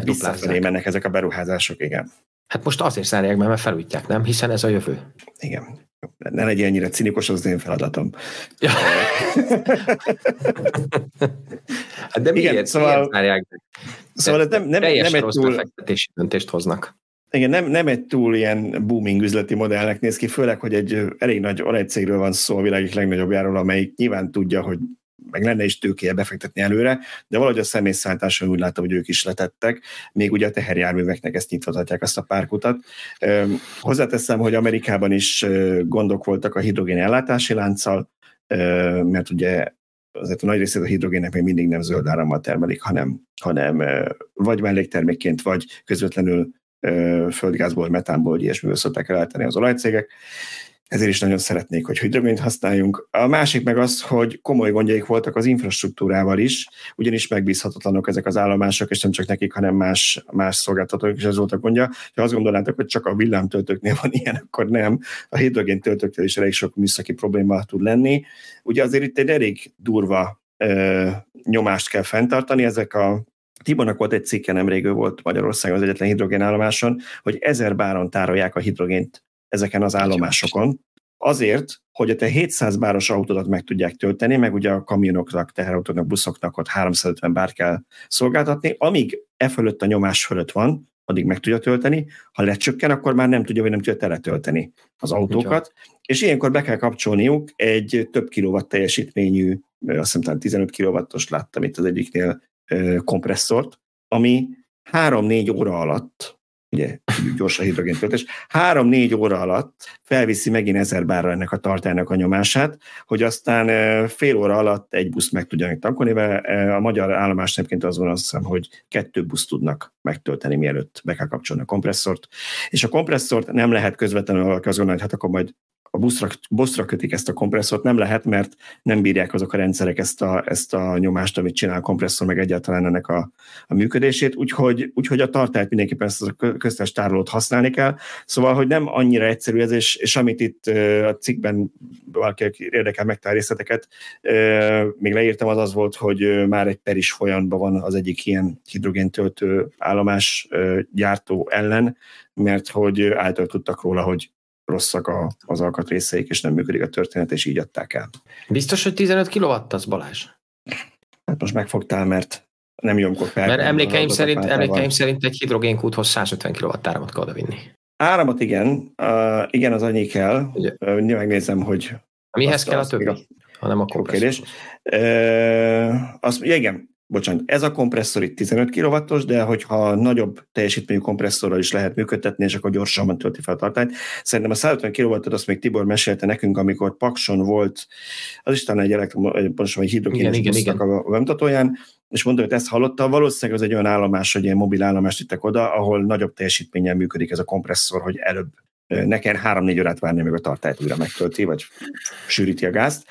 visszafelé mennek ezek a beruházások, igen. Hát most azért szállják be, mert felújítják, nem? Hiszen ez a jövő. Igen. Ne legyen ennyire cinikus, az én feladatom. Ja. hát de miért, Igen, szóval, miért be? Szóval ez nem, nem, nem egy túl... befektetési döntést hoznak. Igen, nem, nem egy túl ilyen booming üzleti modellnek néz ki, főleg, hogy egy elég nagy olajcégről van szó, a világ legnagyobbjáról, amelyik nyilván tudja, hogy meg lenne is tőkéje befektetni előre, de valahogy a személyszállításon úgy látom, hogy ők is letettek, még ugye a teherjárműveknek ezt nyitvathatják azt a párkutat. Hozzáteszem, hogy Amerikában is gondok voltak a hidrogén ellátási lánccal, mert ugye azért a nagy részét a hidrogének még mindig nem zöld árammal termelik, hanem, hanem vagy melléktermékként, vagy közvetlenül földgázból, metánból, vagy ilyesmiből szokták eláltani az olajcégek ezért is nagyon szeretnék, hogy hidrogént használjunk. A másik meg az, hogy komoly gondjaik voltak az infrastruktúrával is, ugyanis megbízhatatlanok ezek az állomások, és nem csak nekik, hanem más, más szolgáltatók is ez volt a gondja. Ha azt gondolnátok, hogy csak a villámtöltőknél van ilyen, akkor nem. A hidrogén töltőknél is elég sok műszaki probléma tud lenni. Ugye azért itt egy elég durva ö, nyomást kell fenntartani, ezek a Tibornak volt egy cikke, nemrég ő volt Magyarországon az egyetlen hidrogénállomáson, hogy ezer báron tárolják a hidrogént ezeken az állomásokon, azért, hogy a te 700 báros autódat meg tudják tölteni, meg ugye a kamionoknak, teherautóknak, buszoknak ott 350 bár kell szolgáltatni, amíg e fölött a nyomás fölött van, addig meg tudja tölteni, ha lecsökken, akkor már nem tudja, vagy nem tudja teletölteni az autókat, Ugyan. és ilyenkor be kell kapcsolniuk egy több kilowatt teljesítményű, azt hiszem 15 kilowattos láttam itt az egyiknél kompresszort, ami 3-4 óra alatt ugye gyors a hidrogéntöltés, három-négy óra alatt felviszi megint ezer bárra ennek a tartálynak a nyomását, hogy aztán fél óra alatt egy buszt meg tudjanak tankolni, mert a magyar állomás egyébként az van, azt hiszem, hogy kettő buszt tudnak megtölteni, mielőtt be kell kapcsolni a kompresszort, és a kompresszort nem lehet közvetlenül valaki azt gondolni, hogy hát akkor majd a buszra, buszra kötik ezt a kompresszort, nem lehet, mert nem bírják azok a rendszerek ezt a, ezt a nyomást, amit csinál a kompresszor, meg egyáltalán ennek a, a működését, úgyhogy, úgyhogy a tartályt mindenképpen ezt a köztes tárolót használni kell. Szóval, hogy nem annyira egyszerű ez, és, és amit itt a cikkben valaki érdekel megtalál részleteket, még leírtam, az az volt, hogy már egy per is van az egyik ilyen hidrogéntöltő állomás gyártó ellen, mert hogy által tudtak róla, hogy rosszak a, az alkatrészeik, és nem működik a történet, és így adták el. Biztos, hogy 15 kW az Balázs? Hát most megfogtál, mert nem jomkor fel. Mert emlékeim szerint, emlékeim szerint egy hidrogénkúthoz 150 kW áramot kell odavinni. Áramot igen, uh, igen, az annyi kell. Ugye? Uh, megnézem, hogy... Mihez kell a többi? hanem a kompresszor. Uh, azt, igen, bocsánat, ez a kompresszor itt 15 kW-os, de hogyha nagyobb teljesítményű kompresszorral is lehet működtetni, és akkor gyorsabban tölti fel a tartályt. Szerintem a 150 kW-ot azt még Tibor mesélte nekünk, amikor Pakson volt, az is talán egy elektromos, vagy hidrogénes busznak a bemutatóján, és mondta, hogy ezt hallotta, valószínűleg az egy olyan állomás, hogy ilyen mobil állomást vittek oda, ahol nagyobb teljesítménnyel működik ez a kompresszor, hogy előbb nekem három-négy órát várni, meg a tartályt újra megtölti, vagy sűríti a gázt.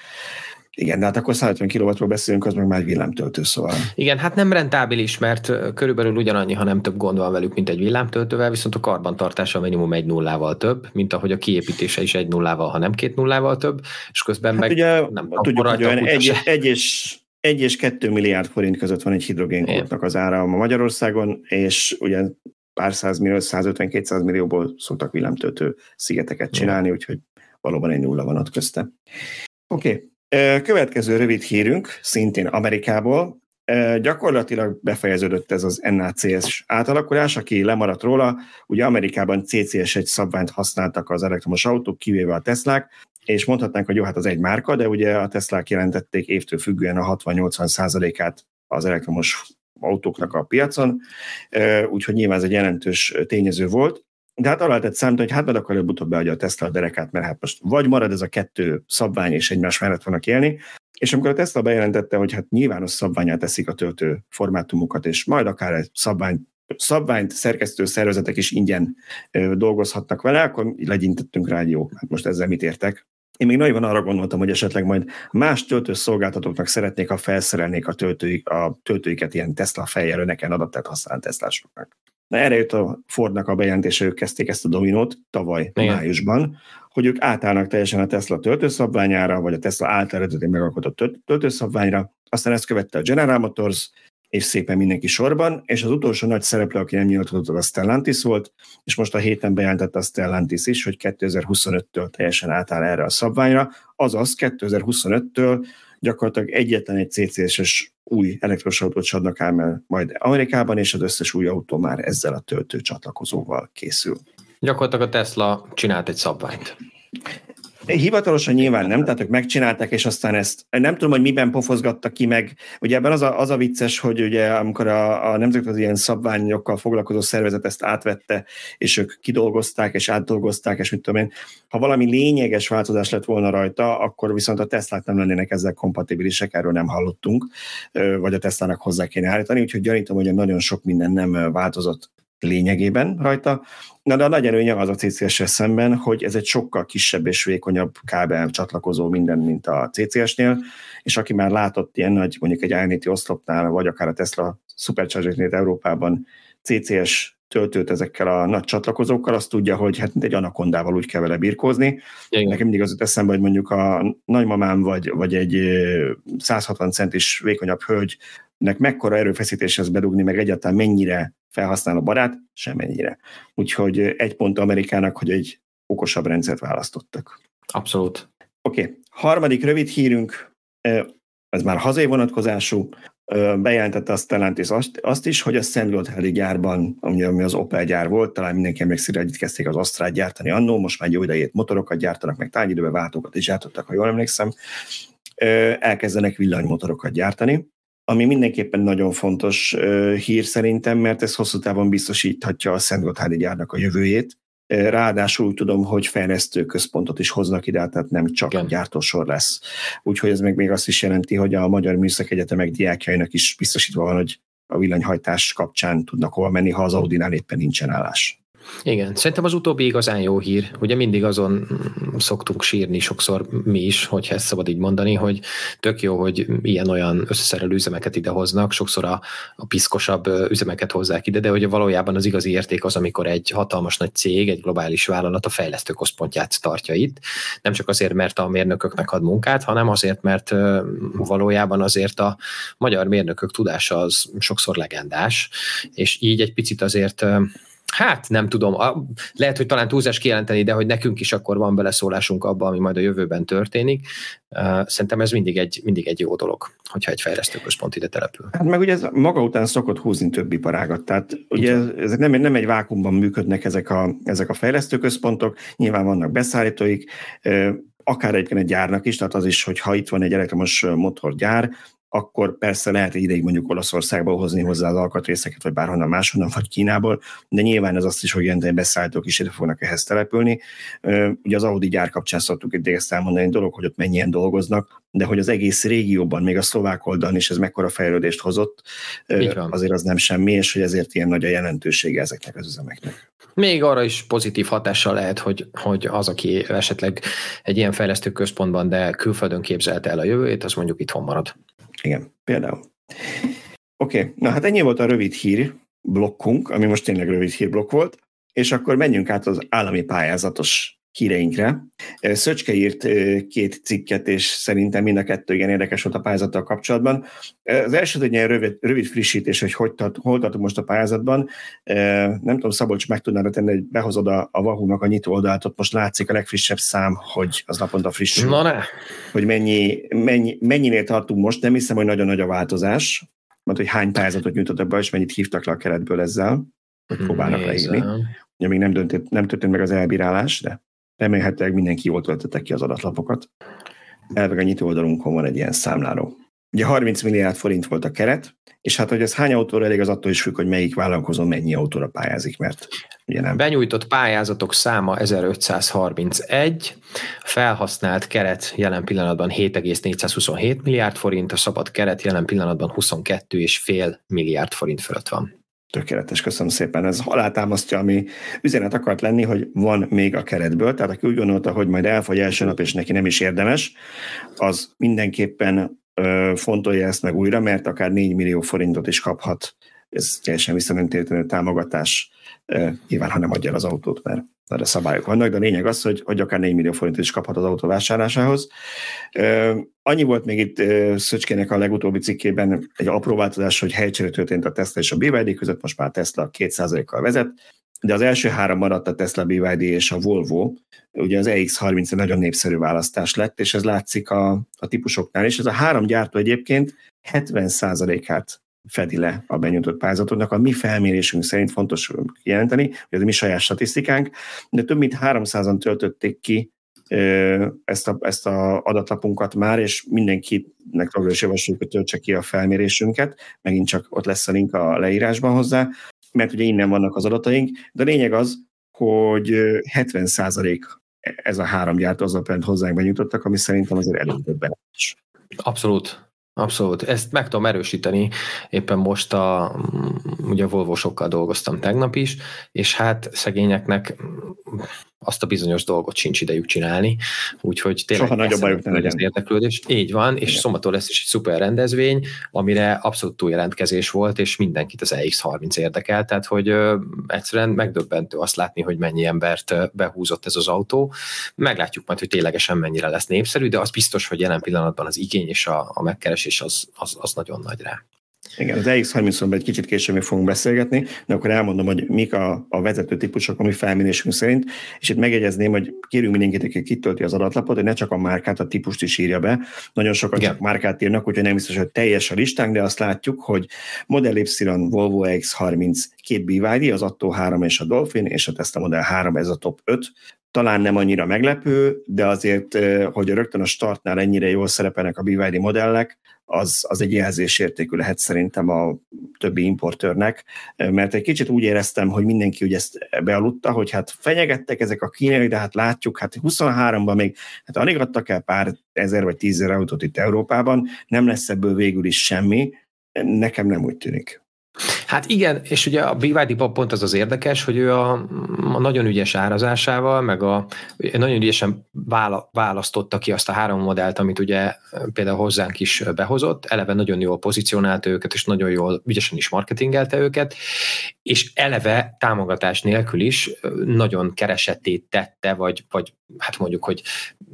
Igen, de hát akkor 150 kW-ról beszélünk, az meg már egy villámtöltő, szóval. Igen, hát nem rentábilis, mert körülbelül ugyanannyi, ha nem több gond van velük, mint egy villámtöltővel, viszont a karbantartása minimum egy nullával több, mint ahogy a kiépítése is egy nullával, ha nem két nullával több, és közben hát meg ugye, nem tudjuk, hogy olyan egy, egy, és, egy és kettő milliárd forint között van egy hidrogénkódnak az ára a Magyarországon, és ugye pár millió, 150-200 millióból szoktak villámtöltő szigeteket csinálni, úgyhogy valóban egy nulla van ott közte. Oké, okay. Következő rövid hírünk, szintén Amerikából, gyakorlatilag befejeződött ez az NACS átalakulás, aki lemaradt róla, ugye Amerikában CCS egy szabványt használtak az elektromos autók, kivéve a Teslák, és mondhatnánk, hogy jó, hát az egy márka, de ugye a Teslák jelentették évtől függően a 60-80 százalékát az elektromos autóknak a piacon, úgyhogy nyilván ez egy jelentős tényező volt. De hát arra lehetett számítani, hogy hát majd akkor előbb-utóbb beadja a Tesla a derekát, mert hát most vagy marad ez a kettő szabvány, és egymás mellett vannak élni, és amikor a Tesla bejelentette, hogy hát nyilvános szabványát teszik a töltő formátumokat, és majd akár egy szabvány, szabványt szerkesztő szervezetek is ingyen ö, dolgozhatnak vele, akkor legyintettünk rá, jó, hát most ezzel mit értek. Én még nagyon arra gondoltam, hogy esetleg majd más töltőszolgáltatóknak szeretnék, ha felszerelnék a, töltőik, a töltőiket ilyen Tesla fejjel öneken adaptált használt Teslásoknak. Na erre jött a Fordnak a bejelentése, ők kezdték ezt a dominót tavaly Igen. májusban, hogy ők átállnak teljesen a Tesla töltőszabványára, vagy a Tesla által eredetileg megalkotott töltőszabványra, aztán ezt követte a General Motors, és szépen mindenki sorban, és az utolsó nagy szereplő, aki nem nyilatkozott, a Stellantis volt, és most a héten bejelentette a Stellantis is, hogy 2025-től teljesen átáll erre a szabványra, azaz 2025-től gyakorlatilag egyetlen egy CCS-es új elektromos autót adnak el majd Amerikában, és az összes új autó már ezzel a töltő csatlakozóval készül. Gyakorlatilag a Tesla csinált egy szabványt. Hivatalosan nyilván nem, tehát ők megcsinálták, és aztán ezt nem tudom, hogy miben pofozgattak ki meg. Ugye ebben az a, az a vicces, hogy ugye amikor a, a nemzetközi ilyen szabványokkal foglalkozó szervezet ezt átvette, és ők kidolgozták, és átdolgozták, és mit tudom én, ha valami lényeges változás lett volna rajta, akkor viszont a Teslák nem lennének ezzel kompatibilisek, erről nem hallottunk, vagy a Teslának hozzá kéne állítani, úgyhogy gyanítom, hogy nagyon sok minden nem változott lényegében rajta. Na de a nagy előnye az a CCS-sel szemben, hogy ez egy sokkal kisebb és vékonyabb kábel csatlakozó minden, mint a CCS-nél, és aki már látott ilyen nagy, mondjuk egy Ionity oszlopnál, vagy akár a Tesla Supercharger-nél Európában CCS töltőt ezekkel a nagy csatlakozókkal, azt tudja, hogy hát egy anakondával úgy kell vele birkózni. Igen. Nekem mindig az jut eszembe, hogy mondjuk a nagymamám vagy, vagy egy 160 centis vékonyabb hölgynek mekkora erőfeszítéshez bedugni, meg egyáltalán mennyire felhasználó barát, semennyire. Úgyhogy egy pont Amerikának, hogy egy okosabb rendszert választottak. Abszolút. Oké, okay. harmadik rövid hírünk, ez már hazai vonatkozású, bejelentette a Stellantis azt, azt is, hogy a Szentgottheli gyárban, ami, ami az Opel gyár volt, talán mindenki emlékszik, hogy itt kezdték az Astrát gyártani annó, most már jó idejét motorokat gyártanak, meg tárgyidőben váltókat is gyártottak, ha jól emlékszem, elkezdenek villanymotorokat gyártani, ami mindenképpen nagyon fontos hír szerintem, mert ez hosszú távon biztosíthatja a Szentgotthárdi gyárnak a jövőjét. Ráadásul tudom, hogy fejlesztő központot is hoznak ide, tehát nem csak Igen. gyártósor lesz. Úgyhogy ez meg még azt is jelenti, hogy a Magyar Műszak Egyetemek diákjainak is biztosítva van, hogy a villanyhajtás kapcsán tudnak hova menni, ha az Audinál éppen nincsen állás. Igen, szerintem az utóbbi igazán jó hír. Ugye mindig azon szoktunk sírni sokszor mi is, hogyha ezt szabad így mondani, hogy tök jó, hogy ilyen-olyan összeszerelő üzemeket idehoznak, sokszor a, a piszkosabb üzemeket hozzák ide, de hogy valójában az igazi érték az, amikor egy hatalmas nagy cég, egy globális vállalat a fejlesztő központját tartja itt. Nem csak azért, mert a mérnököknek ad munkát, hanem azért, mert valójában azért a magyar mérnökök tudása az sokszor legendás, és így egy picit azért Hát nem tudom, lehet, hogy talán túlzás kijelenteni, de hogy nekünk is akkor van beleszólásunk abba, ami majd a jövőben történik. Szerintem ez mindig egy, mindig egy jó dolog, hogyha egy fejlesztőközpont ide települ. Hát meg ugye ez maga után szokott húzni több iparágat. Tehát ugye ezek nem, nem egy vákumban működnek ezek a, ezek a fejlesztőközpontok, nyilván vannak beszállítóik, akár egyébként egy gyárnak is, tehát az is, hogy ha itt van egy elektromos motorgyár, akkor persze lehet egy ideig mondjuk Olaszországba hozni hozzá az alkatrészeket, vagy bárhonnan máshonnan, vagy Kínából, de nyilván ez azt is, hogy ilyen beszállítók is ide fognak ehhez települni. Ugye az Audi gyár kapcsán szoktuk egy ezt elmondani, dolog, hogy ott mennyien dolgoznak, de hogy az egész régióban, még a szlovák oldalon is ez mekkora fejlődést hozott, azért az nem semmi, és hogy ezért ilyen nagy a jelentősége ezeknek az üzemeknek. Még arra is pozitív hatással lehet, hogy, hogy az, aki esetleg egy ilyen fejlesztő központban, de külföldön képzelte el a jövőjét, az mondjuk itthon marad. Igen, például. Oké, okay. na hát ennyi volt a rövid hír blokkunk, ami most tényleg rövid hírblokk volt, és akkor menjünk át az állami pályázatos híreinkre. Szöcske írt két cikket, és szerintem mind a kettő igen érdekes volt a pályázattal kapcsolatban. Az első egy ilyen rövid, rövid frissítés, hogy hogy tart, hol tartunk most a pályázatban. Nem tudom, Szabolcs meg tudnára tenni, hogy behozod a, a Vahúnak a nyitó oldalt, ott most látszik a legfrissebb szám, hogy az naponta frissül. Na ne. Hogy mennyi, mennyi, mennyinél tartunk most, nem hiszem, hogy nagyon nagy a változás. Mert hogy hány pályázatot nyújtottak be, és mennyit hívtak le a keretből ezzel, hogy próbálnak leírni. Ugye még nem, döntött, nem történt meg az elbírálás, de remélhetőleg mindenki jól töltötte ki az adatlapokat. Elveg a nyitó oldalunkon van egy ilyen számláló. Ugye 30 milliárd forint volt a keret, és hát, hogy ez hány autóra elég, az attól is függ, hogy melyik vállalkozó mennyi autóra pályázik, mert ugye nem. Benyújtott pályázatok száma 1531, felhasznált keret jelen pillanatban 7,427 milliárd forint, a szabad keret jelen pillanatban 22,5 milliárd forint fölött van. Tökéletes, köszönöm szépen. Ez alátámasztja, ami üzenet akart lenni, hogy van még a keretből, tehát aki úgy gondolta, hogy majd elfogy első nap, és neki nem is érdemes, az mindenképpen ö, fontolja ezt meg újra, mert akár 4 millió forintot is kaphat. Ez teljesen visszanemtérítő támogatás, nyilván, ha nem adja el az autót, mert erre szabályok vannak, de a lényeg az, hogy, hogy akár 4 millió forintot is kaphat az autó vásárlásához. Annyi volt még itt Szöcskének a legutóbbi cikkében egy apró változás, hogy helycsere történt a Tesla és a BYD között, most már Tesla 2%-kal vezet, de az első három maradt a Tesla, BYD és a Volvo. Ugye az EX30 egy nagyon népszerű választás lett, és ez látszik a, a típusoknál is. Ez a három gyártó egyébként 70%-át fedi le a benyújtott pályázatoknak. A mi felmérésünk szerint fontos jelenteni, hogy ez mi saját statisztikánk, de több mint 300-an töltötték ki ezt a, ezt a adaklapunkat már, és mindenkinek továbbra is javasoljuk, hogy töltse ki a felmérésünket, megint csak ott lesz a link a leírásban hozzá, mert ugye innen vannak az adataink, de a lényeg az, hogy 70% ez a három gyártó az a hozzánk benyújtottak, ami szerintem azért többen is. Abszolút. Abszolút, ezt meg tudom erősíteni, éppen most a, ugye a Volvo sokkal dolgoztam tegnap is, és hát szegényeknek azt a bizonyos dolgot sincs idejük csinálni, úgyhogy tényleg Soha nagyobb bajuk legyen. Az érdeklődés. Így van, és szombaton lesz is egy szuper rendezvény, amire abszolút túljelentkezés volt, és mindenkit az EX30 érdekel, tehát hogy ö, egyszerűen megdöbbentő azt látni, hogy mennyi embert behúzott ez az autó. Meglátjuk majd, hogy ténylegesen mennyire lesz népszerű, de az biztos, hogy jelen pillanatban az igény és a, a megkeresés az, az, az nagyon nagy rá. Igen, az EX30-on egy kicsit később még fogunk beszélgetni, de akkor elmondom, hogy mik a, a vezető típusok, ami felmérésünk szerint, és itt megjegyezném, hogy kérünk mindenkit, aki kitölti az adatlapot, hogy ne csak a márkát, a típust is írja be. Nagyon sokan Igen. csak márkát írnak, úgyhogy nem biztos, hogy teljes a listánk, de azt látjuk, hogy Model Y, Volvo X30, két BYD, az Atto 3 és a Dolphin, és a Tesla Model 3, ez a top 5 talán nem annyira meglepő, de azért, hogy rögtön a startnál ennyire jól szerepelnek a BYD modellek, az, az egy jelzésértékű lehet szerintem a többi importőrnek, mert egy kicsit úgy éreztem, hogy mindenki ugye ezt bealudta, hogy hát fenyegettek ezek a kínai, de hát látjuk, hát 23-ban még, hát alig adtak el pár ezer vagy tízezer autót itt Európában, nem lesz ebből végül is semmi, nekem nem úgy tűnik. Hát igen, és ugye a BYD pont az az érdekes, hogy ő a, a nagyon ügyes árazásával, meg a nagyon ügyesen választotta ki azt a három modellt, amit ugye például hozzánk is behozott, eleve nagyon jól pozícionálta őket, és nagyon jól, ügyesen is marketingelte őket, és eleve támogatás nélkül is nagyon keresetét tette, vagy, vagy hát mondjuk, hogy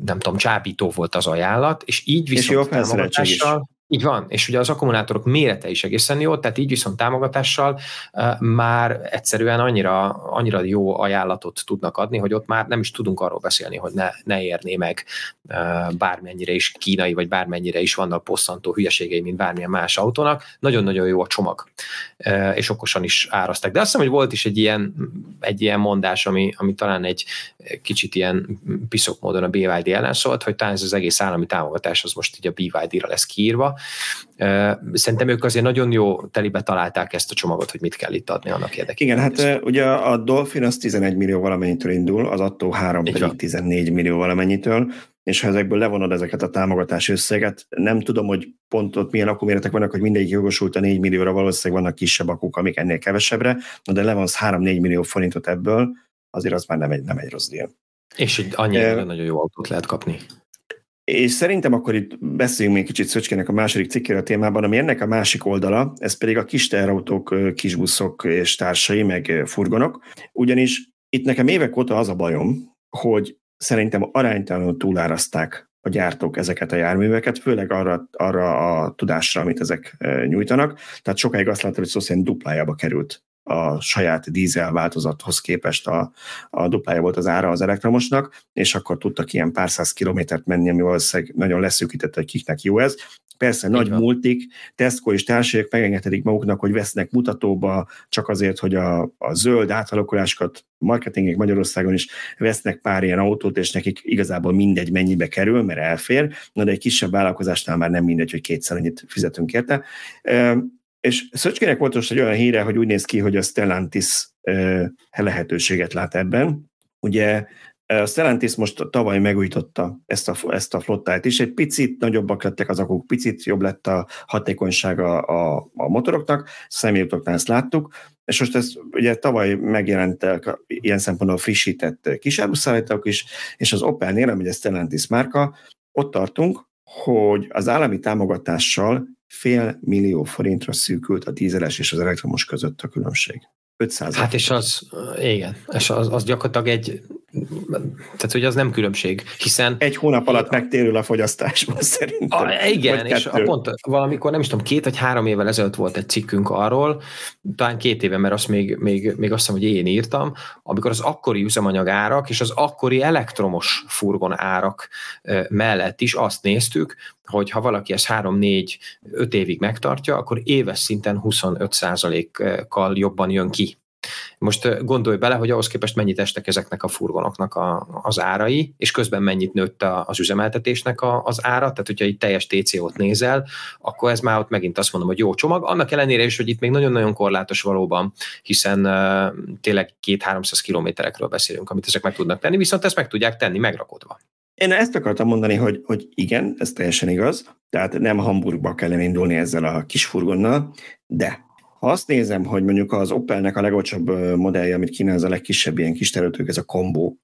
nem tudom, csábító volt az ajánlat, és így viszont és jó támogatással, így van, és ugye az akkumulátorok mérete is egészen jó, tehát így viszont támogatással már egyszerűen annyira, annyira jó ajánlatot tudnak adni, hogy ott már nem is tudunk arról beszélni, hogy ne, ne érné meg bármennyire is kínai, vagy bármennyire is vannak posztantó hülyeségei, mint bármilyen más autónak. Nagyon-nagyon jó a csomag, és okosan is árazták. De azt hiszem, hogy volt is egy ilyen, egy ilyen mondás, ami, ami talán egy kicsit ilyen piszok módon a BYD ellen szólt, hogy talán ez az egész állami támogatás az most így a BYD-ra lesz kiírva, Szerintem ők azért nagyon jó telibe találták ezt a csomagot, hogy mit kell itt adni annak érdekében. Igen, hát ugye a Dolphin az 11 millió valamennyitől indul, az attó 3 pedig 14 millió valamennyitől, és ha ezekből levonod ezeket a támogatási összeget, nem tudom, hogy pont ott milyen akkuméretek vannak, hogy mindegyik jogosult a 4 millióra, valószínűleg vannak kisebb akuk, amik ennél kevesebbre, de levonsz 3-4 millió forintot ebből, azért az már nem egy, nem egy rossz díj. És egy annyi e, nagyon jó autót lehet kapni. És szerintem akkor itt beszéljünk még kicsit Szöcskének a második cikkére a témában, ami ennek a másik oldala, ez pedig a kis teherautók, kisbuszok és társai, meg furgonok. Ugyanis itt nekem évek óta az a bajom, hogy szerintem aránytalanul túláraszták a gyártók ezeket a járműveket, főleg arra, arra a tudásra, amit ezek nyújtanak. Tehát sokáig azt láttam, hogy szó szerint duplájába került a saját dízel változathoz képest a, a duplája volt az ára az elektromosnak, és akkor tudtak ilyen pár száz kilométert menni, ami valószínűleg nagyon leszűkített, hogy kiknek jó ez. Persze Így nagy van. multik, Tesco és társaságok megengedhetik maguknak, hogy vesznek mutatóba csak azért, hogy a, a zöld átalakulásokat marketingek Magyarországon is vesznek pár ilyen autót, és nekik igazából mindegy mennyibe kerül, mert elfér, na de egy kisebb vállalkozásnál már nem mindegy, hogy kétszer annyit fizetünk érte. És Szöcskének volt most egy olyan híre, hogy úgy néz ki, hogy a Stellantis lehetőséget lát ebben. Ugye a Stellantis most tavaly megújította ezt a, ezt a flottát is, egy picit nagyobbak lettek az akuk, picit jobb lett a hatékonysága a, a motoroknak, személyutaknál ezt láttuk, és most ez ugye tavaly megjelentek ilyen szempontból frissített kisáruszállítók is, és az Opelnél, ami a Stellantis márka, ott tartunk, hogy az állami támogatással fél millió forintra szűkült a dízeles és az elektromos között a különbség. 500 Hát és az, igen, és az, az gyakorlatilag egy tehát, hogy az nem különbség, hiszen... Egy hónap alatt megtérül a fogyasztásban szerintem. A, igen, és a pont valamikor, nem is tudom, két vagy három évvel ezelőtt volt egy cikkünk arról, talán két éve, mert azt még, még, még azt hiszem, hogy én írtam, amikor az akkori üzemanyag árak és az akkori elektromos furgon árak mellett is azt néztük, hogy ha valaki ezt 3-4-5 évig megtartja, akkor éves szinten 25%-kal jobban jön ki most gondolj bele, hogy ahhoz képest mennyit estek ezeknek a furgonoknak a, az árai, és közben mennyit nőtt a, az üzemeltetésnek a, az ára, tehát hogyha itt teljes TCO-t nézel, akkor ez már ott megint azt mondom, hogy jó csomag, annak ellenére is, hogy itt még nagyon-nagyon korlátos valóban, hiszen uh, tényleg két-háromszáz kilométerekről beszélünk, amit ezek meg tudnak tenni, viszont ezt meg tudják tenni megrakodva. Én ezt akartam mondani, hogy, hogy igen, ez teljesen igaz, tehát nem Hamburgba kellene indulni ezzel a kis furgonnal, de ha azt nézem, hogy mondjuk az Opelnek a legolcsóbb modellje, amit kínál, a legkisebb ilyen kis terültők, ez a Combo,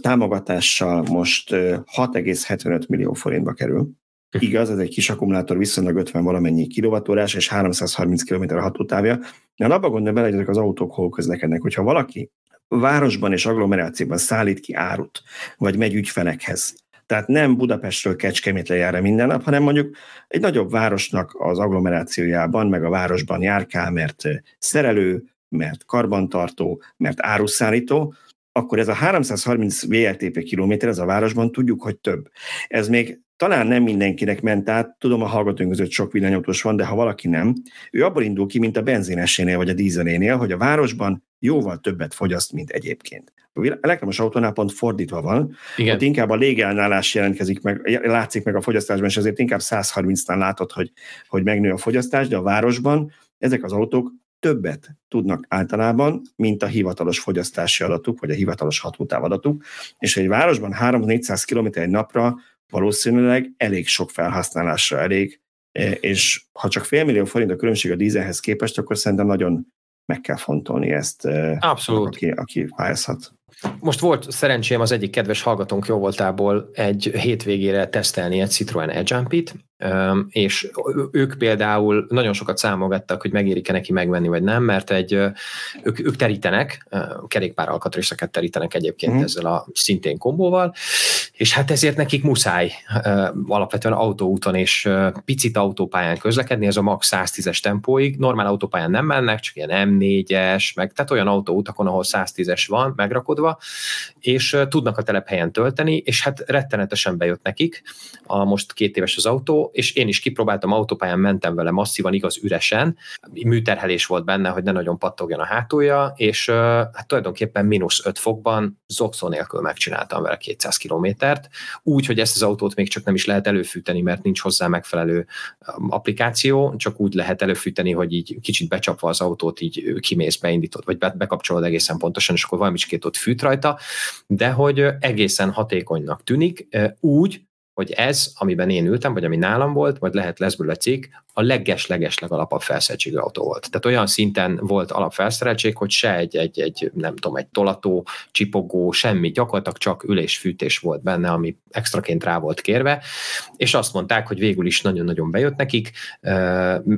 támogatással most 6,75 millió forintba kerül. Igaz, ez egy kis akkumulátor, viszonylag 50 valamennyi kilovatórás és 330 km a hatótávja. De abba gondolj bele, hogy ezek az autók hol közlekednek. Hogyha valaki városban és agglomerációban szállít ki árut, vagy megy ügyfelekhez, tehát nem Budapestről Kecskemétre jár minden nap, hanem mondjuk egy nagyobb városnak az agglomerációjában, meg a városban járkál, mert szerelő, mert karbantartó, mert áruszállító, akkor ez a 330 VLTP kilométer, ez a városban tudjuk, hogy több. Ez még talán nem mindenkinek ment át, tudom, a hallgatóink között sok villanyautós van, de ha valaki nem, ő abból indul ki, mint a benzinesénél vagy a dízelénél, hogy a városban jóval többet fogyaszt, mint egyébként. A elektromos autónál pont fordítva van, Igen. ott inkább a légelnálás jelentkezik meg, látszik meg a fogyasztásban, és ezért inkább 130-nál látod, hogy, hogy megnő a fogyasztás, de a városban ezek az autók többet tudnak általában, mint a hivatalos fogyasztási adatuk, vagy a hivatalos hatótáv adatuk, és egy városban 300-400 km egy napra valószínűleg elég sok felhasználásra elég és ha csak fél millió forint a különbség a dízelhez képest, akkor szerintem nagyon meg kell fontolni ezt, Abszolút. aki, aki pályázhat. Most volt szerencsém az egyik kedves hallgatónk jó voltából egy hétvégére tesztelni egy Citroen edge és ők például nagyon sokat számolgattak, hogy megérik-e neki megvenni, vagy nem, mert egy, ők, ők terítenek, kerékpár alkatrészeket terítenek egyébként mm. ezzel a szintén kombóval, és hát ezért nekik muszáj alapvetően autóúton és picit autópályán közlekedni, ez a max 110-es tempóig, normál autópályán nem mennek, csak ilyen M4-es, meg tehát olyan autóutakon, ahol 110-es van megrakodva, és tudnak a telephelyen tölteni, és hát rettenetesen bejött nekik, a most két éves az autó, és én is kipróbáltam, autópályán mentem vele masszívan, igaz üresen, műterhelés volt benne, hogy ne nagyon pattogjon a hátulja, és hát tulajdonképpen mínusz 5 fokban zokszó nélkül megcsináltam vele 200 kilométert, úgy, hogy ezt az autót még csak nem is lehet előfűteni, mert nincs hozzá megfelelő applikáció, csak úgy lehet előfűteni, hogy így kicsit becsapva az autót, így kimész, beindítod, vagy bekapcsolod egészen pontosan, és akkor valamicskét ott fűt rajta, de hogy egészen hatékonynak tűnik, úgy, hogy ez, amiben én ültem, vagy ami nálam volt, vagy lehet lesz belőle cikk, a leges-leges legalapabb felszereltségű autó volt. Tehát olyan szinten volt alapfelszereltség, hogy se egy, egy, egy, nem tudom, egy tolató, csipogó, semmi, gyakorlatilag csak ülésfűtés volt benne, ami extraként rá volt kérve, és azt mondták, hogy végül is nagyon-nagyon bejött nekik,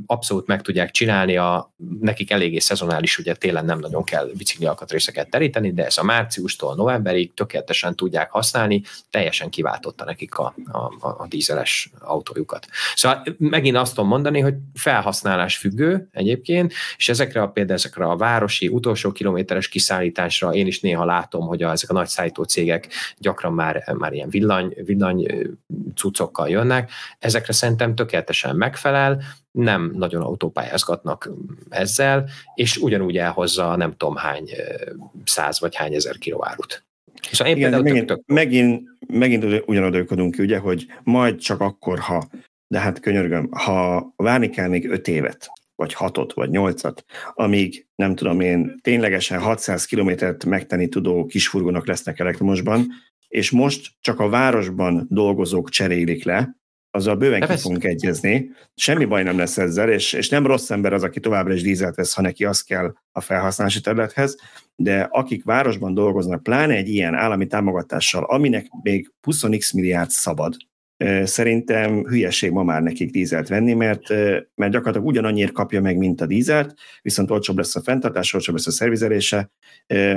abszolút meg tudják csinálni, a, nekik eléggé szezonális, ugye télen nem nagyon kell bicikli alkatrészeket teríteni, de ez a márciustól novemberig tökéletesen tudják használni, teljesen kiváltotta nekik a, a, a, a dízeles autójukat. Szóval megint azt tudom mondani, hogy felhasználás függő egyébként, és ezekre a például ezekre a városi utolsó kilométeres kiszállításra én is néha látom, hogy a, ezek a nagy szállító cégek gyakran már, már ilyen villany, villany cuccokkal jönnek. Ezekre szerintem tökéletesen megfelel, nem nagyon autópályázgatnak ezzel, és ugyanúgy elhozza nem tudom hány száz vagy hány ezer kilóárut. Szóval én Igen, megint, tök, tök... megint, megint ugyanoda ki, ugye, hogy majd csak akkor, ha de hát könyörgöm, ha várni kell még öt évet, vagy hatot, vagy nyolcat, amíg nem tudom én, ténylegesen 600 kilométert megtenni tudó kisfurgonok lesznek elektromosban, és most csak a városban dolgozók cserélik le, azzal bőven ki fogunk egyezni. Semmi baj nem lesz ezzel, és, és nem rossz ember az, aki továbbra is dízelt vesz, ha neki az kell a felhasználási területhez, de akik városban dolgoznak, pláne egy ilyen állami támogatással, aminek még 20 milliárd szabad, Szerintem hülyeség ma már nekik dízelt venni, mert, mert gyakorlatilag ugyanannyiért kapja meg, mint a dízelt, viszont olcsóbb lesz a fenntartás, olcsóbb lesz a szervizelése,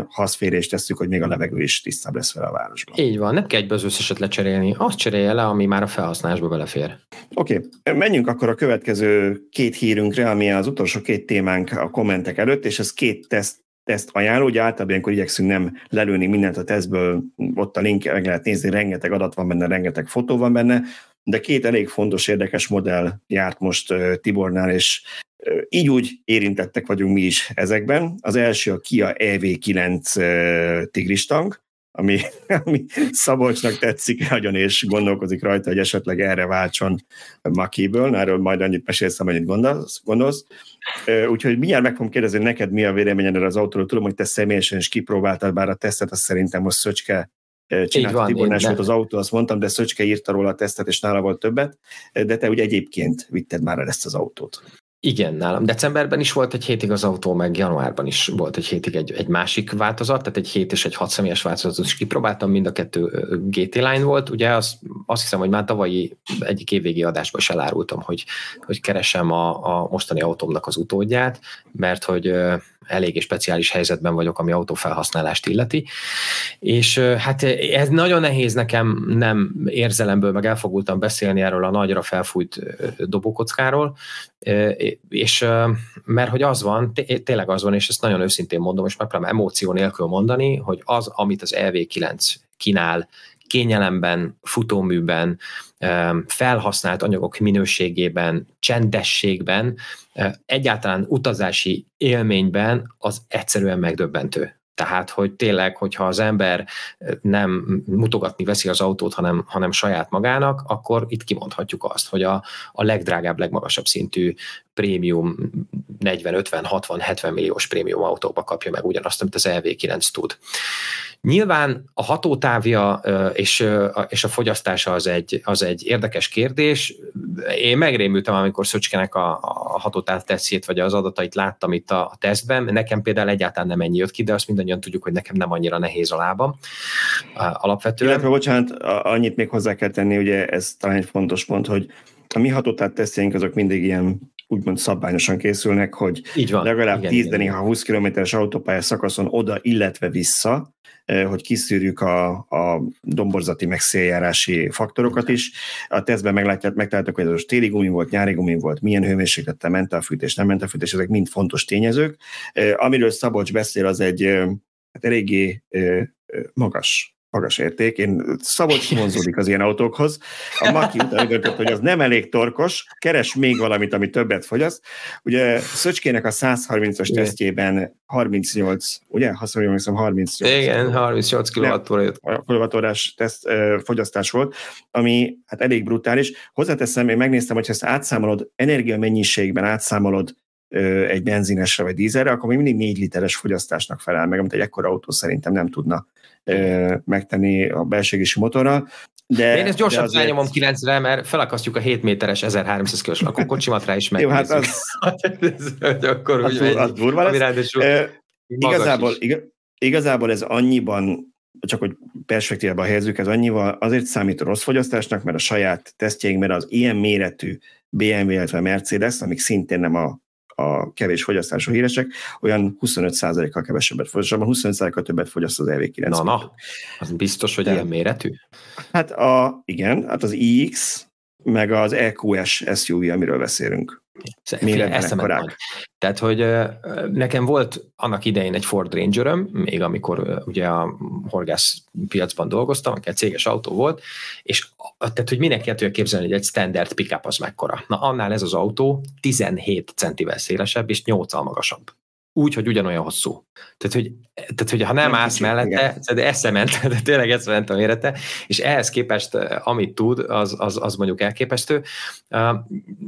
ha azt is tesszük, hogy még a levegő is tisztább lesz vele a városban. Így van, nem kell egyből az összeset lecserélni, azt cserélje le, ami már a felhasználásba belefér. Oké, okay. menjünk akkor a következő két hírünkre, ami az utolsó két témánk a kommentek előtt, és ez két teszt teszt ajánló, ugye általában ilyenkor igyekszünk nem lelőni mindent a tesztből, ott a link meg lehet nézni, rengeteg adat van benne, rengeteg fotó van benne, de két elég fontos, érdekes modell járt most Tibornál, és így úgy érintettek vagyunk mi is ezekben. Az első a Kia EV9 tigristang, ami, ami Szabolcsnak tetszik nagyon, és gondolkozik rajta, hogy esetleg erre váltson Makiből. Erről majd annyit mesélsz, amennyit gondolsz. gondolsz. Úgyhogy mindjárt meg fogom kérdezni, neked mi a véleményed erre az autóról. Tudom, hogy te személyesen is kipróbáltad, bár a tesztet azt szerintem most Szöcske csinálta, Tibornás volt az autó, azt mondtam, de Szöcske írta róla a tesztet, és nála volt többet, de te ugye egyébként vitted már el ezt az autót. Igen, nálam decemberben is volt egy hétig az autó, meg januárban is volt egy hétig egy, egy másik változat, tehát egy hét és egy hat személyes változatot is kipróbáltam, mind a kettő GT Line volt. Ugye az, azt hiszem, hogy már tavalyi egyik évvégi adásban is elárultam, hogy, hogy keresem a, a mostani autómnak az utódját, mert hogy eléggé speciális helyzetben vagyok, ami autófelhasználást illeti. És hát ez nagyon nehéz nekem nem érzelemből, meg elfogultam beszélni erről a nagyra felfújt dobókockáról, és mert hogy az van, tényleg az van, és ezt nagyon őszintén mondom, és megpróbálom emóció nélkül mondani, hogy az, amit az LV9 kínál, kényelemben, futóműben, felhasznált anyagok minőségében, csendességben, egyáltalán utazási élményben az egyszerűen megdöbbentő. Tehát, hogy tényleg, hogyha az ember nem mutogatni veszi az autót, hanem, hanem saját magának, akkor itt kimondhatjuk azt, hogy a, a legdrágább, legmagasabb szintű prémium 40, 50, 60, 70 milliós prémium autóba kapja meg ugyanazt, amit az EV9 tud. Nyilván a hatótávja és, és a fogyasztása az egy, az egy érdekes kérdés. Én megrémültem, amikor Szöcskenek a, a hatótáv tesztjét, vagy az adatait láttam itt a, a tesztben. Nekem például egyáltalán nem ennyi jött ki, de azt mindannyian tudjuk, hogy nekem nem annyira nehéz a lábam alapvetően. Illetve, bocsánat, annyit még hozzá kell tenni, ugye ez talán egy fontos pont, hogy a mi hatótáv tesztjeink azok mindig ilyen úgymond szabványosan készülnek, hogy Így van. legalább igen, 10, igen, ha 20 kilométeres autópálya szakaszon oda, illetve vissza, eh, hogy kiszűrjük a, a domborzati meg széljárási faktorokat is. A tesztben meglátják, megtaláltak, hogy az téli gumi volt, nyári gumi volt, milyen hőmérséklettel ment a fűtés, nem ment a fűtés, ezek mind fontos tényezők. Eh, amiről Szabolcs beszél, az egy eh, hát eléggé magas magas érték. Én Szabolcs vonzódik az ilyen autókhoz. A Maki utána döntött, hogy az nem elég torkos, keres még valamit, ami többet fogyaszt. Ugye Szöcskének a 130-as tesztjében 38, ugye? Ha szóval emlékszem, 38. Igen, 38 kilovattórás teszt, fogyasztás volt, ami hát elég brutális. Hozzáteszem, én megnéztem, hogy ha ezt átszámolod, energiamennyiségben átszámolod egy benzinesre vagy dízelre, akkor még mindig 4 literes fogyasztásnak felel meg, amit egy ekkora autó szerintem nem tudna megtenni a belségési motorral. De, Én ezt gyorsan azért... felnyomom 9-re, mert felakasztjuk a 7 méteres 1300 kilós lakókocsimat rá is meg. Jó, hát az... akkor az, úgy az durva lesz. E, igazából, igaz, igazából ez annyiban csak hogy perspektívába helyezzük, ez annyival azért számít rossz fogyasztásnak, mert a saját tesztjeink, mert az ilyen méretű BMW, illetve Mercedes, amik szintén nem a a kevés fogyasztású híresek, olyan 25%-kal kevesebbet fogyaszt, 25%-kal többet fogyaszt az EV9. Na, na, az biztos, hogy ilyen méretű? Hát a, igen, hát az iX, meg az EQS SUV, amiről beszélünk. Eszement Tehát, hogy nekem volt annak idején egy Ford ranger még amikor ugye a horgász piacban dolgoztam, egy céges autó volt, és tehát, hogy mindenki el tudja képzelni, hogy egy standard pickup az mekkora. Na, annál ez az autó 17 centivel szélesebb és 8 magasabb úgy, hogy ugyanolyan hosszú. Tehát, hogy, tehát, hogy ha nem, nem állsz kicsit, mellette, de eszement, de tényleg eszement a mérete, és ehhez képest, amit tud, az, az, az mondjuk elképesztő. Uh,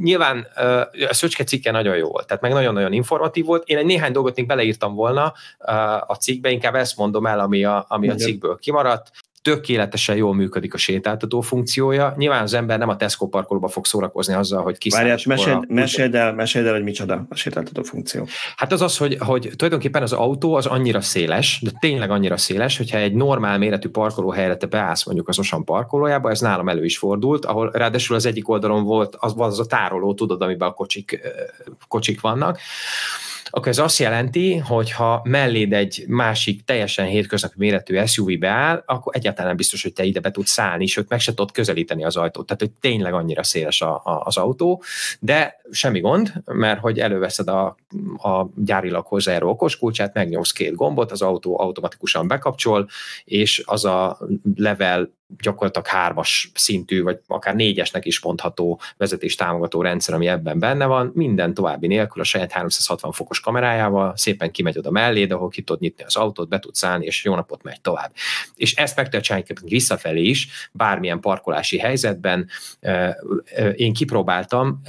nyilván uh, a Szöcske cikke nagyon jó volt, tehát meg nagyon-nagyon informatív volt. Én egy néhány dolgot még beleírtam volna uh, a cikkbe, inkább ezt mondom el, ami a, ami a cikkből kimaradt tökéletesen jól működik a sétáltató funkciója. Nyilván az ember nem a Tesco parkolóba fog szórakozni azzal, hogy kiszáll. Várjál, meséld, meséld, el, meséld el, hogy micsoda a sétáltató funkció. Hát az az, hogy, hogy tulajdonképpen az autó az annyira széles, de tényleg annyira széles, hogyha egy normál méretű parkolóhelyre te beállsz mondjuk az Osan parkolójába, ez nálam elő is fordult, ahol ráadásul az egyik oldalon volt az, az a tároló, tudod, amiben a kocsik, kocsik vannak, akkor ez azt jelenti, hogy ha melléd egy másik teljesen hétköznapi méretű SUV beáll, akkor egyáltalán nem biztos, hogy te ide be tudsz szállni, sőt meg se tudod közelíteni az ajtót. Tehát, hogy tényleg annyira széles a, a, az autó, de semmi gond, mert hogy előveszed a, a gyárilag hozzájáró okoskulcsát, megnyomsz két gombot, az autó automatikusan bekapcsol, és az a level gyakorlatilag hármas szintű, vagy akár négyesnek is mondható vezetés támogató rendszer, ami ebben benne van, minden további nélkül a saját 360 fokos kamerájával szépen kimegy oda mellé, ahol ki tudod nyitni az autót, be tudsz állni, és jó napot megy tovább. És ezt meg csinálni visszafelé is, bármilyen parkolási helyzetben. Én kipróbáltam,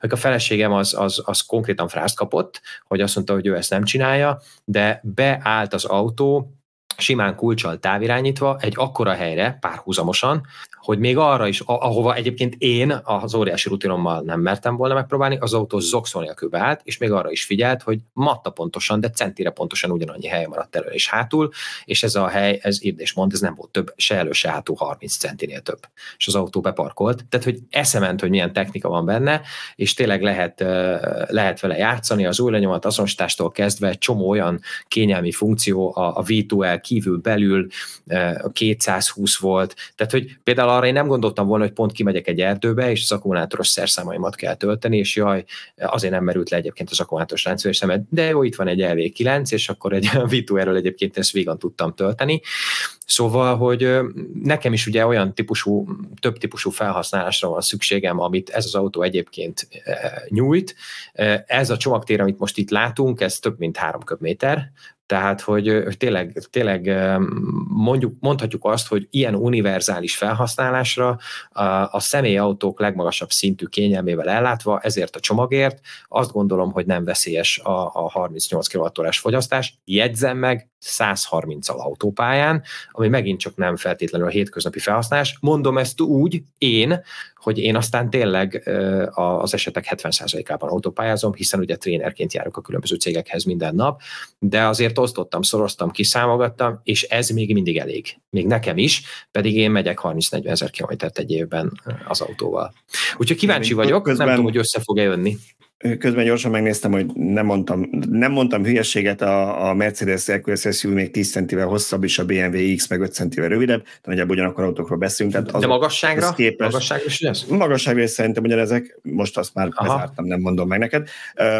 a feleségem az, az, az konkrétan frászt kapott, hogy azt mondta, hogy ő ezt nem csinálja, de beállt az autó, simán kulcsal távirányítva egy akkora helyre párhuzamosan, hogy még arra is, ahova egyébként én az óriási rutinommal nem mertem volna megpróbálni, az autó zokszó nélkül beállt, és még arra is figyelt, hogy matta pontosan, de centire pontosan ugyanannyi hely maradt elő és hátul, és ez a hely, ez írd és mond, ez nem volt több, se elő, se hátul 30 centinél több. És az autó beparkolt. Tehát, hogy eszement, hogy milyen technika van benne, és tényleg lehet, lehet vele játszani, az új lenyomat azonosítástól kezdve csomó olyan kényelmi funkció, a, a V2L kívül belül, a 220 volt, tehát, hogy például arra én nem gondoltam volna, hogy pont kimegyek egy erdőbe, és az akkumulátoros szerszámaimat kell tölteni, és jaj, azért nem merült le egyébként az akkumulátoros rendszerésemet, de jó, itt van egy LV9, és akkor egy v erről egyébként ezt végan tudtam tölteni. Szóval, hogy nekem is ugye olyan típusú, több típusú felhasználásra van szükségem, amit ez az autó egyébként nyújt. Ez a csomagtér, amit most itt látunk, ez több mint három köbméter, Tehát, hogy, tényleg, tényleg mondjuk, mondhatjuk azt, hogy ilyen univerzális felhasználásra a, a személyautók legmagasabb szintű kényelmével ellátva, ezért a csomagért azt gondolom, hogy nem veszélyes a, a 38 kWh fogyasztás. Jegyzem meg, 130-al autópályán, ami megint csak nem feltétlenül a hétköznapi felhasználás. Mondom ezt úgy, én, hogy én aztán tényleg az esetek 70%-ában autópályázom, hiszen ugye trénerként járok a különböző cégekhez minden nap, de azért osztottam, szoroztam, kiszámogattam, és ez még mindig elég. Még nekem is, pedig én megyek 30-40 ezer kilométert egy évben az autóval. Úgyhogy kíváncsi vagyok, közben... nem tudom, hogy össze fog-e jönni. Közben gyorsan megnéztem, hogy nem mondtam, nem mondtam hülyeséget, a, a Mercedes EQS SUV még 10 centivel hosszabb, és a BMW X meg 5 centivel rövidebb, de nagyjából ugyanakkor autókról beszélünk. Tehát de magasságra? Képest, magasságra is ez? Magasságra is szerintem ugyanezek, most azt már Aha. bezártam, nem mondom meg neked.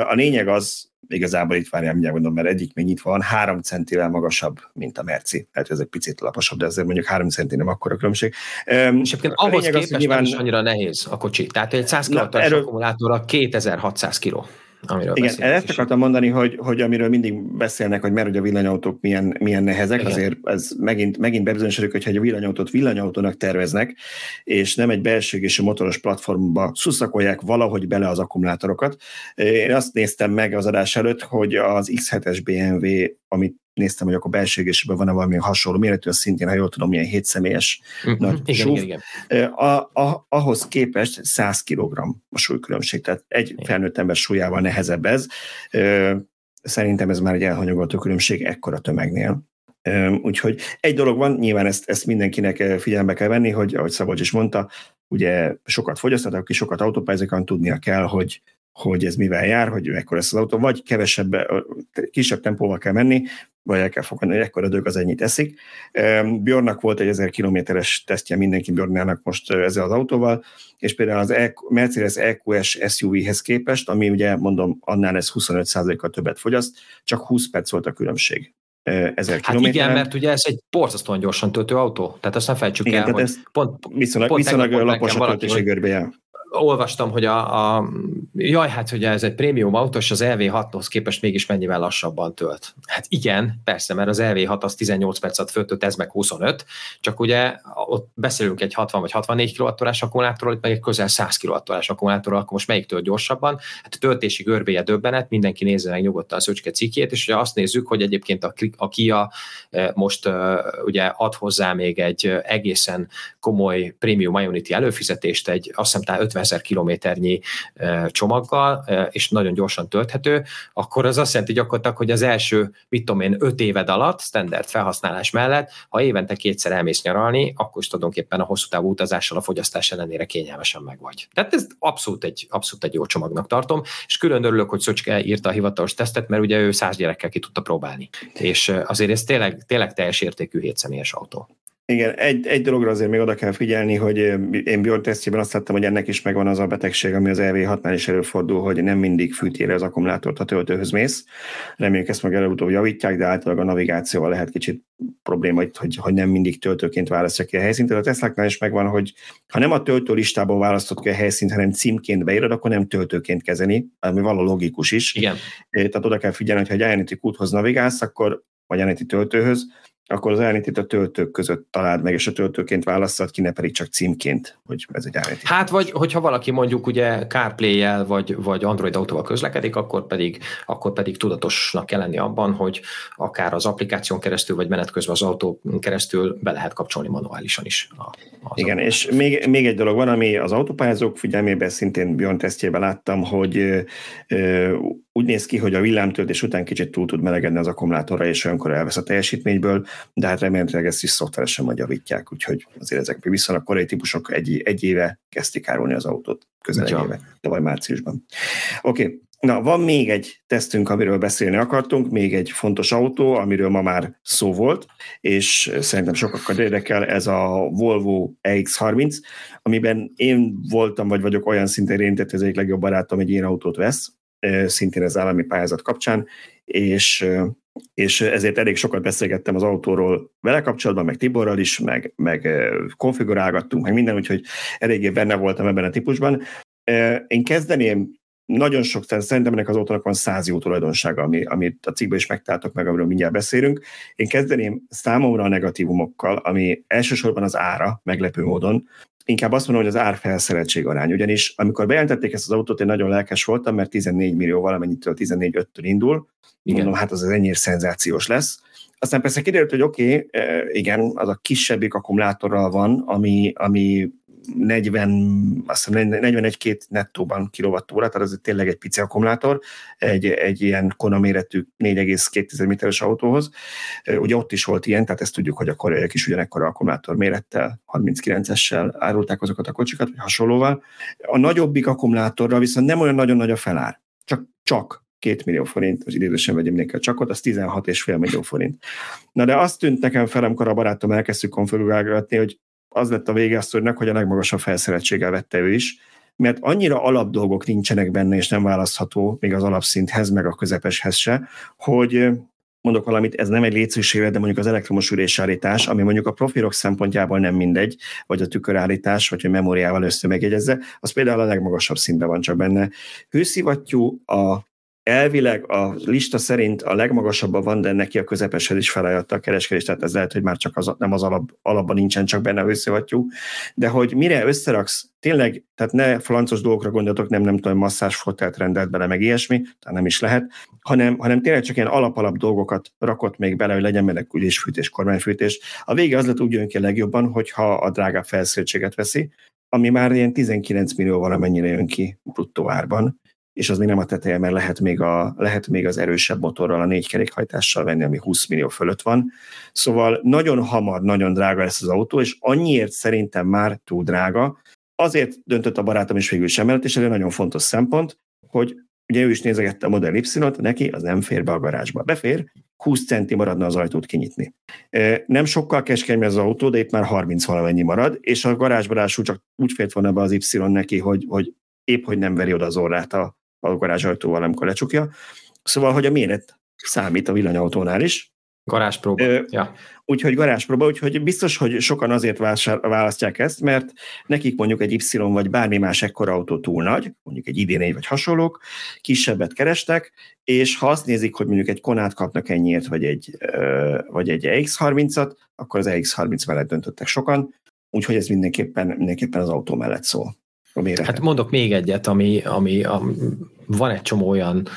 A lényeg az, igazából itt várjál, mindjárt mondom, mert egyik még nyitva van, három centivel magasabb, mint a Merci. Tehát ez egy picit laposabb, de azért mondjuk három centi nem akkora különbség. És egyébként ahhoz képest az, nyilván... nem is annyira nehéz a kocsi. Tehát egy 100 kW erről... akkumulátorra 2600 kg amiről Igen, ezt akartam mondani, hogy, hogy amiről mindig beszélnek, hogy mert hogy a villanyautók milyen, milyen nehezek, Igen. azért ez megint, megint bebizonyosodik, hogy egy villanyautót villanyautónak terveznek, és nem egy belső és a motoros platformba szuszakolják valahogy bele az akkumulátorokat. Én azt néztem meg az adás előtt, hogy az X7-es BMW, amit néztem, hogy akkor belső égésében van-e valami hasonló méretű, az szintén, ha jól tudom, ilyen 7 személyes mm-hmm. nagy igen, súf. Igen, igen. A, a, ahhoz képest 100 kg a súlykülönbség, tehát egy igen. felnőtt ember súlyával nehezebb ez. Szerintem ez már egy elhanyagolható különbség ekkora tömegnél. Úgyhogy egy dolog van, nyilván ezt, ezt mindenkinek figyelembe kell venni, hogy ahogy Szabolcs is mondta, ugye sokat fogyasztat, aki sokat autópályázik, tudnia kell, hogy hogy ez mivel jár, hogy ekkor lesz az autó, vagy kevesebb, kisebb tempóval kell menni, vagy el kell fogadni, hogy ekkor a dög az ennyit eszik. Bjornak volt egy 1000 kilométeres tesztje mindenki Bjornának most ezzel az autóval, és például az e Mercedes EQS SUV-hez képest, ami ugye mondom, annál ez 25%-kal többet fogyaszt, csak 20 perc volt a különbség. 1000 hát igen, mert ugye ez egy borzasztóan gyorsan töltő autó, tehát azt nem fejtsük igen, el, hogy ez pont, viszonylag, pont viszonylag lapos a töltési görbeje olvastam, hogy a, a jaj, hát hogy ez egy prémium autós, az LV6-hoz képest mégis mennyivel lassabban tölt. Hát igen, persze, mert az LV6 az 18 percet föltölt, ez meg 25, csak ugye ott beszélünk egy 60 vagy 64 kWh akkumulátorról, itt meg egy közel 100 kWh akkumulátorról, akkor most melyik tölt gyorsabban? Hát a töltési görbéje döbbenet, mindenki nézze meg nyugodtan a Szöcske cikkét, és ugye azt nézzük, hogy egyébként a, a Kia eh, most uh, ugye ad hozzá még egy egészen komoly Premium Ionity előfizetést, egy azt hiszem 50 ezer kilométernyi csomaggal, és nagyon gyorsan tölthető, akkor az azt jelenti gyakorlatilag, hogy az első, mit tudom én, öt éved alatt, standard felhasználás mellett, ha évente kétszer elmész nyaralni, akkor is tulajdonképpen a hosszú távú utazással a fogyasztás ellenére kényelmesen megvagy. Tehát ez abszolút egy, abszolút egy jó csomagnak tartom, és külön örülök, hogy Szöcske írta a hivatalos tesztet, mert ugye ő száz gyerekkel ki tudta próbálni. És azért ez tényleg, tényleg teljes értékű hétszemélyes autó. Igen, egy, egy dologra azért még oda kell figyelni, hogy én Björn tesztjében azt láttam, hogy ennek is megvan az a betegség, ami az EV6-nál is előfordul, hogy nem mindig fűti az akkumulátort, ha töltőhöz mész. Reméljük ezt meg előbb-utóbb javítják, de általában a navigációval lehet kicsit probléma, hogy, hogy nem mindig töltőként választja ki a helyszínt. Tehát a Tesla-nál is megvan, hogy ha nem a töltő listából választott ki a helyszínt, hanem címként beírod, akkor nem töltőként kezeni, ami való logikus is. Igen. Tehát oda kell figyelni, hogy ha egy kúthoz navigálsz, akkor vagy Ionity töltőhöz, akkor az elnitét a töltők között találd meg, és a töltőként választad ki, ne pedig csak címként, hogy ez egy elnitét. Hát, vagy hogyha valaki mondjuk ugye CarPlay-jel, vagy, vagy Android autóval közlekedik, akkor pedig, akkor pedig tudatosnak kell lenni abban, hogy akár az applikáción keresztül, vagy menet közben az autó keresztül be lehet kapcsolni manuálisan is. A, Igen, és még, még egy dolog van, ami az autópályázók figyelmében szintén Björn tesztjében láttam, hogy ö, úgy néz ki, hogy a villámtöltés után kicsit túl tud melegedni az akkumulátorra, és olyankor elvesz a teljesítményből, de hát remélhetőleg ezt is szoftveresen majd javítják, úgyhogy azért ezek viszonylag korai típusok egy, egy éve kezdték árulni az autót, közel egy éve, tavaly márciusban. Oké, okay. Na, van még egy tesztünk, amiről beszélni akartunk, még egy fontos autó, amiről ma már szó volt, és szerintem sokakat érdekel, ez a Volvo EX30, amiben én voltam, vagy vagyok olyan szinten érintett, az egyik legjobb barátom egy ilyen autót vesz, szintén az állami pályázat kapcsán, és, és ezért elég sokat beszélgettem az autóról vele kapcsolatban, meg Tiborral is, meg, meg konfigurálgattunk, meg minden, úgyhogy eléggé benne voltam ebben a típusban. Én kezdeném nagyon sok, szerintem ennek az autónak van száz jó tulajdonsága, ami, amit a cikkben is megtaláltok meg, amiről mindjárt beszélünk. Én kezdeném számomra a negatívumokkal, ami elsősorban az ára, meglepő módon. Inkább azt mondom, hogy az ár felszereltség arány, ugyanis amikor bejelentették ezt az autót, én nagyon lelkes voltam, mert 14 millió valamennyitől 14-5-től indul. Igen. Mondom, hát az ennyire szenzációs lesz. Aztán persze kiderült, hogy oké, okay, eh, igen, az a kisebbik akkumulátorral van, ami, ami 40, azt hiszem 41-2 nettóban kilovattóra, tehát ez tényleg egy pici akkumulátor, egy, egy ilyen Kona méretű 4,2 méteres autóhoz. Ugye ott is volt ilyen, tehát ezt tudjuk, hogy a koreaiak is ugyanekkor akkumulátor mérettel, 39-essel árulták azokat a kocsikat, vagy hasonlóval. A nagyobbik akkumulátorra viszont nem olyan nagyon nagy a felár, csak, csak 2 millió forint, az idézősen vegyem nélkül csak ott, az 16,5 millió forint. Na de azt tűnt nekem fel, amikor a barátom elkezdtük konfigurálgatni, hogy az lett a vége a szörnek, hogy a legmagasabb felszereltséggel vette ő is, mert annyira alap dolgok nincsenek benne, és nem választható még az alapszinthez, meg a közepeshez se, hogy mondok valamit, ez nem egy létszőségre, de mondjuk az elektromos ülésállítás, ami mondjuk a profilok szempontjából nem mindegy, vagy a tükörállítás, vagy a memóriával össze megjegyezze, az például a legmagasabb szintben van csak benne. Hőszivattyú a elvileg a lista szerint a legmagasabban van, de neki a közepeshez is felajánlotta a kereskedést, tehát ez lehet, hogy már csak az, nem az alap, alapban nincsen csak benne a de hogy mire összeraksz, tényleg, tehát ne flancos dolgokra gondoltok, nem, nem tudom, masszás fotelt rendelt bele, meg ilyesmi, tehát nem is lehet, hanem, hanem tényleg csak ilyen alap-alap dolgokat rakott még bele, hogy legyen benne ülésfűtés, kormányfűtés. A vége az lett úgy jön ki a legjobban, hogyha a drágább felszereltséget veszi, ami már ilyen 19 millió valamennyire jön ki bruttó árban, és az még nem a teteje, mert lehet még, a, lehet még az erősebb motorral, a négy kerékhajtással venni, ami 20 millió fölött van. Szóval nagyon hamar, nagyon drága lesz az autó, és annyiért szerintem már túl drága. Azért döntött a barátom is végül sem mellett, és ez egy nagyon fontos szempont, hogy ugye ő is nézegette a Model Y-t, neki az nem fér be a garázsba. Befér, 20 centi maradna az ajtót kinyitni. Nem sokkal keskeny az autó, de itt már 30 valamennyi marad, és a garázsba csak úgy fért volna be az Y neki, hogy, hogy épp hogy nem veri oda az orrát a, a garázsajtóval, amikor lecsukja. Szóval, hogy a méret számít a villanyautónál is. Garázspróba. Ö, ja. Úgyhogy garázspróba, úgyhogy biztos, hogy sokan azért választják ezt, mert nekik mondjuk egy Y vagy bármi más ekkora autó túl nagy, mondjuk egy idén vagy hasonlók, kisebbet kerestek, és ha azt nézik, hogy mondjuk egy konát kapnak ennyiért, vagy egy, vagy egy EX30-at, akkor az EX30 mellett döntöttek sokan, úgyhogy ez mindenképpen, mindenképpen az autó mellett szól. Hát mondok még egyet, ami, ami, ami van egy csomó olyan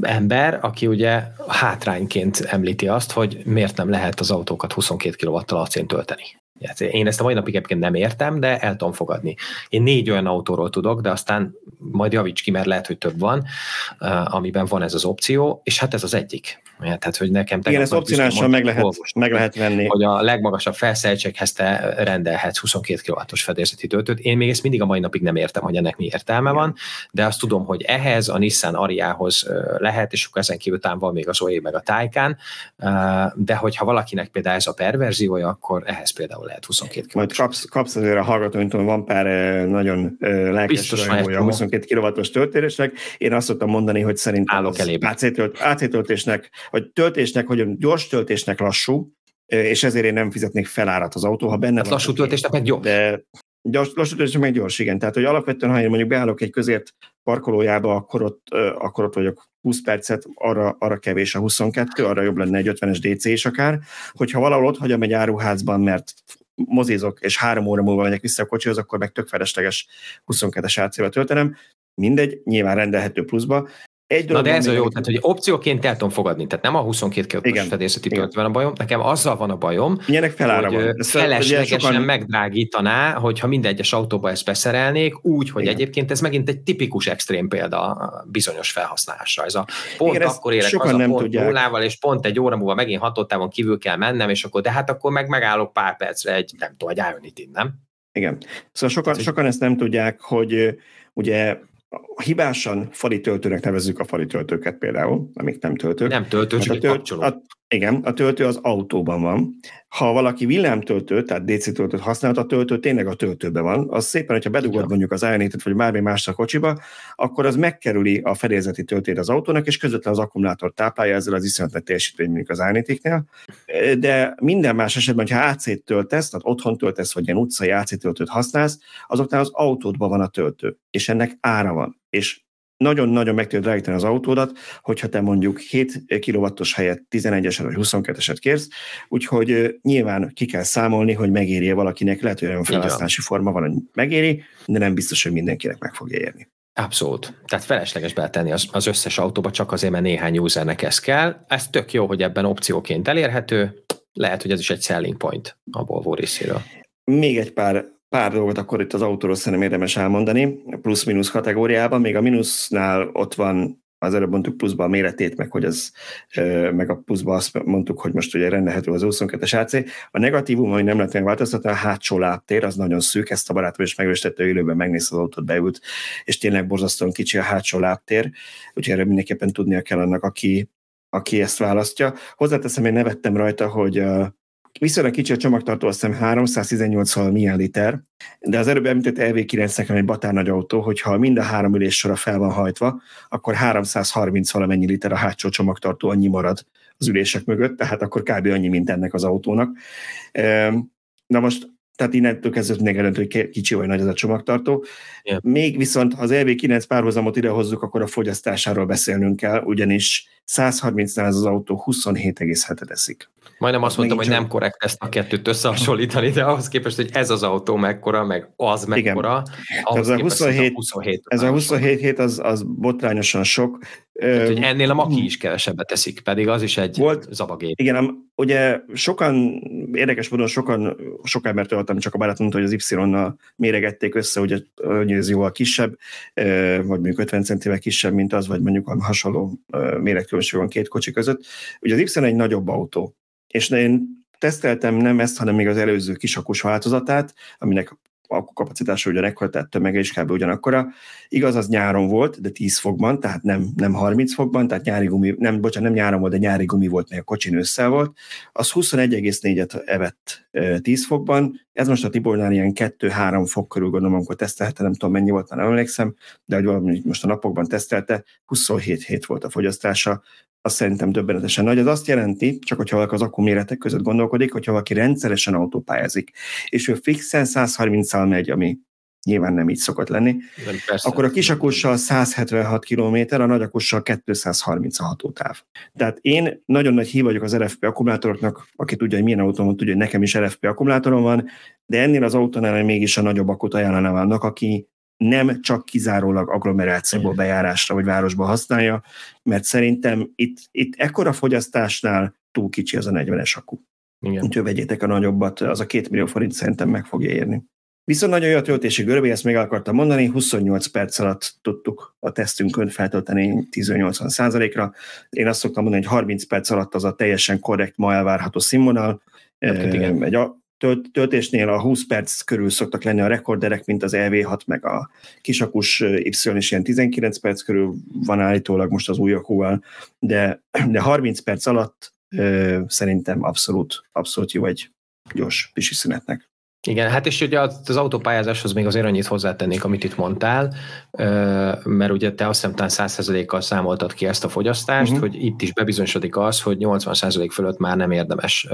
ember, aki ugye hátrányként említi azt, hogy miért nem lehet az autókat 22 kW-tal acén tölteni. Hát én ezt a mai napig egyébként nem értem, de el tudom fogadni. Én négy olyan autóról tudok, de aztán majd javíts ki, mert lehet, hogy több van, amiben van ez az opció, és hát ez az egyik. Tehát, hogy nekem Igen, ez opcionálisan meg lehet, meg lehet venni. Hogy a legmagasabb felszereltséghez te rendelhetsz 22 kW-os fedélzeti töltőt. Én még ezt mindig a mai napig nem értem, hogy ennek mi értelme Igen. van, de azt tudom, hogy ehhez a Nissan Ariához lehet, és akkor ezen kívül van még az OE meg a Taycan, de hogyha valakinek például ez a perverziója, akkor ehhez például lehet 22 kW. Majd kapsz, kapsz azért a hallgatóintól, van pár nagyon lelkes a 22 kW-os töltésnek. Én azt szoktam mondani, hogy szerintem az AC töltésnek vagy töltésnek, hogy gyors töltésnek lassú, és ezért én nem fizetnék felárat az autó, ha benne hát van. lassú töltésnek meg gyors. De gyors, lassú töltésnek meg gyors, igen. Tehát, hogy alapvetően, ha én mondjuk beállok egy közért parkolójába, akkor ott, akkor ott vagyok 20 percet, arra, arra kevés a 22, arra jobb lenne egy 50-es DC is akár. Hogyha valahol ott hagyom egy áruházban, mert mozizok, és három óra múlva megyek vissza a kocsihoz, akkor meg tök felesleges 22-es AC-vel töltenem. Mindegy, nyilván rendelhető pluszba, egy Na de ez a jó, tehát hogy opcióként el tudom fogadni, tehát nem a 22 kW fedélzeti töltőben a bajom, nekem azzal van a bajom, Milyenek felára hogy van. feleslegesen sokan... megdrágítaná, hogyha mindegyes autóba ezt beszerelnék, úgy, hogy Igen. egyébként ez megint egy tipikus extrém példa bizonyos felhasználásra. Ez a pont Igen, akkor érek az nem a pont nullával, és pont egy óra múlva megint hatottávon kívül kell mennem, és akkor de hát akkor meg megállok pár percre egy, nem tudom, egy ionity nem? Igen. Szóval sokan, sokan ezt nem tudják, hogy ugye hibásan fali töltőnek nevezzük a fali töltőket például, amik nem töltők. Nem töltő, csak a tölt, a, igen, a töltő az autóban van. Ha valaki villámtöltő, tehát DC töltőt használhat, a töltő tényleg a töltőben van. Az szépen, hogyha bedugod ja. mondjuk az ionit vagy bármi más a kocsiba, akkor az megkerüli a fedélzeti töltét az autónak, és közvetlen az akkumulátor táplálja ezzel az iszonyat teljesítmény mondjuk az ionetiknél. De minden más esetben, ha AC-t töltesz, tehát otthon töltesz, vagy ilyen utcai AC töltőt használsz, azoknál az autódban van a töltő, és ennek ára van. És nagyon-nagyon meg tudod drágítani az autódat, hogyha te mondjuk 7 kW-os helyett 11-eset vagy 22-eset kérsz, úgyhogy nyilván ki kell számolni, hogy megérje valakinek, lehet, hogy olyan felhasználási forma van, hogy megéri, de nem biztos, hogy mindenkinek meg fogja érni. Abszolút. Tehát felesleges beletenni az, az összes autóba csak azért, mert néhány usernek ez kell. Ez tök jó, hogy ebben opcióként elérhető. Lehet, hogy ez is egy selling point a Volvo részéről. Még egy pár pár dolgot akkor itt az autóról szerintem érdemes elmondani, plusz-minusz kategóriában, még a minusznál ott van az előbb mondtuk pluszba a méretét, meg hogy az, meg a pluszba azt mondtuk, hogy most ugye rendelhető az 22-es AC. A negatívum, hogy nem lehet megváltoztatni, a hátsó lábtér, az nagyon szűk, ezt a barátom is megőstette, élőben megnézte az autót, beült, és tényleg borzasztóan kicsi a hátsó lábtér, úgyhogy erre mindenképpen tudnia kell annak, aki, aki ezt választja. Hozzáteszem, én nevettem rajta, hogy Viszonylag kicsi a csomagtartó, azt hiszem 318 milyen liter, de az előbb említett LV9 nekem egy batár nagy autó, hogyha mind a három ülés sora fel van hajtva, akkor 330 valamennyi liter a hátsó csomagtartó, annyi marad az ülések mögött, tehát akkor kb. annyi, mint ennek az autónak. Na most tehát innentől kezdve még eldöntő, hogy kicsi vagy nagy ez a csomagtartó. Yeah. Még viszont, ha az LV9 párhuzamot idehozzuk, akkor a fogyasztásáról beszélnünk kell, ugyanis 130-nál ez az autó 27,7-et eszik. Majdnem azt mondtam, hogy nem korrekt ezt a kettőt összehasonlítani, de ahhoz képest, hogy ez az autó mekkora, meg az mekkora, Igen. ahhoz ez a 27, 27 ez a 27 hét az, az botrányosan sok. Tehát, hogy ennél a Maki is kevesebbet teszik, pedig az is egy volt, zabagép. Igen, ugye sokan, érdekes módon sokan, sok embertől hallottam, csak a barátom hogy az Y-nal méregették össze, hogy, hogy ez jóval kisebb, vagy mondjuk 50 centivel kisebb, mint az, vagy mondjuk a hasonló méretkülönbség van két kocsi között. Ugye az Y egy nagyobb autó, és én teszteltem nem ezt, hanem még az előző kisakos változatát, aminek kapacitása ugye ekkora, tehát tömege is kb. ugyanakkora. Igaz, az nyáron volt, de 10 fokban, tehát nem, nem 30 fokban, tehát nyári gumi, nem, bocsánat, nem nyáron volt, de nyári gumi volt, meg a kocsin ősszel volt. Az 21,4-et evett 10 fokban, ez most a Tibornál ilyen 2-3 fok körül gondolom, amikor tesztelte, nem tudom mennyi volt, már nem emlékszem, de hogy valami most a napokban tesztelte, 27 hét volt a fogyasztása, az szerintem döbbenetesen nagy. Ez azt jelenti, csak hogyha valaki az akkuméretek között gondolkodik, hogyha valaki rendszeresen autópályázik, és ő fixen 130-szal megy, ami nyilván nem így szokott lenni, persze, akkor a kisakussal 176 km, a nagyakussal 230 a hatótáv. Tehát én nagyon nagy hív vagyok az RFP akkumulátoroknak, aki tudja, hogy milyen autóm van, tudja, hogy nekem is RFP akkumulátorom van, de ennél az autónál mégis a nagyobb akut ajánlanám annak, aki nem csak kizárólag agglomerációból bejárásra vagy városba használja, mert szerintem itt, itt ekkora fogyasztásnál túl kicsi az a 40-es akku. Igen. Úgyhogy vegyétek a nagyobbat, az a két millió forint szerintem meg fogja érni. Viszont nagyon jó a töltési görbe, ezt még akartam mondani, 28 perc alatt tudtuk a tesztünkön feltölteni 10-80 százalékra. Én azt szoktam mondani, hogy 30 perc alatt az a teljesen korrekt, ma elvárható színvonal. Hát, töltésnél a 20 perc körül szoktak lenni a rekorderek, mint az EV6, meg a kisakus Y is ilyen 19 perc körül van állítólag most az új akúval, de, de 30 perc alatt ö, szerintem abszolút, abszolút jó egy gyors pisi szünetnek. Igen, hát és ugye az autópályázáshoz még azért annyit hozzátennék, amit itt mondtál, mert ugye te azt hiszem 100%-kal számoltad ki ezt a fogyasztást, uh-huh. hogy itt is bebizonyosodik az, hogy 80% fölött már nem érdemes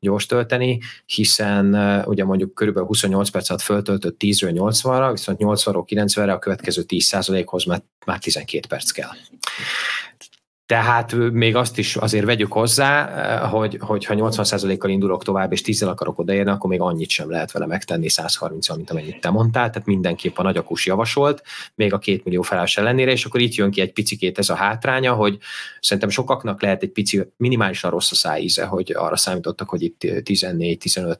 gyors tölteni, hiszen ugye mondjuk körülbelül 28 perc alatt föltöltött 10-ről 80-ra, viszont 80-ról 90-re a következő 10%-hoz már, már 12 perc kell. Tehát még azt is azért vegyük hozzá, hogy, hogyha 80%-kal indulok tovább, és 10 akarok odaérni, akkor még annyit sem lehet vele megtenni 130 mint amennyit te mondtál, tehát mindenképp a nagyakus javasolt, még a két millió felállás ellenére, és akkor itt jön ki egy picikét ez a hátránya, hogy szerintem sokaknak lehet egy pici, minimálisan rossz a szájíze, hogy arra számítottak, hogy itt 14-15,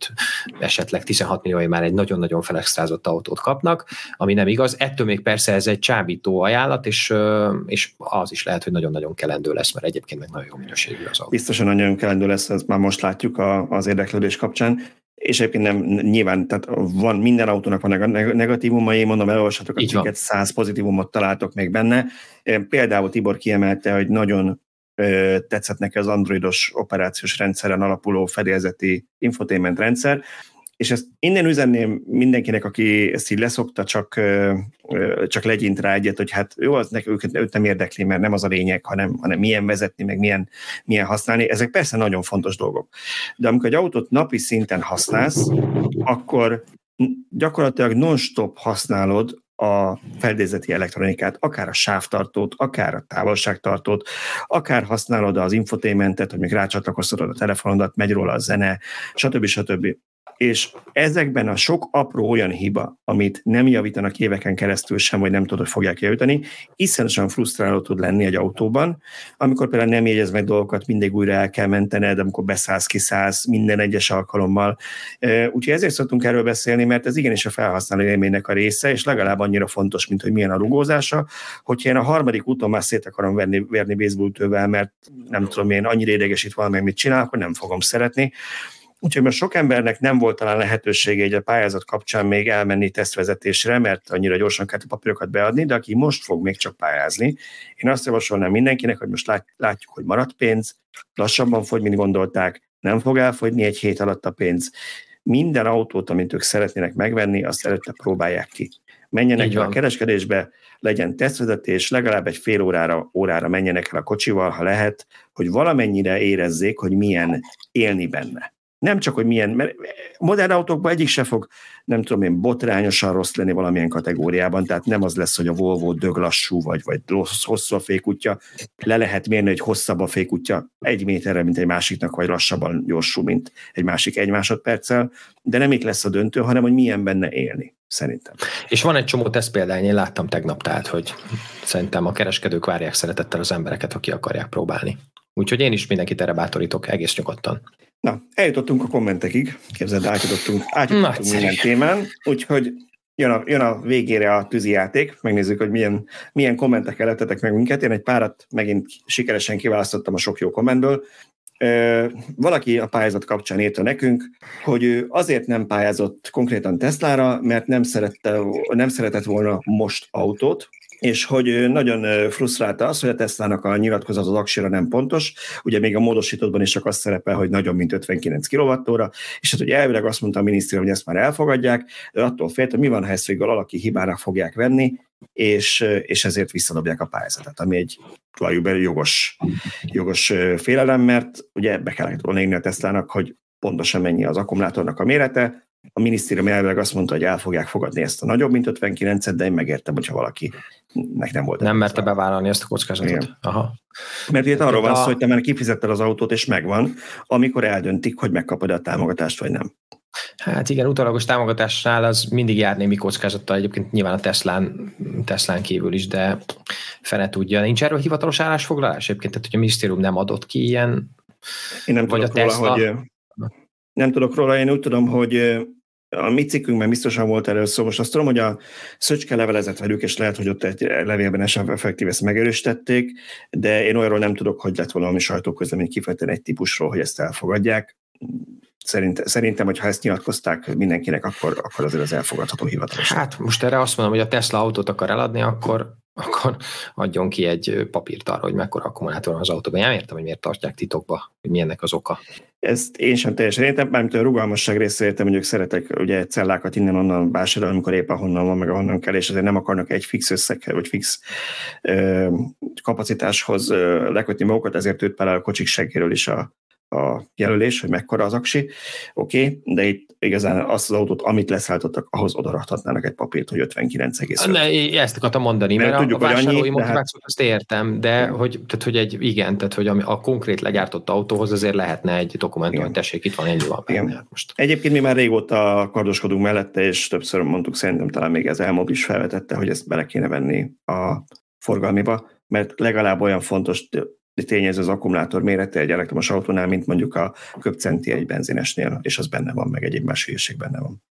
esetleg 16 millió már egy nagyon-nagyon felextrázott autót kapnak, ami nem igaz. Ettől még persze ez egy csábító ajánlat, és, és az is lehet, hogy nagyon-nagyon kell kelendő lesz, mert egyébként meg nagyon jó minőségű az autó. Biztosan nagyon kelendő lesz, ezt már most látjuk a, az érdeklődés kapcsán. És egyébként nem, nyilván, tehát van, minden autónak van negatívumai, mondom, elolvashatok a cikket, száz pozitívumot találtok még benne. Például Tibor kiemelte, hogy nagyon tetszett neki az androidos operációs rendszeren alapuló fedélzeti infotainment rendszer, és ezt innen üzenném mindenkinek, aki ezt így leszokta, csak, csak legyint rá egyet, hogy hát jó, az nek, őket, őt nem érdekli, mert nem az a lényeg, hanem, hanem milyen vezetni, meg milyen, milyen használni. Ezek persze nagyon fontos dolgok. De amikor egy autót napi szinten használsz, akkor gyakorlatilag non-stop használod a feldézeti elektronikát, akár a sávtartót, akár a távolságtartót, akár használod az infotainmentet, hogy még rácsatlakoztatod a telefonodat, megy róla a zene, stb. stb és ezekben a sok apró olyan hiba, amit nem javítanak éveken keresztül sem, vagy nem tudod, hogy fogják javítani, iszonyatosan frusztráló tud lenni egy autóban, amikor például nem jegyez meg dolgokat, mindig újra el kell mentened, amikor beszállsz, kiszállsz minden egyes alkalommal. Úgyhogy ezért szoktunk erről beszélni, mert ez igenis a felhasználó élménynek a része, és legalább annyira fontos, mint hogy milyen a rugózása. Hogyha én a harmadik úton már szét akarom verni, verni baseballtővel, mert nem tudom én, annyira idegesít valami, mit csinál, akkor nem fogom szeretni. Úgyhogy most sok embernek nem volt talán lehetősége egy a pályázat kapcsán még elmenni tesztvezetésre, mert annyira gyorsan kellett a papírokat beadni, de aki most fog még csak pályázni, én azt javasolnám mindenkinek, hogy most látjuk, hogy maradt pénz, lassabban fogy, mint gondolták, nem fog elfogyni egy hét alatt a pénz. Minden autót, amit ők szeretnének megvenni, azt előtte próbálják ki. Menjenek el a kereskedésbe, legyen tesztvezetés, legalább egy fél órára, órára menjenek el a kocsival, ha lehet, hogy valamennyire érezzék, hogy milyen élni benne nem csak, hogy milyen, mert modern autókban egyik se fog, nem tudom én, botrányosan rossz lenni valamilyen kategóriában, tehát nem az lesz, hogy a Volvo dög lassú, vagy, vagy hosszú a fékútja, le lehet mérni, hogy hosszabb a fékútja egy méterre, mint egy másiknak, vagy lassabban gyorsú, mint egy másik egy másodperccel, de nem itt lesz a döntő, hanem hogy milyen benne élni szerintem. És van egy csomó teszt példány, én láttam tegnap, tehát, hogy szerintem a kereskedők várják szeretettel az embereket, aki akarják próbálni. Úgyhogy én is mindenkit erre bátorítok, egész nyugodtan. Na, eljutottunk a kommentekig, képzeld, átjutottunk, átjutottunk minden témán, úgyhogy jön a, jön a végére a játék, megnézzük, hogy milyen, milyen kommentek elettetek meg minket. Én egy párat megint sikeresen kiválasztottam a sok jó kommentből. Valaki a pályázat kapcsán írta nekünk, hogy ő azért nem pályázott konkrétan Teslára, mert nem, szerette, nem szeretett volna most autót, és hogy nagyon frusztrálta az, hogy a Tesla-nak a nyilatkozat az aksira nem pontos, ugye még a módosítottban is csak az szerepel, hogy nagyobb, mint 59 kWh, és hát ugye elvileg azt mondta a minisztérium, hogy ezt már elfogadják, de attól félt, hogy mi van, ha ezt végül alaki hibára fogják venni, és, és ezért visszadobják a pályázatot, ami egy valójában jogos, jogos félelem, mert ugye be kellett volna a Teslának, hogy pontosan mennyi az akkumulátornak a mérete, a minisztérium elvileg azt mondta, hogy el fogják fogadni ezt a nagyobb, mint 59-et, de én megértem, hogyha valaki nek nem volt. Nem merte bevállalni ezt a kockázatot. Igen. Aha. Mert itt arról van szó, hogy te már kifizetted az autót, és megvan, amikor eldöntik, hogy megkapod a támogatást, vagy nem. Hát igen, utalagos támogatásnál az mindig jár némi kockázattal, egyébként nyilván a Teslán, Teslán kívül is, de fene tudja. Nincs erről hivatalos állásfoglalás egyébként, tehát hogy a minisztérium nem adott ki ilyen, Én nem vagy tudok a Tesla... Róla, hogy, nem tudok róla, én úgy tudom, hogy a mi cikkünkben biztosan volt erről szó. Most azt tudom, hogy a Szöcske levelezett velük, és lehet, hogy ott egy levélben esetleg effektív ezt megerősítették, de én olyanról nem tudok, hogy lett valami sajtóközlemény kifejteni egy típusról, hogy ezt elfogadják. Szerint, szerintem, hogy ha ezt nyilatkozták mindenkinek, akkor, akkor azért az elfogadható hivatalos. Hát most erre azt mondom, hogy a Tesla autót akar eladni, akkor akkor adjon ki egy papírt arra, hogy mekkora akkumulátor van az autóban. Nem értem, hogy miért tartják titokba, hogy milyennek az oka. Ezt én sem teljesen értem, mármint a rugalmasság része értem, hogy ők szeretek ugye cellákat innen-onnan vásárolni, amikor épp ahonnan van, meg ahonnan kell, és azért nem akarnak egy fix összeghez, vagy fix ö, kapacitáshoz ö, lekötni magukat, ezért őt például a kocsik segéről is a, a jelölés, hogy mekkora az aksi, oké, okay, de itt igazán azt az autót, amit leszállítottak, ahhoz odarakhatnának egy papírt, hogy 59,5. Ne, ezt akartam mondani, mert, mert tudjuk, a, vásárlói annyi, motivációt hát... azt értem, de igen. hogy, tehát, hogy egy, igen, tehát hogy a, a konkrét legyártott autóhoz azért lehetne egy dokumentum, hogy tessék, itt van ennyi van igen. Hát most. Egyébként mi már régóta kardoskodunk mellette, és többször mondtuk, szerintem talán még ez elmob is felvetette, hogy ezt bele kéne venni a forgalmiba, mert legalább olyan fontos tényező az akkumulátor mérete egy elektromos autónál, mint mondjuk a köpcenti egy benzinesnél, és az benne van, meg egyéb más hülyeség benne van.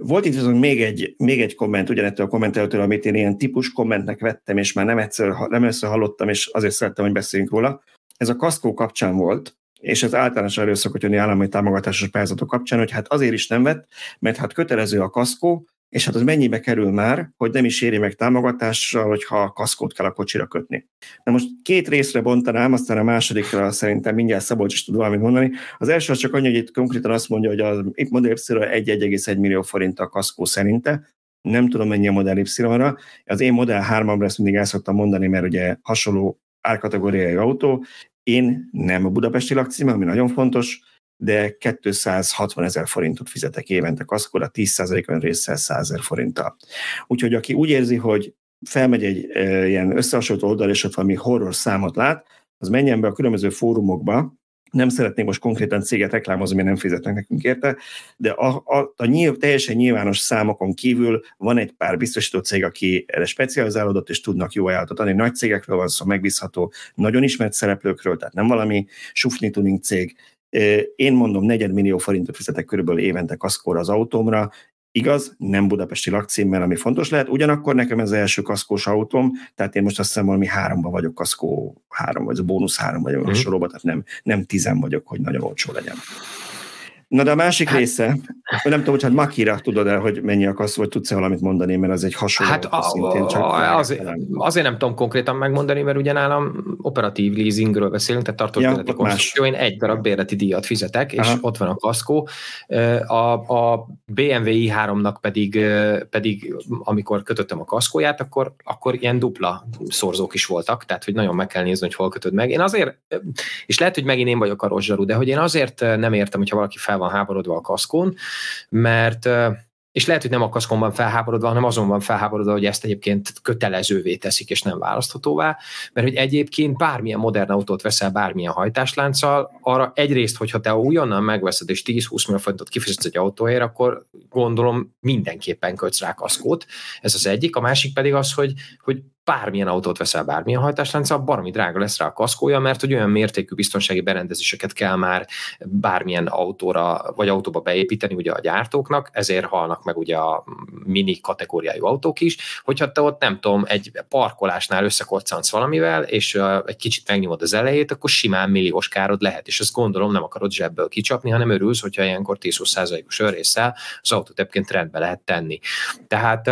Volt itt viszont még egy, még egy komment, ugyanettől a kommentelőtől, amit én ilyen típus kommentnek vettem, és már nem egyszer, nem össze hallottam, és azért szerettem, hogy beszéljünk róla. Ez a kaszkó kapcsán volt, és ez általános elő szokott jönni állami támogatásos pályázatok kapcsán, hogy hát azért is nem vett, mert hát kötelező a kaszkó, és hát az mennyibe kerül már, hogy nem is éri meg támogatással, hogyha kaszkót kell a kocsira kötni. Na most két részre bontanám, aztán a másodikra szerintem mindjárt Szabolcs is tud valamit mondani. Az első az csak annyi, hogy itt konkrétan azt mondja, hogy az itt Model y 1,1 millió forint a kaszkó szerinte, nem tudom mennyi a Model Y-ra. Az én Model 3-amra ezt mindig el szoktam mondani, mert ugye hasonló árkategóriai autó. Én nem a budapesti lakcím, ami nagyon fontos, de 260 ezer forintot fizetek évente kaszkóra, 10%-on résszel 100 ezer forinttal. Úgyhogy aki úgy érzi, hogy felmegy egy e, ilyen összehasonlító oldal, és ott valami horror számot lát, az menjen be a különböző fórumokba, nem szeretnék most konkrétan céget reklámozni, mert nem fizetnek nekünk érte, de a, a, a nyilv, teljesen nyilvános számokon kívül van egy pár biztosító cég, aki erre specializálódott, és tudnak jó ajánlatot adni. Nagy cégekről van szó, megbízható, nagyon ismert szereplőkről, tehát nem valami sufni tuning cég. Én mondom, negyedmillió forintot fizetek körülbelül évente kaszkóra az autómra, Igaz, nem budapesti lakcímmel, ami fontos lehet, ugyanakkor nekem ez az első kaszkós autóm, tehát én most azt hiszem valami háromban vagyok kaszkó három, vagy a bónusz három vagyok mm. a sorokban, tehát nem, nem tizen vagyok, hogy nagyon olcsó legyen. Na de a másik hát, része, nem tudom, hogy hát Makira tudod el, hogy mennyi a kasz, vagy tudsz-e valamit mondani, mert az egy hasonló. Hát a, szintén, csak a, az, azért nem tudom konkrétan megmondani, mert ugye nálam operatív leasingről beszélünk, tehát tartózkodati ja, konstrukció, én egy darab bérleti díjat fizetek, és Aha. ott van a kaszkó. A, a BMW i3-nak pedig, pedig, amikor kötöttem a kaszkóját, akkor, akkor ilyen dupla szorzók is voltak, tehát hogy nagyon meg kell nézni, hogy hol kötöd meg. Én azért, és lehet, hogy megint én vagyok a rozsarú, de hogy én azért nem értem, hogyha valaki fel van háborodva a kaszkón, mert és lehet, hogy nem a kaszkon van felháborodva, hanem azon van felháborodva, hogy ezt egyébként kötelezővé teszik, és nem választhatóvá, mert hogy egyébként bármilyen modern autót veszel bármilyen hajtáslánccal, arra egyrészt, hogyha te újonnan megveszed, és 10-20 millió forintot kifizetsz egy autóért, akkor gondolom mindenképpen kötsz rá kaszkót. Ez az egyik. A másik pedig az, hogy, hogy bármilyen autót veszel, bármilyen hajtáslánccal, baromi drága lesz rá a kaszkója, mert hogy olyan mértékű biztonsági berendezéseket kell már bármilyen autóra vagy autóba beépíteni ugye a gyártóknak, ezért halnak meg ugye a mini kategóriájú autók is, hogyha te ott nem tudom, egy parkolásnál összekoccansz valamivel, és egy kicsit megnyomod az elejét, akkor simán milliós károd lehet, és ezt gondolom nem akarod zsebből kicsapni, hanem örülsz, hogyha ilyenkor 10-20%-os örrészsel az autót egyébként rendbe lehet tenni. Tehát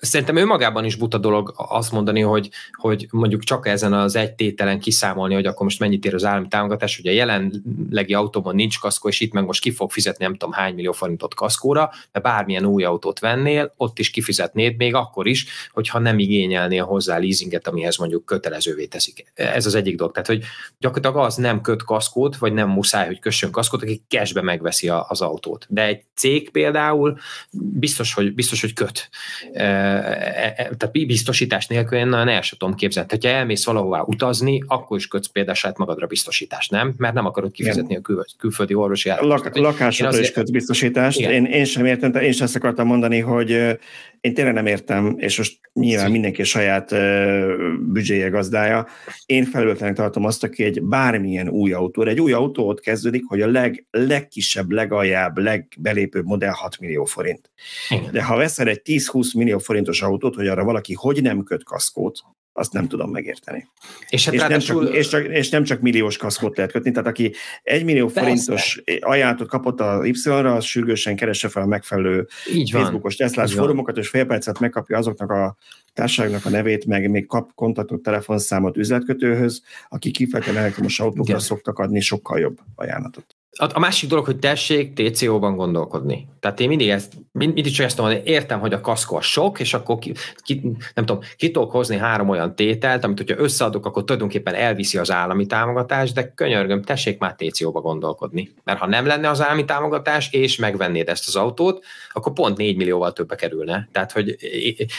Szerintem önmagában is buta dolog azt mondani, hogy, hogy mondjuk csak ezen az egy tételen kiszámolni, hogy akkor most mennyit ér az állami támogatás, hogy a jelenlegi autóban nincs kaszkó, és itt meg most ki fog fizetni nem tudom hány millió forintot kaszkóra, de bármilyen új autót vennél, ott is kifizetnéd még akkor is, hogyha nem igényelnél hozzá leasinget, amihez mondjuk kötelezővé teszik. Ez az egyik dolog. Tehát, hogy gyakorlatilag az nem köt kaszkót, vagy nem muszáj, hogy kössön kaszkót, aki cashbe megveszi az autót. De egy cég például biztos, hogy, biztos, hogy köt e, tehát biztosítás nélkül én nagyon el sem tudom képzelni. Ha elmész valahová utazni, akkor is kötsz például saját magadra biztosítást, nem? Mert nem akarod kifizetni Igen. a kül, külföldi orvosi állatot. Lak, lakásodra azért... is kötsz biztosítást. Én, én sem értem, én sem ezt akartam mondani, hogy én tényleg nem értem, és most nyilván mindenki saját büdzséje gazdája. Én felültenek tartom azt, aki egy bármilyen új autó, egy új autó ott kezdődik, hogy a leg, legkisebb, legaljább, legbelépőbb modell 6 millió forint. Igen. De ha veszel egy 10-20 millió forintos autót, hogy arra valaki hogy nem köt kaszkót, azt nem tudom megérteni. És, hát és, nem csak, és, csak, és nem csak milliós kaszkót lehet kötni, tehát aki egy millió Persze. forintos ajánlatot kapott a Y-ra, az sürgősen keresse fel a megfelelő Így Facebookos Teslás fórumokat, és fél percet megkapja azoknak a társaságnak a nevét, meg még kap kontaktot, telefonszámot üzletkötőhöz, aki kifejezetten elektromos autókra szoktak adni sokkal jobb ajánlatot. A, a másik dolog, hogy tessék TCO-ban gondolkodni. Tehát én mindig, ezt, mindig csak ezt mondom, értem, hogy a kaszkó a sok, és akkor ki, ki, nem tudom, ki tudok hozni három olyan tételt, amit hogyha összeadok, akkor tulajdonképpen elviszi az állami támogatás, de könyörgöm, tessék már TCO-ba gondolkodni. Mert ha nem lenne az állami támogatás, és megvennéd ezt az autót, akkor pont 4 millióval többbe kerülne. Tehát, hogy,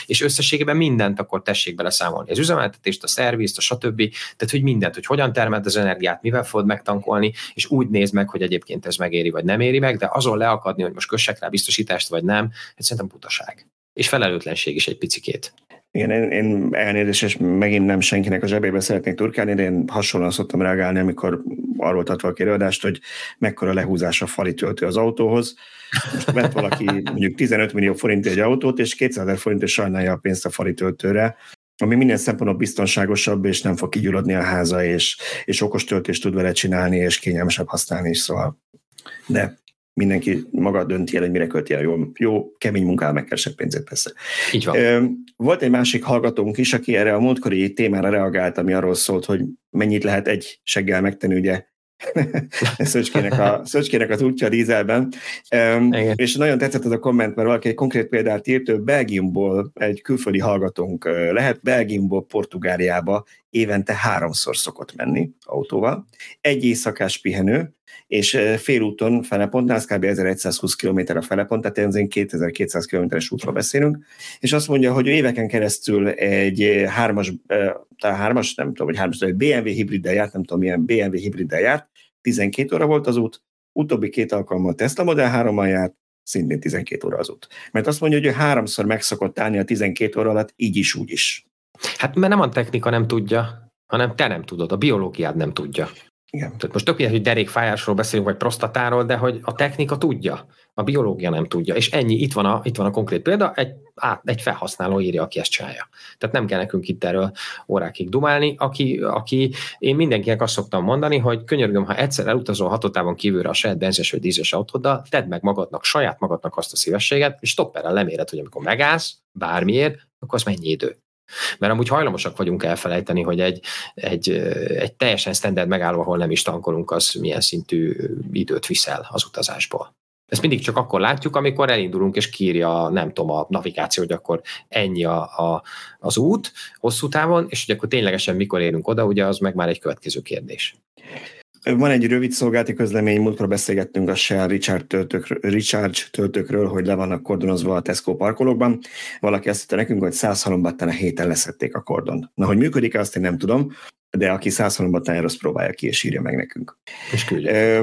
és összességében mindent akkor tessék bele számolni. Az üzemeltetést, a szervizt, a stb. Tehát, hogy mindent, hogy hogyan termelt az energiát, mivel fogod megtankolni, és úgy néz meg, hogy egyébként ez megéri, vagy nem éri meg, de azon leakadni, hogy most kössek rá biztosítást, vagy nem, ez szerintem butaság. És felelőtlenség is egy picikét. Igen, én, én elnézést, és megint nem senkinek a zsebébe szeretnék turkálni, de én hasonlóan szoktam reagálni, amikor arról tart valaki előadást, hogy mekkora lehúzás a fali töltő az autóhoz. Most vett valaki mondjuk 15 millió forint egy autót, és 200 ezer forint, és sajnálja a pénzt a fali töltőre, ami minden szempontból biztonságosabb, és nem fog kigyulladni a háza, és, és okos töltést tud vele csinálni, és kényelmesebb használni is, szóval. De mindenki maga dönti el, hogy mire költi el jó, jó kemény munkával megkeresett pénzét persze. Így van. Volt egy másik hallgatónk is, aki erre a múltkori témára reagált, ami arról szólt, hogy mennyit lehet egy seggel megtenni, ugye Szöcskének, a, Szöcskének az útja a dízelben. Um, és nagyon tetszett ez a komment, mert valaki egy konkrét példát írt, ő Belgiumból egy külföldi hallgatónk lehet, Belgiumból Portugáliába évente háromszor szokott menni autóval. Egy éjszakás pihenő, és félúton felepontnál, az kb. 1120 km a felepont, tehát ez 2200 km-es útról beszélünk, és azt mondja, hogy éveken keresztül egy hármas, tehát hármas, nem tudom, hogy hármas, egy BMW hibriddel járt, nem tudom, milyen BMW hibriddel járt, 12 óra volt az út, utóbbi két alkalommal Tesla Model 3 járt, szintén 12 óra az út. Mert azt mondja, hogy ő háromszor megszokott állni a 12 óra alatt, így is, úgy is. Hát mert nem a technika nem tudja, hanem te nem tudod, a biológiád nem tudja. Igen. Tehát most tök hogy derékfájásról beszélünk, vagy prostatáról, de hogy a technika tudja, a biológia nem tudja. És ennyi, itt van a, itt van a konkrét példa, egy, át, egy felhasználó írja, aki ezt csinálja. Tehát nem kell nekünk itt erről órákig dumálni. Aki, aki, én mindenkinek azt szoktam mondani, hogy könyörgöm, ha egyszer elutazol hatotában kívülre a saját benzes vagy dízes autóddal, tedd meg magadnak, saját magadnak azt a szívességet, és stopperrel leméred, hogy amikor megállsz, bármiért, akkor az mennyi idő. Mert amúgy hajlamosak vagyunk elfelejteni, hogy egy, egy, egy teljesen standard megálló, ahol nem is tankolunk, az milyen szintű időt viszel az utazásból. Ezt mindig csak akkor látjuk, amikor elindulunk, és kírja, nem tudom, a navigáció, hogy akkor ennyi a, a, az út hosszú távon, és hogy akkor ténylegesen mikor érünk oda, ugye az meg már egy következő kérdés. Van egy rövid szolgálati közlemény, múltkor beszélgettünk a Shell Richard töltőkről, Richard töltőkről, hogy le vannak kordonozva a Tesco parkolókban. Valaki azt mondta nekünk, hogy száz halombattán a héten leszették a kordon. Na, hogy működik azt én nem tudom, de aki száz halombattán azt próbálja ki, és írja meg nekünk. És küldje.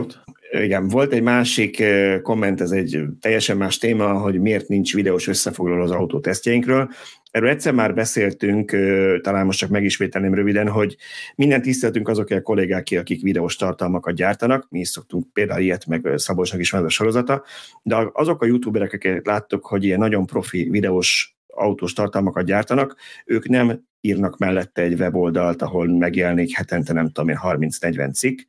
Igen, volt egy másik komment, ez egy teljesen más téma, hogy miért nincs videós összefoglaló az autótesztjeinkről. Erről egyszer már beszéltünk, talán most csak megismételném röviden, hogy minden tiszteltünk azok a kollégák, akik videós tartalmakat gyártanak, mi is szoktunk például ilyet, meg Szabolcsnak is van a sorozata, de azok a youtuberek, akiket láttok, hogy ilyen nagyon profi videós autós tartalmakat gyártanak, ők nem írnak mellette egy weboldalt, ahol megjelenik hetente nem tudom én 30-40 cikk.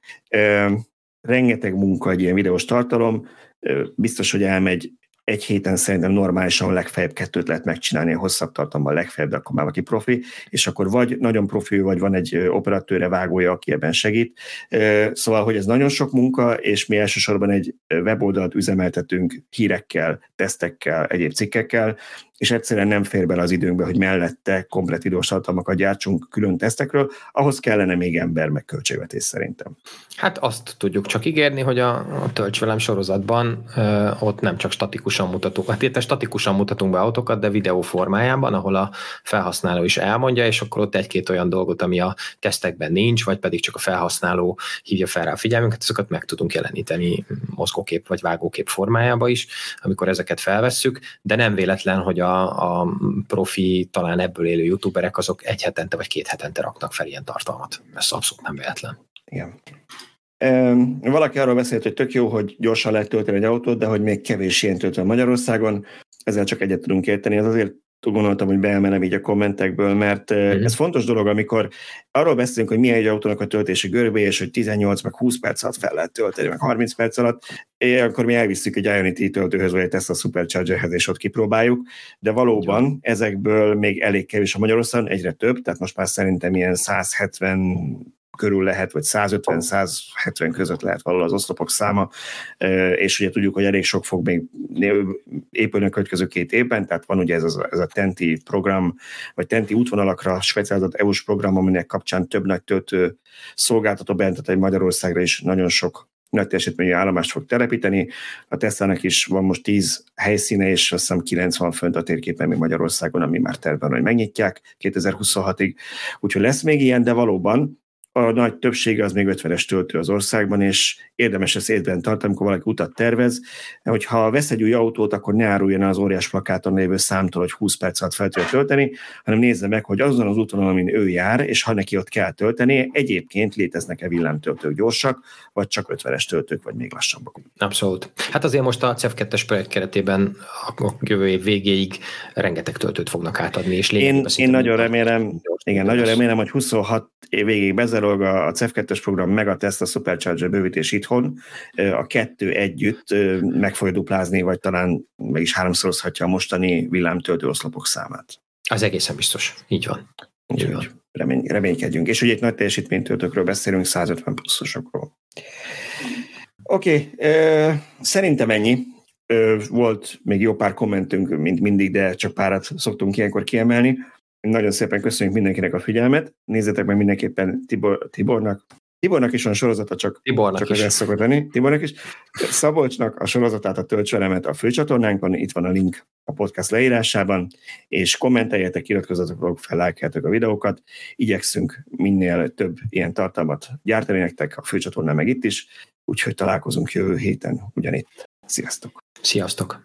Rengeteg munka egy ilyen videós tartalom, biztos, hogy elmegy egy héten szerintem normálisan legfeljebb kettőt lehet megcsinálni a hosszabb tartalommal legfeljebb, de akkor már valaki profi, és akkor vagy nagyon profi, vagy van egy operatőre, vágója, aki ebben segít. Szóval, hogy ez nagyon sok munka, és mi elsősorban egy weboldalt üzemeltetünk hírekkel, tesztekkel, egyéb cikkekkel, és egyszerűen nem fér bele az időnkbe, hogy mellette komplet videós tartalmakat gyártsunk külön tesztekről, ahhoz kellene még ember, meg költségvetés szerintem. Hát azt tudjuk csak ígérni, hogy a, a Tölcs velem sorozatban ö, ott nem csak statikusan mutatunk, hát itt statikusan mutatunk be autókat, de videó formájában, ahol a felhasználó is elmondja, és akkor ott egy-két olyan dolgot, ami a tesztekben nincs, vagy pedig csak a felhasználó hívja fel rá a figyelmünket, azokat meg tudunk jeleníteni mozgókép vagy vágókép formájába is, amikor ezeket felvesszük, de nem véletlen, hogy a a, profi, talán ebből élő youtuberek, azok egy hetente vagy két hetente raknak fel ilyen tartalmat. Ez abszolút nem véletlen. Igen. Valaki arról beszélt, hogy tök jó, hogy gyorsan lehet tölteni egy autót, de hogy még kevés ilyen töltő Magyarországon. Ezzel csak egyet tudunk érteni. Ez azért gondoltam, hogy beemelem így a kommentekből, mert mm-hmm. ez fontos dolog, amikor arról beszélünk, hogy milyen egy autónak a töltési görbe, és hogy 18 meg 20 perc alatt fel lehet tölteni, meg 30 perc alatt, és akkor mi elviszük egy Ionity töltőhöz, vagy egy Tesla Superchargerhez, és ott kipróbáljuk, de valóban ezekből még elég kevés a Magyarországon, egyre több, tehát most már szerintem ilyen 170 körül lehet, vagy 150-170 között lehet valahol az oszlopok száma, és ugye tudjuk, hogy elég sok fog még épülni a következő két évben, tehát van ugye ez, az, ez a TENTI program, vagy TENTI útvonalakra specializált EU-s program, aminek kapcsán több nagy töltő szolgáltató egy Magyarországra is nagyon sok nagy teljesítményű állomást fog telepíteni. A Tesla-nek is van most 10 helyszíne, és azt hiszem 90 fönt a térképen még Magyarországon, ami már tervben, hogy megnyitják 2026-ig. Úgyhogy lesz még ilyen, de valóban a nagy többsége az még 50-es töltő az országban, és érdemes ezt észben tartani, amikor valaki utat tervez, hogyha vesz egy új autót, akkor ne áruljon az óriás plakáton lévő számtól, hogy 20 perc alatt fel tudja tölteni, hanem nézze meg, hogy azon az úton, amin ő jár, és ha neki ott kell tölteni, egyébként léteznek-e villámtöltők gyorsak, vagy csak 50-es töltők, vagy még lassabbak. Abszolút. Hát azért most a CEF2-es projekt keretében a jövő év végéig rengeteg töltőt fognak átadni, és én, én nagyon remélem, igen, nagyon remélem, hogy 26 év végéig bezerolg a CEF2-es program, meg a Tesla Supercharger bővítés itthon, a kettő együtt meg fogja duplázni, vagy talán meg is háromszorozhatja a mostani villámtöltő oszlopok számát. Az egészen biztos. Így van. Úgyhogy remény, reménykedjünk. És ugye egy nagy teljesítménytöltőkről beszélünk, 150 pluszosokról. Oké, okay, szerintem ennyi. Volt még jó pár kommentünk, mint mindig, de csak párat szoktunk ilyenkor kiemelni. Nagyon szépen köszönjük mindenkinek a figyelmet. Nézzetek meg mindenképpen Tibor, Tibornak. Tibornak is van sorozata, csak, Tibornak csak az szokott lenni. Tibornak is. Szabolcsnak a sorozatát a töltselemet a főcsatornánkon, itt van a link a podcast leírásában, és kommenteljetek, iratkozzatok fel, lájkeljetek a videókat. Igyekszünk minél több ilyen tartalmat gyártani nektek, a főcsatornán meg itt is, úgyhogy találkozunk jövő héten ugyanitt. Sziasztok! Sziasztok!